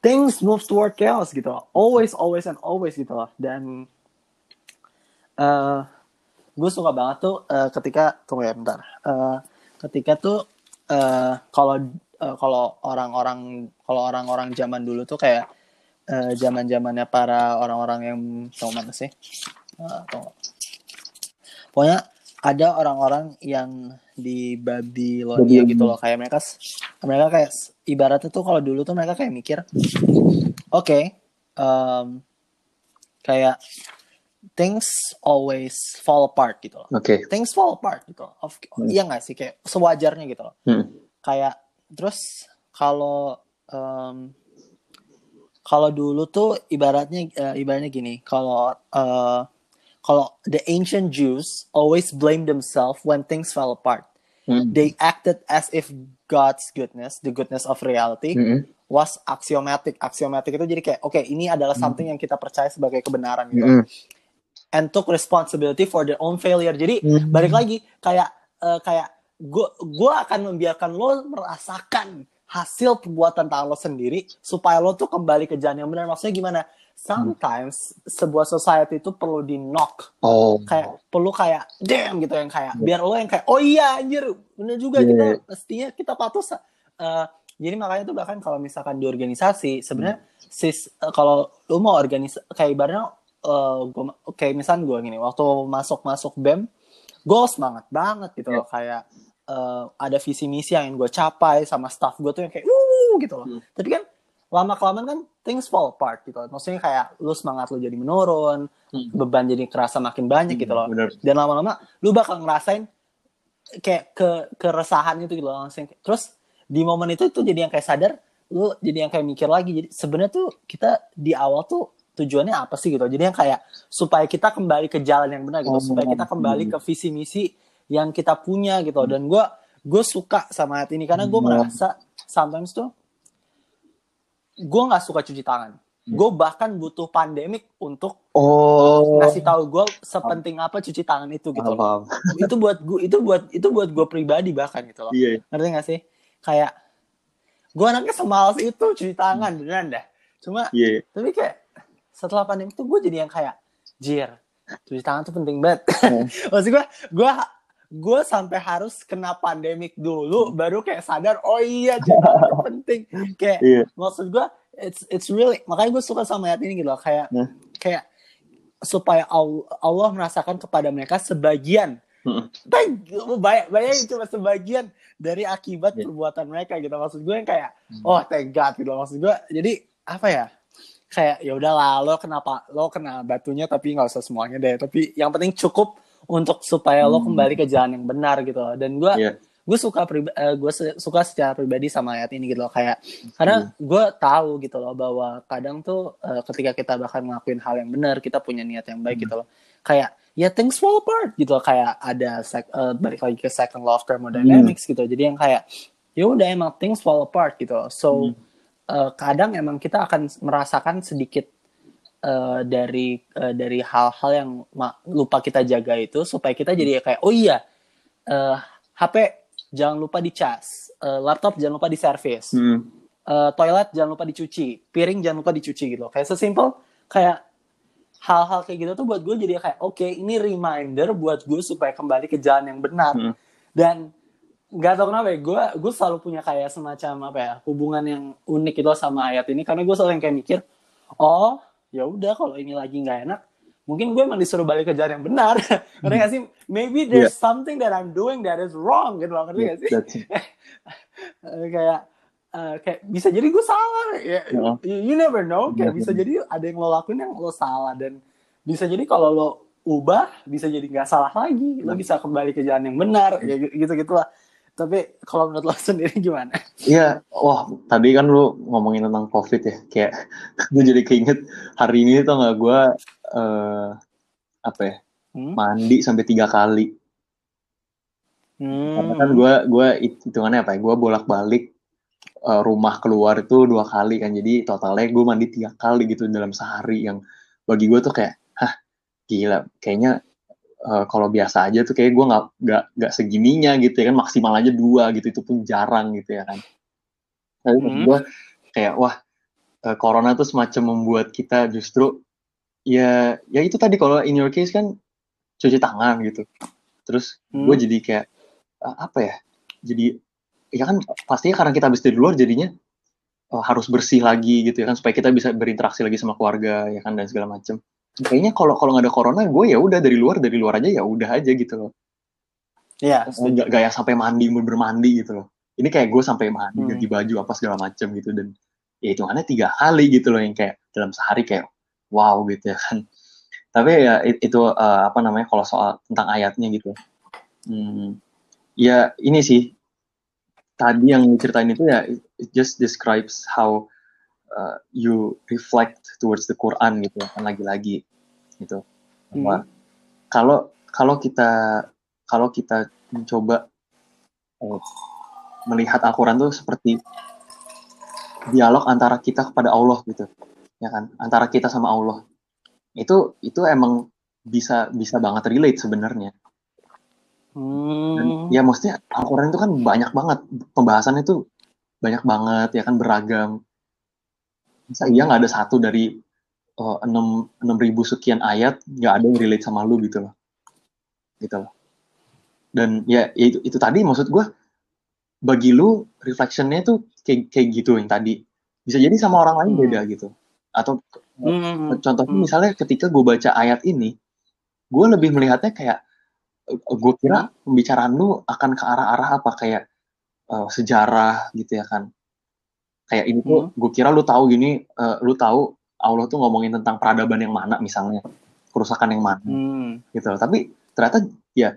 things move toward chaos gitu loh. always always and always gitu loh. Dan eh gue suka banget tuh eh, ketika tunggu ya bentar. Eh, ketika tuh kalau eh, kalau orang-orang kalau orang-orang zaman dulu tuh kayak zaman zamannya para orang-orang yang tau mana sih? Eh, tunggu. pokoknya ada orang-orang yang di Babilonia Babilonia. gitu loh kayak mereka mereka kayak ibaratnya tuh kalau dulu tuh mereka kayak mikir oke em, kayak things always fall apart gitu loh Oke. things fall apart gitu loh. Of, Hmm. iya nggak sih kayak sewajarnya gitu loh Hmm. kayak terus kalau em, kalau dulu tuh ibaratnya eh, ibaratnya gini kalau eh, kalau the ancient Jews always blame themselves when things fell apart Hmm. they acted as if God's goodness the goodness of reality Hmm. was axiomatic axiomatic itu jadi kayak oke ini adalah something yang kita percaya sebagai kebenaran gitu Hmm. and took responsibility for their own failure. Jadi Hmm. balik lagi kayak eh, kayak gue gue akan membiarkan lo merasakan hasil perbuatan tangan lo sendiri supaya lo tuh kembali ke jalan yang benar. Maksudnya gimana? Sometimes sebuah society itu perlu di knock Oh. kayak perlu kayak damn gitu yang kayak biar lo yang kayak oh iya anjir bener juga Yeah. kita mestinya kita patuh eh, jadi makanya tuh bahkan kalau misalkan di organisasi sebenarnya sis eh, kalau lo mau organisasi kayak ibaratnya gua, kayak misalnya gue gini waktu masuk masuk bem gue semangat banget gitu loh kayak eh, ada visi misi yang gue capai sama staff gue tuh yang kayak uh gitu loh Hmm. tapi kan lama kelamaan kan things fall apart gitu loh. maksudnya kayak lu semangat lu jadi menurun Hmm. beban jadi kerasa makin banyak gitu loh Bener. dan lama-lama lu bakal ngerasain kayak ke keresahan itu gitu loh langsung terus di momen itu tuh jadi yang kayak sadar lu jadi yang kayak mikir lagi jadi sebenarnya tuh kita di awal tuh tujuannya apa sih gitu jadi yang kayak supaya kita kembali ke jalan yang benar gitu Oh, supaya kita kembali hmm. ke visi misi yang kita punya gitu dan gue gue suka sama hati ini karena gue Hmm. merasa sometimes tuh gue nggak suka cuci tangan gue bahkan butuh pandemik untuk Oh. ngasih tahu gue sepenting apa cuci tangan itu gitu loh itu buat gue itu buat itu buat gue pribadi bahkan gitu loh Iya. ngerti gak sih kayak gue anaknya semalas itu cuci tangan beneran dah cuma Iya. tapi kayak setelah pandemi itu gue jadi yang kayak jir cuci tangan tuh penting banget Hmm. maksud gue gue gue sampai harus kena pandemik dulu baru kayak sadar oh iya tuh penting kayak Iya. maksud gue it's it's really makanya gue suka sama ayat ini gitu loh kayak Nah. kayak supaya Allah, Allah merasakan kepada mereka sebagian Hmm. Thank you. Bayang, bayangin cuma sebagian dari akibat Iya. perbuatan mereka gitu. Maksud gue yang kayak, oh thank God gitu. loh. Maksud gue, jadi apa ya? Kayak ya udahlah lo kenapa lo kena batunya tapi nggak usah semuanya deh. Tapi yang penting cukup untuk supaya lo Hmm. kembali ke jalan yang benar gitu. loh. Dan gue Iya. gue suka priba- eh, gue se- suka secara pribadi sama ayat ini gitu loh kayak karena gue tahu gitu loh bahwa kadang tuh eh, ketika kita bahkan ngelakuin hal yang benar kita punya niat yang baik gitu loh kayak ya things fall apart gitu loh. kayak ada sec- eh, balik lagi ke second law of thermodynamics gitu jadi yang kayak ya udah emang things fall apart gitu loh. so eh, kadang emang kita akan merasakan sedikit eh, dari eh, dari hal-hal yang lupa kita jaga itu supaya kita jadi kayak oh iya eh, HP jangan lupa dicas, eh, laptop jangan lupa di service, Hmm. eh, toilet jangan lupa dicuci, piring jangan lupa dicuci gitu. Kayak sesimpel kayak hal-hal kayak gitu tuh buat gue jadi kayak oke ini reminder buat gue supaya kembali ke jalan yang benar Hmm. dan nggak tahu kenapa ya gue gue selalu punya kayak semacam apa ya hubungan yang unik gitu sama ayat ini karena gue selalu yang kayak mikir oh ya udah kalau ini lagi nggak enak mungkin gue emang disuruh balik ke jalan yang benar. Ngerti nggak sih? Maybe there's something that I'm doing that is wrong gitu loh ngerti nggak sih? That's it. Eh, kayak eh, kayak bisa jadi gue salah ya. Heeh. you, you never know kayak Benar, bisa benar. jadi ada yang lo lakuin yang lo salah dan bisa jadi kalau lo ubah bisa jadi nggak salah lagi. Lo bisa kembali ke jalan yang benar ya gitu gitulah tapi kalau menurut lo sendiri gimana Iya, wah tadi kan lu ngomongin tentang COVID ya, kayak gue jadi keinget hari ini tuh nggak gue eh apa ya Hmm? mandi sampai tiga kali. Karena kan Hmm. gue gue hitungannya apa ya? Gue bolak balik rumah keluar itu dua kali kan, jadi totalnya gue mandi tiga kali gitu dalam sehari yang bagi gue tuh kayak, hah gila, kayaknya eh, kalau biasa aja tuh kayak gue nggak nggak nggak segininya gitu ya kan maksimal aja dua gitu itu pun jarang gitu ya kan. Tapi Hmm. gue kayak wah eh, corona tuh semacam membuat kita justru ya ya itu tadi kalau in your case kan cuci tangan gitu. Terus gue Hmm. jadi kayak eh, apa ya? Jadi ya kan pastinya karena kita habis dari luar jadinya eh, harus bersih lagi gitu ya kan supaya kita bisa berinteraksi lagi sama keluarga ya kan dan segala macam. Kayaknya kalau kalau nggak ada corona gue ya udah dari luar dari luar aja ya udah aja gitu loh. ya Nggak nggak yang sampai mandi bermandi gitu loh. Ini kayak gue sampai mandi Hmm. ganti baju apa segala macam gitu dan ya hitungannya tiga kali gitu loh yang kayak dalam sehari kayak wow gitu ya kan. Tapi ya it- itu eh, apa namanya kalau soal tentang ayatnya gitu. Hmm, ya ini sih tadi yang ceritain itu ya it just describes how uh, you reflect towards the Quran gitu ya kan lagi-lagi gitu. Bahwa kalau kalau kita kalau kita mencoba eh, melihat Al-Quran tuh seperti dialog antara kita kepada Allah gitu ya kan? Antara kita sama Allah. Itu itu emang bisa bisa banget relate sebenarnya. Dan Hmm. ya maksudnya Al-Quran itu kan banyak banget pembahasannya itu banyak banget ya kan beragam Masa iya nggak ada satu dari eh, enam enam ribu sekian ayat nggak ada yang relate sama lu gitu loh gitu loh dan ya, itu, itu tadi maksud gue bagi lu reflectionnya tuh kayak kayak gitu yang tadi bisa jadi sama orang lain Hmm. beda gitu atau Hmm. contohnya Hmm. misalnya ketika gue baca ayat ini gue lebih melihatnya kayak gue kira pembicaraan lu akan ke arah-arah apa kayak eh, sejarah gitu ya kan kayak ini tuh gue kira lu tahu gini eh, lu tahu Allah tuh ngomongin tentang peradaban yang mana misalnya. Kerusakan yang mana. Hmm. gitu. Loh. tapi ternyata ya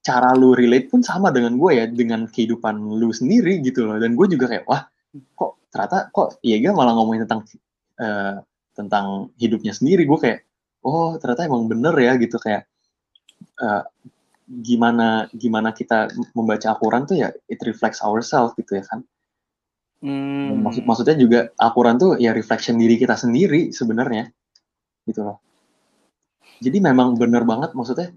cara lu relate pun sama dengan gue ya dengan kehidupan lu sendiri gitu loh. Dan gue juga kayak wah kok ternyata kok iya malah ngomongin tentang eh, tentang hidupnya sendiri. Gue kayak oh ternyata emang bener ya gitu. Kayak eh, gimana gimana kita membaca Al-Quran tuh ya it reflects ourselves gitu ya kan Hmm. Maksud maksudnya juga Al-Quran tuh ya reflection diri kita sendiri sebenarnya. Gitu loh. Jadi memang bener banget maksudnya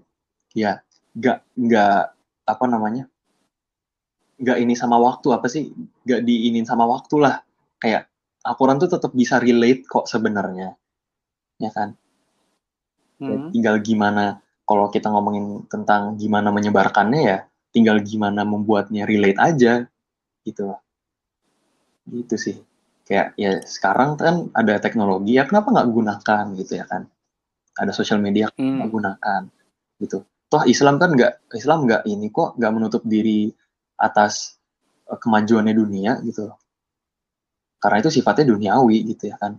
ya nggak nggak apa namanya nggak ini sama waktu apa sih nggak diinin sama waktu lah. Kayak Al-Quran tuh tetap bisa relate kok sebenarnya. Ya kan? Ya, Hmm. tinggal gimana kalau kita ngomongin tentang gimana menyebarkannya ya tinggal gimana membuatnya relate aja gitu loh gitu sih kayak ya sekarang kan ada teknologi ya kenapa nggak gunakan gitu ya kan ada sosial media Hmm. nggak gunakan gitu toh Islam kan nggak Islam nggak ini kok nggak menutup diri atas eh, kemajuannya dunia gitu loh karena itu sifatnya duniawi gitu ya kan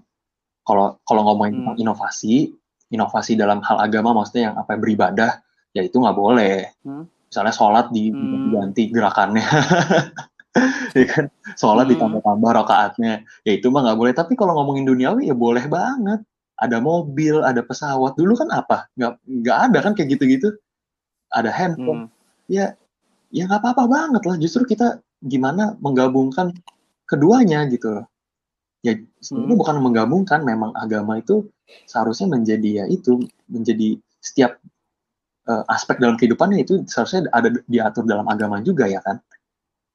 kalau kalau ngomongin tentang Hmm. inovasi inovasi dalam hal agama maksudnya yang apa beribadah ya itu nggak boleh Hmm. misalnya sholat Hmm. diganti gerakannya ya kan? Sholat Hmm. ditambah-tambah rakaatnya. Ya itu mah nggak boleh. Tapi kalau ngomongin duniawi ya boleh banget. Ada mobil ada pesawat. Dulu kan apa? Nggak nggak ada kan kayak gitu-gitu? Ada handphone. Hmm. ya ya nggak apa-apa banget lah. Justru kita gimana menggabungkan keduanya gitu loh. Ya sebenarnya Hmm. bukan menggabungkan. Memang agama itu seharusnya menjadi ya itu menjadi setiap eh, aspek dalam kehidupannya itu seharusnya ada diatur dalam agama juga ya kan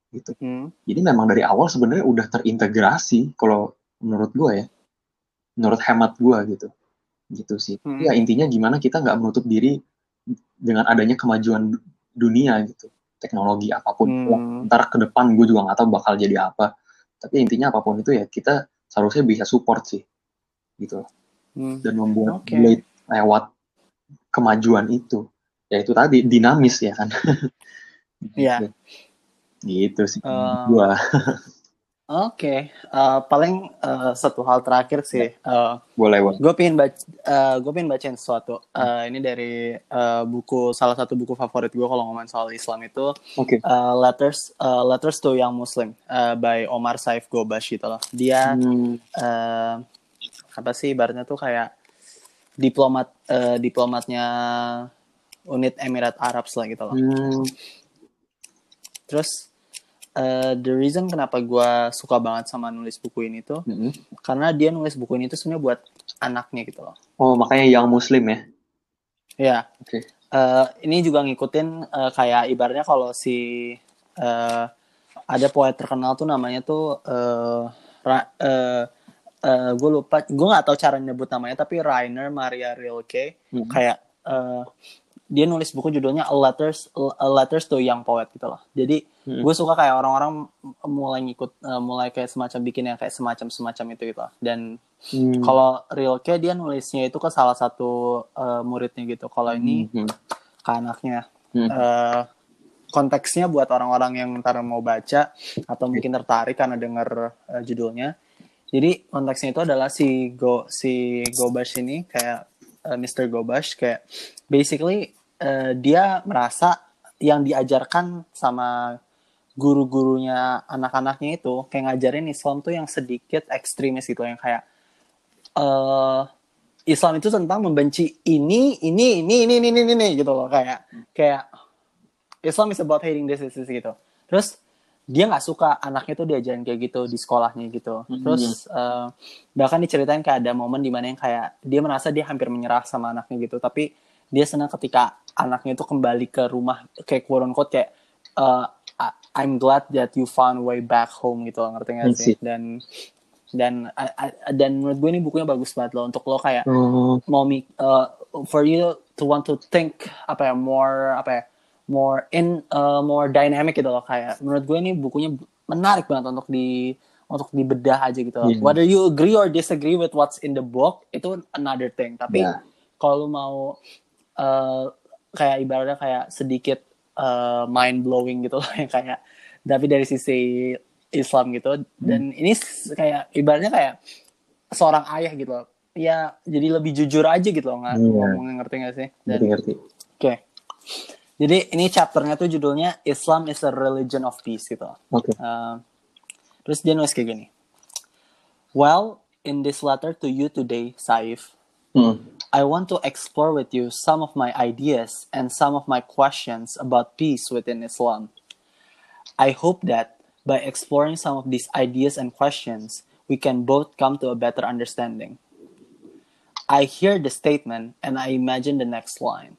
gitu. Hmm. Jadi memang dari awal sebenarnya udah terintegrasi kalau menurut gue ya, menurut hemat gue gitu, gitu sih. Hmm. Ya intinya gimana kita nggak menutup diri dengan adanya kemajuan du- dunia gitu, teknologi apa pun. Hmm. Ya, ntar ke depan gue juga nggak tahu bakal jadi apa. Tapi intinya apa pun itu ya kita seharusnya bisa support sih, gitu. Hmm. Dan membuat Oke. Blade lewat kemajuan itu, ya itu tadi dinamis ya kan. Iya. Gitu sih Eh, gua Oke, Eh, paling eh, satu hal terakhir sih. Eh, boleh boleh gue pengen baca, gue pengen bacain sesuatu. Eh, ini dari eh, buku salah satu buku favorit gue kalau ngomongin soal Islam itu oke eh, Letters eh, Letters to Young Muslim eh, by Omar Saif Gobash gitu loh. Dia Hmm, eh, apa sih ibaratnya tuh kayak diplomat eh, diplomatnya unit Emirat Arab lah gitu loh. hmm, Terus eh, the reason kenapa gue suka banget sama nulis buku ini tuh hmm. karena dia nulis buku ini tuh sebenarnya buat anaknya gitu loh. oh makanya yang muslim ya Ya. Oke. Eh, ini juga ngikutin eh, kayak ibaratnya kalau si eh, ada poet terkenal tuh namanya tuh eh Ra- eh, eh, gue lupa, gue nggak tahu cara nyebut namanya tapi Rainer Maria Rilke Hmm. kayak eh, dia nulis buku judulnya A Letters A Letters to Young Poet gitu loh. Jadi Hmm. gue suka kayak orang-orang mulai ngikut eh, mulai kayak semacam bikin yang kayak semacam semacam itu gitu. Dan Hmm. kalau Rilke dia nulisnya itu ke salah satu eh, muridnya gitu. Kalau ini Hmm. ke anaknya. Hmm. Eh, konteksnya buat orang-orang yang ntar mau baca atau mungkin tertarik karena denger eh, judulnya. Jadi konteksnya itu adalah si Go si Gobash ini kayak eh, Mr. Gobash kayak basically eh, dia merasa yang diajarkan sama guru-gurunya anak-anaknya itu kayak ngajarin Islam tuh yang sedikit ekstremis gitu yang kayak eh Islam itu tentang membenci ini, ini, ini, ini, ini, ini, ini, gitu loh kayak kayak Islam is about hating this, this, this gitu. Terus dia nggak suka anaknya tuh diajarin kayak gitu di sekolahnya gitu. Mhm. Terus eh, bahkan diceritain kayak ada momen di mana yang kayak dia merasa dia hampir menyerah sama anaknya gitu. Tapi dia senang ketika anaknya itu kembali ke rumah kayak quote unquote kayak eh, I'm glad that you found way back home gitu loh ngerti nggak I sih? Dan dan dan menurut gue ini bukunya bagus banget loh untuk lo kayak Oh, mau uh, for you to want to think apa ya more apa ya more in uh, more dynamic gitu loh kayak menurut gue ini bukunya menarik banget untuk di untuk dibedah aja gitu loh. Iya. Whether you agree or disagree with what's in the book itu another thing. Tapi Ya. kalau mau uh, kayak ibaratnya kayak sedikit uh, mind blowing gitu loh yang kayak tapi dari sisi Islam gitu dan ini s- kayak ibaratnya kayak seorang ayah gitu loh. Ya jadi lebih jujur aja gitu loh nggak ngomongnya ngerti gak sih? Dan ngerti ngerti. Oke. Jadi ini chapternya tuh judulnya Islam is a religion of peace gitu. Oke. Uh, terus dia nulis kayak gini. Well, in this letter to you today, Saif, Hmm. I want to explore with you some of my ideas and some of my questions about peace within Islam. I hope that by exploring some of these ideas and questions, we can both come to a better understanding. I hear the statement and I imagine the next line.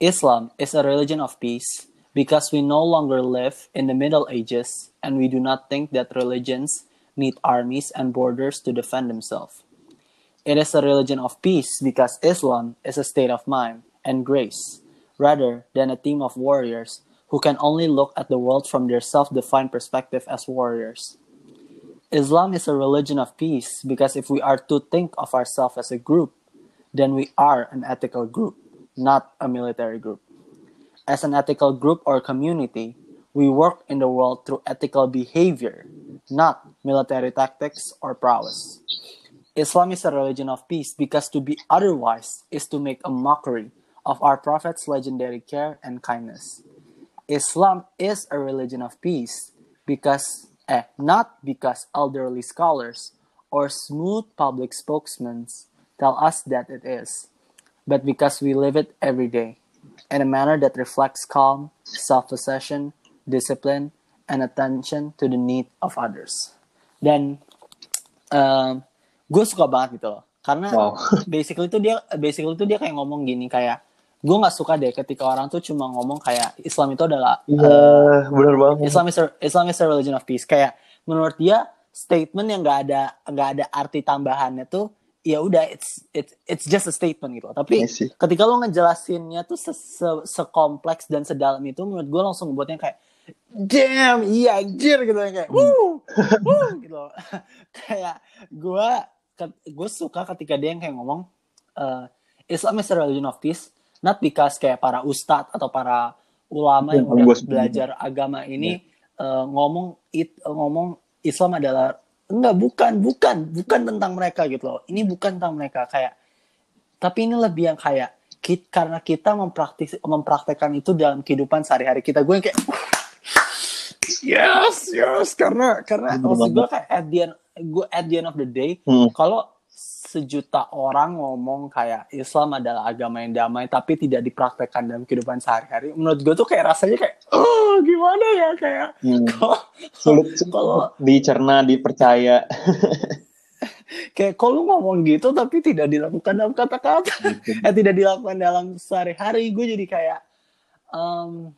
Islam is a religion of peace because we no longer live in the Middle Ages and we do not think that religions need armies and borders to defend themselves. It is a religion of peace because Islam is a state of mind and grace rather than a team of warriors who can only look at the world from their self defined perspective as warriors. Islam is a religion of peace because if we are to think of ourselves as a group, then we are an ethical group, not a military group. As an ethical group or community, we work in the world through ethical behavior, not military tactics or prowess. Islam is a religion of peace because to be otherwise is to make a mockery of our Prophet's legendary care and kindness. Islam is a religion of peace because, eh, not because elderly scholars or smooth public spokesmen tell us that it is, but because we live it every day in a manner that reflects calm, self possession, discipline, and attention to the need of others. Dan gue suka banget gitu loh, karena Wow. basically itu dia basically itu dia kayak ngomong gini kayak gue nggak suka deh ketika orang tuh cuma ngomong kayak Islam itu adalah Iya, uh, benar banget. Islam is a, Islam is a religion of peace. Kayak menurut dia statement yang nggak ada nggak ada arti tambahannya tuh ya udah it's it's it's just a statement gitu tapi Iya ketika lo ngejelasinnya tuh se, se, sekompleks dan sedalam itu menurut gue langsung ngebuatnya kayak damn iya anjir gitu kayak woo woo gitu kayak gue gue suka ketika dia yang kayak ngomong uh, Islam is a religion of peace not because kayak para ustadz atau para ulama yang udah belajar agama ini uh, ngomong it ngomong Islam adalah enggak bukan bukan bukan tentang mereka gitu loh. Ini bukan tentang mereka kayak tapi ini lebih yang kayak kit, karena kita mempraktis mempraktekkan itu dalam kehidupan sehari-hari kita. Gue yang kayak yes yes karena karena Bener maksud gue kayak at the end gue at the end of the day Hmm. kalau sejuta orang ngomong kayak Islam adalah agama yang damai tapi tidak dipraktekkan dalam kehidupan sehari-hari menurut gue tuh kayak rasanya kayak oh gimana ya kayak Hmm. Sulit, sulit Kalau- dicerna, dipercaya. kayak kalau ngomong gitu tapi tidak dilakukan dalam kata-kata eh tidak dilakukan dalam sehari-hari gue jadi kayak em,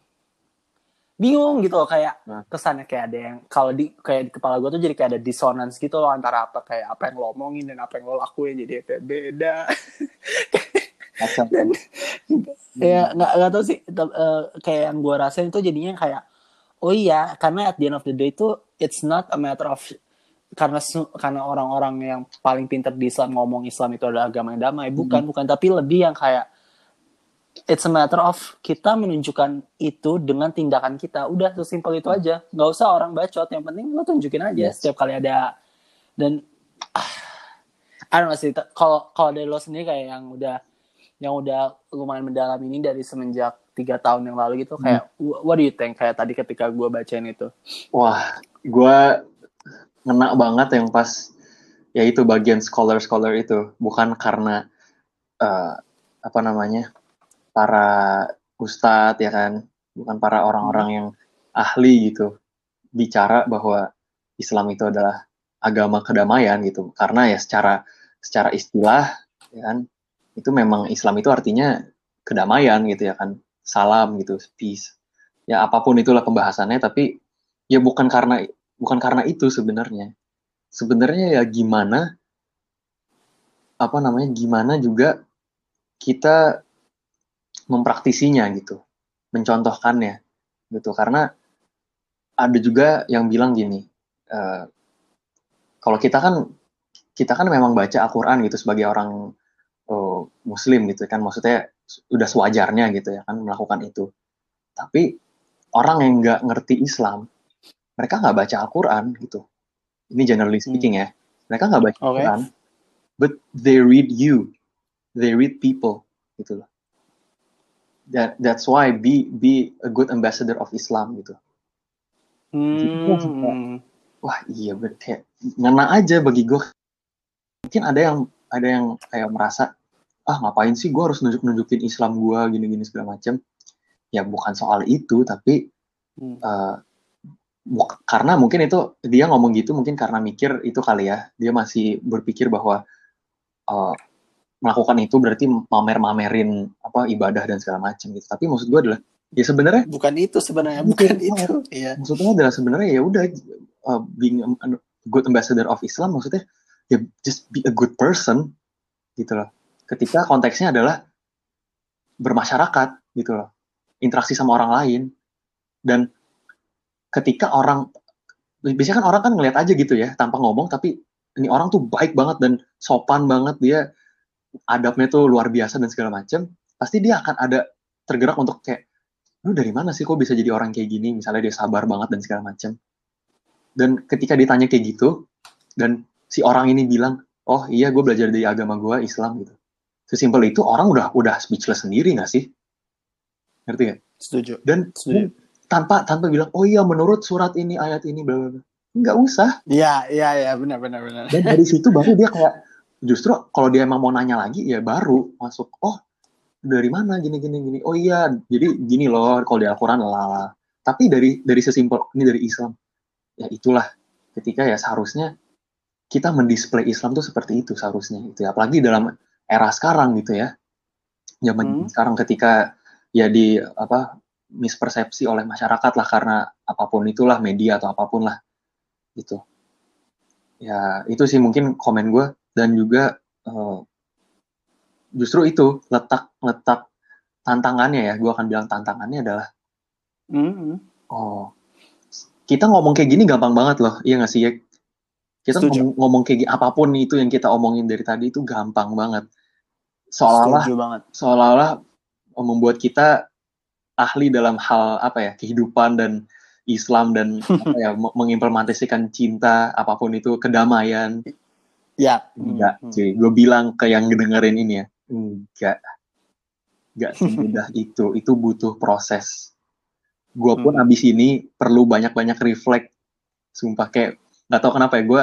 bingung gitu loh kayak Nah. kesannya kayak ada yang kalau di kayak di kepala gue tuh jadi kayak ada dissonance gitu loh antara apa kayak apa yang lo omongin dan apa yang lo lakuin jadi kayak beda. Dan ya nggak nggak tahu sih eh, kayak yang gue rasain itu jadinya kayak oh iya karena at the end of the day itu it's not a matter of karena karena orang-orang yang paling pintar di Islam ngomong Islam itu adalah agama yang damai. Bukan bukan tapi lebih yang kayak it's a matter of kita menunjukkan itu dengan tindakan kita. Udah sesimpel itu aja. Nggak usah orang bacot. Yang penting lo tunjukin aja Yes. setiap kali ada. Dan ah, I don't know sih. Kalau kalau dari lo sendiri kayak yang udah yang udah lumayan mendalam ini dari semenjak tiga tahun yang lalu gitu kayak wh- what do you think kayak tadi ketika gue bacain itu? Wah, gue ngena banget yang pas ya itu bagian scholar-scholar itu. Bukan karena eh, apa namanya para ustadz ya kan, bukan para orang-orang yang ahli gitu. Bicara bahwa Islam itu adalah agama kedamaian gitu, karena ya secara secara istilah ya kan? Itu memang Islam itu artinya kedamaian gitu ya kan, salam gitu, peace. Ya apa pun itulah pembahasannya, tapi ya bukan karena bukan karena itu sebenarnya. Sebenarnya ya gimana apa namanya gimana juga kita mempraktisinya gitu mencontohkannya gitu karena ada juga yang bilang gini eh, kalau kita kan kita kan memang baca Al-Quran gitu sebagai orang eh, Muslim gitu kan maksudnya udah sewajarnya gitu ya kan melakukan itu tapi orang yang nggak ngerti Islam mereka nggak baca Al-Quran gitu. Ini generally speaking ya. Mereka nggak baca. Al-Quran, but they read you, they read people gitu loh. That that's why be be a good ambassador of Islam gitu. hmm. Wah iya bener kayak ngena aja bagi gue. Mungkin ada yang ada yang kayak merasa ah ngapain sih gue harus nunjuk nunjukin Islam gue gini-gini segala macam. Ya bukan soal itu tapi Hmm. buk- karena mungkin itu dia ngomong gitu mungkin karena mikir itu kali ya dia masih berpikir bahwa eh, melakukan itu berarti mamer-mamerin apa ibadah dan segala macam gitu. Tapi maksud gue adalah ya sebenarnya bukan itu sebenarnya Bukan bukan itu. iya. Maksudnya adalah sebenarnya ya udah uh, being a good ambassador of Islam maksudnya ya just be a good person gitu loh. Ketika konteksnya adalah bermasyarakat gitu loh. Interaksi sama orang lain. Dan ketika orang biasanya kan orang kan ngeliat aja gitu ya tanpa ngomong tapi ini orang tuh baik banget dan sopan banget dia adabnya tuh luar biasa dan segala macam pasti dia akan ada tergerak untuk kayak lu dari mana sih kok bisa jadi orang kayak gini? Misalnya dia sabar banget dan segala macam dan ketika ditanya kayak gitu dan si orang ini bilang oh iya gue belajar dari agama gue Islam gitu. Sesimpel itu orang udah udah speechless sendiri nggak sih? Ngerti gak setuju. Dan setuju. tanpa tanpa bilang oh iya menurut surat ini ayat ini bla bla bla. Nggak usah. Iya iya iya benar benar benar. Dan dari situ baru dia kayak justru kalau dia emang mau nanya lagi ya baru masuk oh dari mana gini gini gini? Oh iya jadi gini loh kalau di Al-Quran lala tapi dari dari sesimpel ini dari Islam. Ya itulah ketika ya seharusnya kita mendisplay Islam tuh seperti itu seharusnya itu ya. Apalagi dalam era sekarang gitu ya. Zaman Hmm. sekarang ketika ya di apa mispersepsi oleh masyarakat lah karena apa pun itulah media atau apa pun lah gitu. Ya itu sih mungkin komen gue dan juga eh, justru itu letak letak tantangannya ya gue akan bilang tantangannya adalah Hmm. oh kita ngomong kayak gini gampang banget loh iya nggak sih ya kita Setuju. ngomong, ngomong kayak gini apa pun itu yang kita omongin dari tadi itu gampang banget seolah-olah banget. seolah-olah membuat kita ahli dalam hal apa ya kehidupan dan Islam dan apa ya me- mengimplementasikan cinta apa pun itu kedamaian Ya. enggak Hmm. cuy. Gue bilang ke yang dengerin ini ya. Enggak. Enggak semudah itu. Itu butuh proses. Gue pun Hmm. abis ini perlu banyak-banyak reflect. Sumpah kayak nggak tahu kenapa ya gue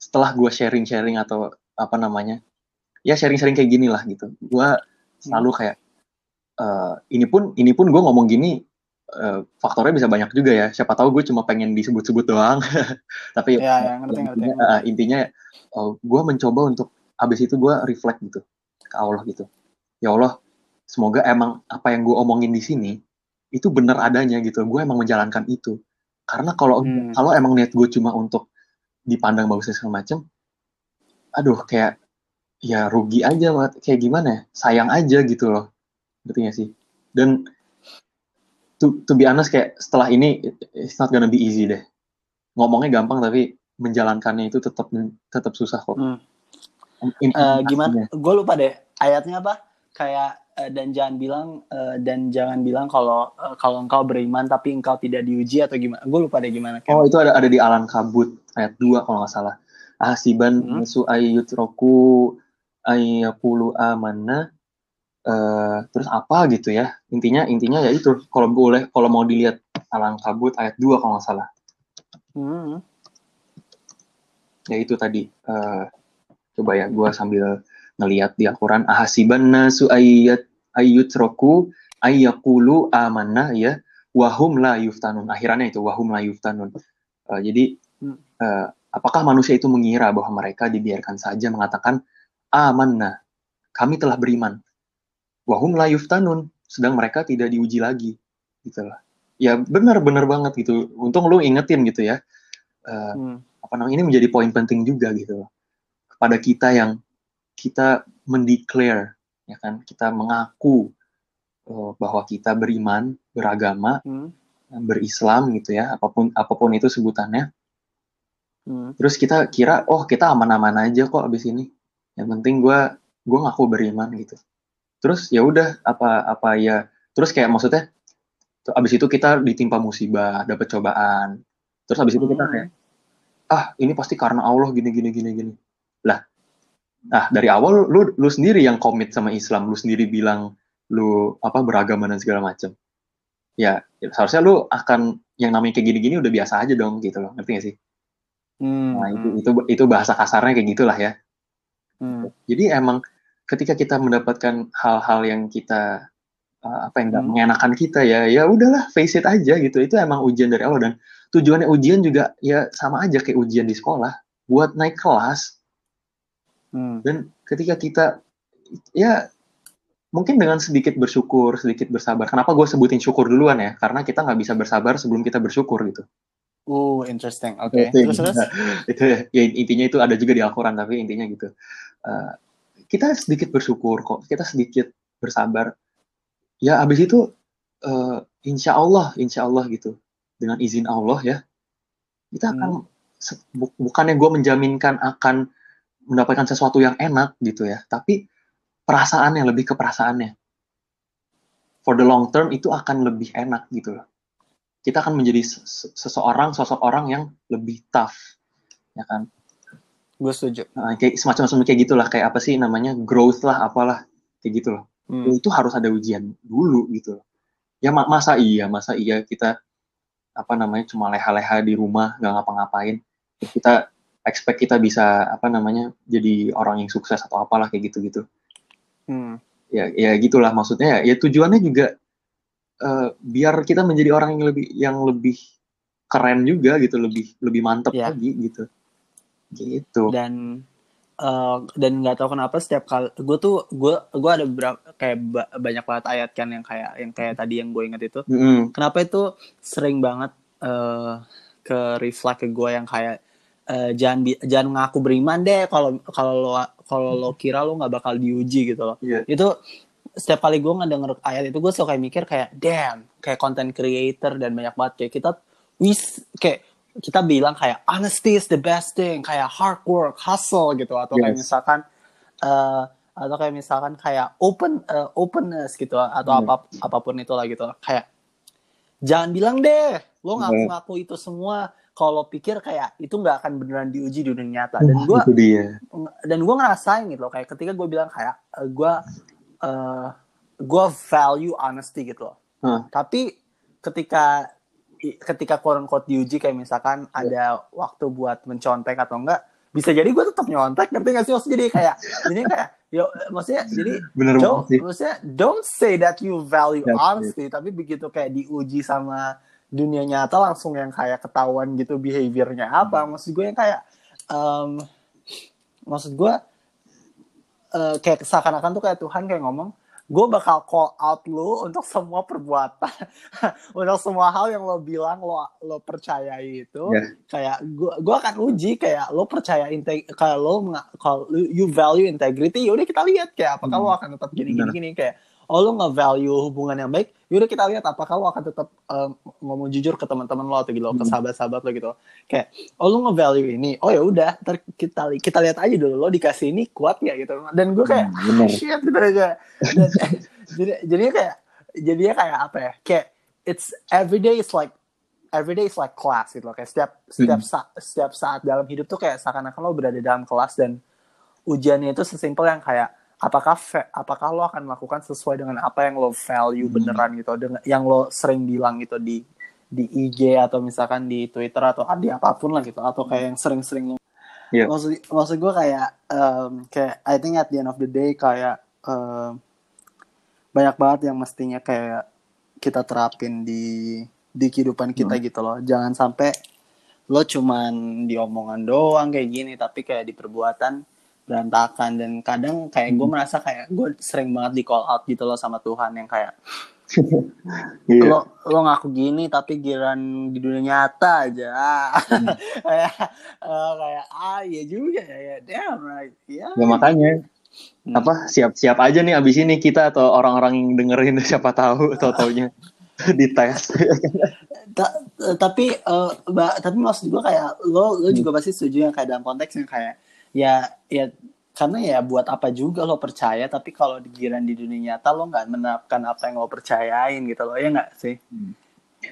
setelah gue sharing-sharing atau apa namanya ya sharing-sharing kayak gini lah gitu. Gue selalu kayak eh, ini pun ini pun gue ngomong gini eh, faktornya bisa banyak juga ya. Siapa tahu gue cuma pengen disebut-sebut doang. Tapi Ya, ya, ngerti, ya, ngerti. intinya, eh, intinya gue mencoba untuk abis itu gue reflect gitu ke Allah gitu. Ya Allah semoga emang apa yang gue omongin di sini itu benar adanya gitu. Gue emang menjalankan itu. Karena kalau Hmm. kalau emang niat gue cuma untuk dipandang bagus dan segala macem aduh kayak ya rugi aja kayak gimana ya? Sayang aja gitu loh. Ngerti gak sih? Dan to, to be honest kayak setelah ini it's not gonna be easy deh ngomongnya gampang tapi menjalankannya itu tetap tetap susah kok Hmm. Implementasinya. gimana? Gue lupa deh. Ayatnya apa? Kayak eh, dan jangan bilang eh, dan jangan bilang kalau eh, kalau engkau beriman tapi engkau tidak diuji atau gimana? Gue lupa deh gimana. Ken. Oh itu ada ada di Alan Kabut ayat 2 kalau nggak salah. Ahsiban Hmm. nasu ayyutroku ayyakulu amanna eh terus apa gitu ya. Intinya intinya ya itu kalau boleh kalau mau dilihat Alan Kabut ayat 2 kalau nggak salah. Hmm. Ya itu tadi eh coba ya gua sambil ngelihat di Al-Qur'an ahasiban nasu ayyat ayyutroku ayyakulu amanna ya wahum la yuftanun. Akhirannya itu wahum la yuftanun. Eh, jadi eh, apakah manusia itu mengira bahwa mereka dibiarkan saja mengatakan amanna kami telah beriman wahum la yuftanun. Sedang mereka tidak diuji lagi gitu lah. Ya benar benar banget gitu. Untung lu ingetin gitu ya. Eh, Hmm. apa namanya ini menjadi poin penting juga gitu. Loh kepada kita yang kita mendeclare ya kan? Kita mengaku eh, bahwa kita beriman beragama Hmm. berislam gitu ya. Apa pun apa pun itu sebutannya. Hmm. terus kita kira oh kita aman-aman aja kok abis ini. Yang penting gue gue ngaku beriman gitu terus ya udah apa apa ya terus kayak maksudnya abis itu kita ditimpa musibah dapat cobaan terus abis itu kita Hmm. kayak ah ini pasti karena Allah gini gini gini gini lah nah dari awal lu lu sendiri yang komit sama Islam lu sendiri bilang lu apa beragama dan segala macam ya, ya seharusnya lu akan yang namanya kayak gini-gini udah biasa aja dong gitu loh ngerti gak sih Hmm. Nah, itu, itu itu bahasa kasarnya kayak gitulah ya. Hmm. Jadi emang ketika kita mendapatkan hal-hal yang kita uh, apa yang nggak Hmm. mengenakan kita ya, ya udahlah face it aja gitu. Itu emang ujian dari Allah dan tujuannya ujian juga ya sama aja kayak ujian di sekolah buat naik kelas Hmm. dan ketika kita ya mungkin dengan sedikit bersyukur, sedikit bersabar. Kenapa gue sebutin syukur duluan ya? Karena kita nggak bisa bersabar sebelum kita bersyukur gitu. Uh, interesting. Oke. Itu- Terus terus. itu ya intinya itu ada juga di Al-Quran tapi intinya gitu Eh, kita sedikit bersyukur kok kita sedikit bersabar. Ya abis itu eh, insya Allah insya Allah gitu. Dengan izin Allah ya. Kita akan se- bu- bukannya gue menjaminkan akan mendapatkan sesuatu yang enak gitu ya tapi perasaannya lebih ke perasaannya. For the long term itu akan lebih enak gitu loh. Kita akan menjadi se- se- seseorang sosok orang yang lebih tough ya kan Gue setuju. Nah, kayak semacam semacam kayak gitulah kayak apa sih namanya growth lah apalah kayak gitu loh Hmm. Itu harus ada ujian dulu gitu loh ya ma- masa iya masa iya kita apa namanya cuma leha-leha di rumah nggak ngapa-ngapain kita expect kita bisa apa namanya jadi orang yang sukses atau apalah kayak gitu-gitu Hmm. ya ya gitulah maksudnya ya, ya tujuannya juga eh, biar kita menjadi orang yang lebih yang lebih keren juga gitu lebih lebih mantep Ya. lagi gitu gitu Dan uh, dan nggak tahu kenapa setiap kali gue tuh gue gue ada beberapa kayak ba banyak banget ayat kan yang kayak yang kayak tadi yang gue inget itu Mm -hmm. kenapa itu sering banget uh, ke reflect ke gue yang kayak uh, jangan jangan ngaku beriman deh kalau kalau lo kalau lo kira lo nggak bakal diuji gitu loh Iya. itu setiap kali gue ngedenger ayat itu gue suka kayak mikir kayak damn kayak content creator dan banyak banget kayak kita wis kayak kita bilang kayak honesty is the best thing kayak hard work hustle gitu. Atau kayak Yes. misalkan eh, atau kayak misalkan kayak open eh, openness gitu atau Hmm. apa apa pun itulah gitu. Kayak jangan bilang deh lo ngaku-ngaku itu semua. Kalau pikir kayak itu nggak akan beneran diuji di dunia nyata. Dan gue itu dan gue ngerasain gitu loh kayak ketika gue bilang kayak eh, gue eh gue value honesty gitu loh. Hah. tapi ketika ketika quote unquote diuji kayak misalkan ada waktu buat mencontek atau enggak bisa jadi gue tetap nyontek ngerti gak sih maksudnya jadi kayak jadi kayak yo maksudnya jadi Bener don't, sih. maksudnya don't say that you value That's it. honesty tapi begitu kayak diuji sama dunia nyata langsung yang kayak ketahuan gitu behaviornya apa maksud gue yang kayak em, maksud gue eh, kayak seakan-akan tuh kayak Tuhan kayak ngomong gue bakal call out lu untuk semua perbuatan untuk semua hal yang lo bilang lo lo percayai itu. Ya. kayak gue gue akan uji kayak lo percaya integ kayak lo kalau you value integrity yaudah kita lihat kayak apakah lo akan tetap gini gini kayak oh lo nggak value hubungan yang baik yaudah kita lihat apakah lo akan tetap eh, ngomong jujur ke teman-teman lo atau gitu ke sahabat-sahabat lo gitu. Kayak oh lo nge-value ini oh ya udah kita li- kita lihat aja dulu lo dikasih ini kuat nggak gitu. Dan gue kayak Hmm, ah, shit gitu aja Dan- jadi jadinya kayak jadinya kayak apa ya kayak it's every day is like every day is like class gitu loh. Kayak setiap setiap Hmm. sa- setiap saat dalam hidup tuh kayak seakan-akan lo berada dalam kelas dan ujiannya itu sesimpel yang kayak apakah apakah lo akan melakukan sesuai dengan apa yang lo value Hmm. beneran gitu dengan yang lo sering bilang gitu di di IG atau misalkan di Twitter atau di apa pun lah gitu atau kayak yang sering-sering lo Iya. maksud maksud gue kayak um, kayak I think at the end of the day kayak um, banyak banget yang mestinya kayak kita terapin di di kehidupan kita gitu loh jangan sampai lo cuman di omongan doang kayak gini tapi kayak di perbuatan berantakan. Dan kadang kayak gue merasa kayak gue sering banget di call out gitu loh sama Tuhan yang kayak Iya. lo lo ngaku gini tapi giran di dunia nyata aja. Kayak eh, kayak ah iya juga ya ya damn right. Ya Ya makanya. Hmm. apa siap-siap aja nih abis ini kita atau orang-orang yang dengerin siapa tahu atau taunya dites. Ta- eh, tapi ba- tapi maksud gue kayak lo lo juga pasti setuju yang kayak dalam konteks yang kayak ya ya karena ya buat apa juga lo percaya tapi kalau digiran di dunia nyata lo nggak menerapkan apa yang lo percayain gitu loh ya nggak sih?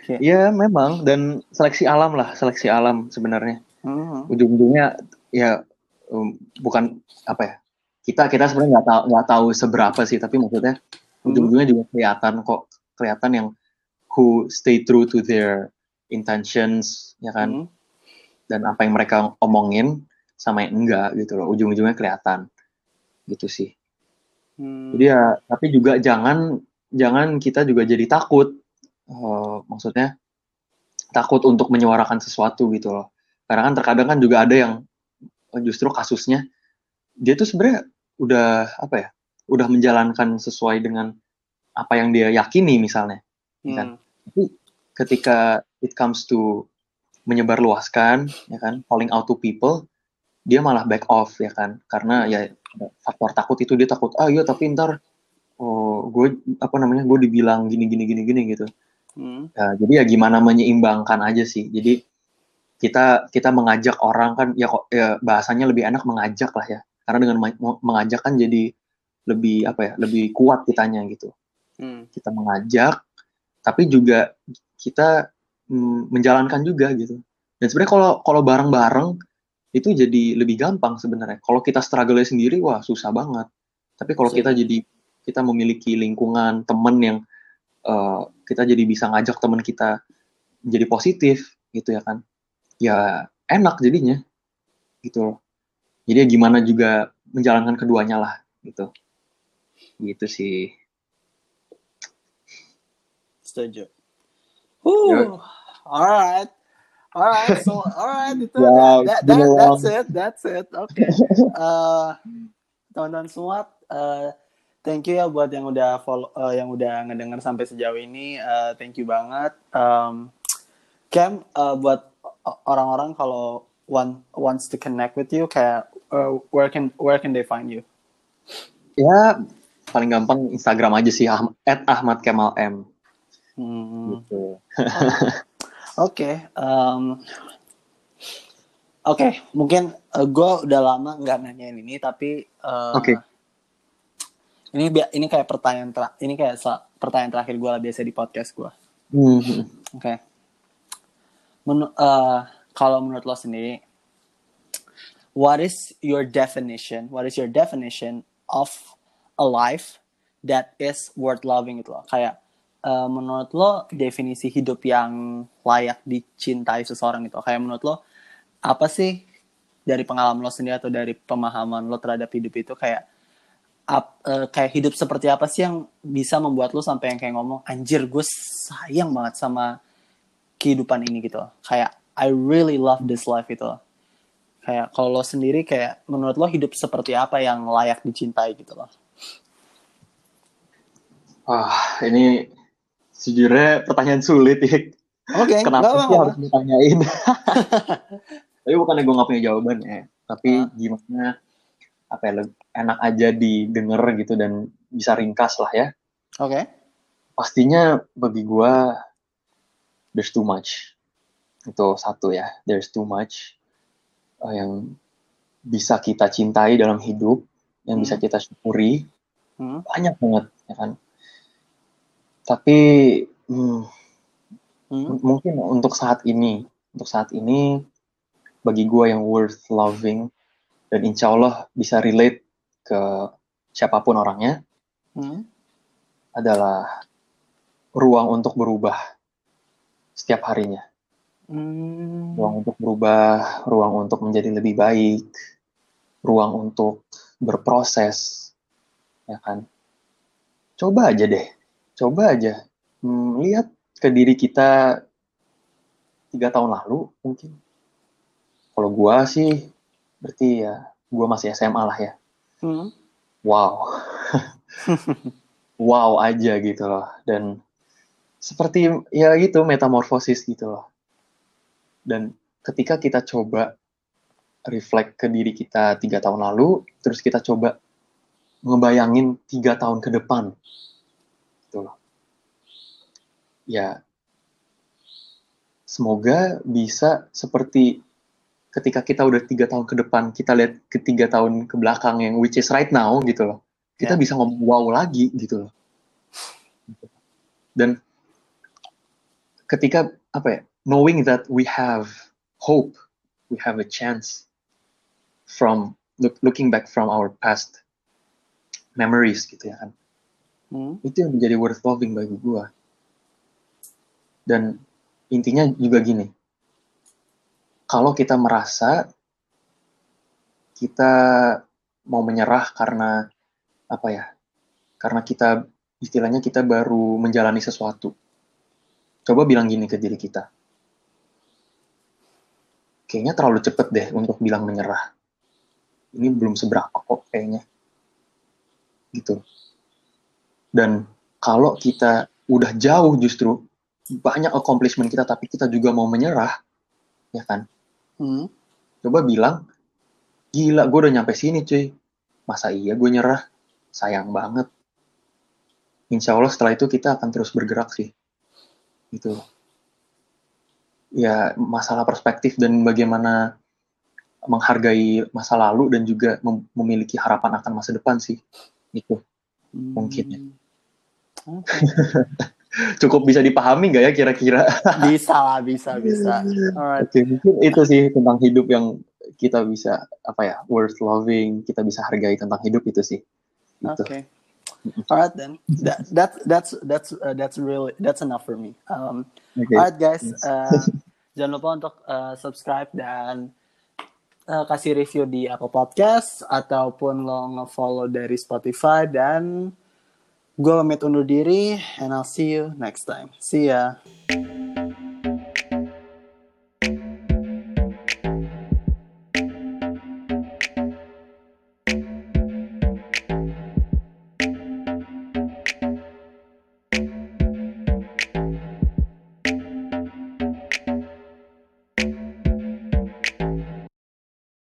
Kayak, Iya memang dan seleksi alam lah seleksi alam sebenarnya. Hmm, ujung-ujungnya ya um, bukan apa ya kita kita sebenarnya nggak tahu nggak tahu seberapa sih tapi maksudnya ujung-ujungnya juga kelihatan kok kelihatan yang who stay true to their intentions ya kan? Hmm, dan apa yang mereka omongin sama yang enggak gitu loh. Ujung-ujungnya kelihatan. Gitu sih. Hmm, jadi ya tapi juga jangan jangan kita juga jadi takut. Eh, maksudnya takut untuk menyuarakan sesuatu gitu loh. Karena kan terkadang kan juga ada yang eh, justru kasusnya dia tuh sebenarnya udah apa ya udah menjalankan sesuai dengan apa yang dia yakini misalnya kan? hmm, tapi ketika it comes to menyebarluaskan ya kan calling out to people dia malah back off ya kan? Karena ya ada faktor takut itu dia takut ah iya tapi ntar oh gue apa namanya gue dibilang gini gini gini gini gitu. Hmm, Ya, jadi ya gimana menyeimbangkan aja sih. Jadi kita kita mengajak orang kan ya kok ya bahasanya lebih enak mengajak lah ya. Karena dengan mengajak kan jadi lebih apa ya lebih kuat kitanya gitu. Hmm, kita mengajak tapi juga kita mm, menjalankan juga gitu. Dan sebenarnya kalau kalau bareng-bareng itu jadi lebih gampang sebenarnya. Kalau kita struggle sendiri wah susah banget. Tapi kalau kita jadi kita memiliki lingkungan temen yang eh, kita jadi bisa ngajak teman kita menjadi positif gitu ya kan. Ya enak jadinya gitu loh. Jadi ya gimana juga menjalankan keduanya lah gitu. Gitu sih. Setuju. Huh, alright. Alright, so alright itu Wow, that, been that, a that's it, that's it. Oke. Eh, teman-teman semua, eh, thank you ya buat yang udah follow, eh, yang udah ngedenger sampai sejauh ini. Eh, thank you banget. Um, Cam, eh, buat orang-orang kalau want wants to connect with you, kayak eh, where can where can they find you? Ya, paling gampang Instagram aja sih, Ahmad, at Ahmad Kemal M. Hmm. Gitu. Oke, em, oke, mungkin gue udah lama nggak nanyain ini, tapi eh, Oke. ini ini kayak pertanyaan ter ini kayak pertanyaan terakhir gue lah biasa di podcast gue. Hmm. Oke, Menu- eh, kalau menurut lo sendiri, what is your definition? What is your definition of a life that is worth loving itu loh? Kayak eh, menurut lo definisi hidup yang layak dicintai seseorang itu kayak menurut lo apa sih dari pengalaman lo sendiri atau dari pemahaman lo terhadap hidup itu kayak ap- eh, kayak hidup seperti apa sih yang bisa membuat lo sampai yang kayak ngomong anjir gue sayang banget sama kehidupan ini gitu. Kayak I really love this life itu kayak kalau lo sendiri kayak menurut lo hidup seperti apa yang layak dicintai gitu loh. Wah, ini sejujurnya pertanyaan sulit ya. oke Kenapa nggak sih harus ditanyain? Tapi bukannya gue gak punya jawaban ya. Tapi Hah? gimana, apa ya, enak aja didengar gitu dan bisa ringkas lah ya. oke Pastinya bagi gue, there's too much. Itu satu ya, there's too much eh, yang bisa kita cintai dalam hidup, yang bisa Hmm. kita syukuri, Hmm. banyak banget ya kan. Tapi hmm, Hmm. Mungkin untuk saat ini untuk saat ini bagi gue yang worth loving dan insya Allah bisa relate ke siapa pun orangnya Hmm. adalah ruang untuk berubah setiap harinya Hmm. ruang untuk berubah ruang untuk menjadi lebih baik ruang untuk berproses ya kan coba aja deh coba aja Hmm, lihat ke diri kita tiga tahun lalu mungkin. Kalau gua sih berarti ya gua masih SMA lah ya. Hmm. wow. Wow aja gitu loh. Dan seperti ya gitu metamorfosis gitu loh. Dan ketika kita coba reflect ke diri kita tiga tahun lalu terus kita coba ngebayangin tiga tahun ke depan gitu loh ya semoga bisa seperti ketika kita udah tiga tahun ke depan kita lihat ke tiga tahun ke belakang yang which is right now gitu loh kita Ya. bisa ngomong wow lagi gitu loh. Dan ketika apa ya knowing that we have hope we have a chance from look, looking back from our past memories gitu ya kan Hmm. itu yang menjadi worth loving bagi gua. Dan intinya juga gini. Kalau kita merasa kita mau menyerah karena apa ya karena kita istilahnya kita baru menjalani sesuatu. Coba bilang gini ke diri kita. Kayaknya terlalu cepet deh untuk bilang menyerah. Ini belum seberapa kok kayaknya. Gitu dan kalau kita udah jauh justru banyak accomplishment kita tapi kita juga mau menyerah ya kan? Hmm. coba bilang gila gue udah nyampe sini cuy. Masa iya gue nyerah? Sayang banget. Insya Allah setelah itu kita akan terus bergerak sih. Gitu. Ya masalah perspektif dan bagaimana menghargai masa lalu dan juga mem- memiliki harapan akan masa depan sih. Itu Mungkin ya. Oke. cukup bisa dipahami nggak ya kira-kira bisa lah, bisa, bisa. Alright. Oke, mungkin itu sih tentang hidup yang kita bisa apa ya worth loving kita bisa hargai tentang hidup itu sih itu Okay. Alright then. That, that's that's that's uh, that's really that's enough for me. Um, Oke. Alright guys, uh, jangan lupa untuk uh, subscribe dan uh, kasih review di Apple Podcast ataupun lo nge-follow dari Spotify dan gue pamit undur diri and I'll see you next time. See ya.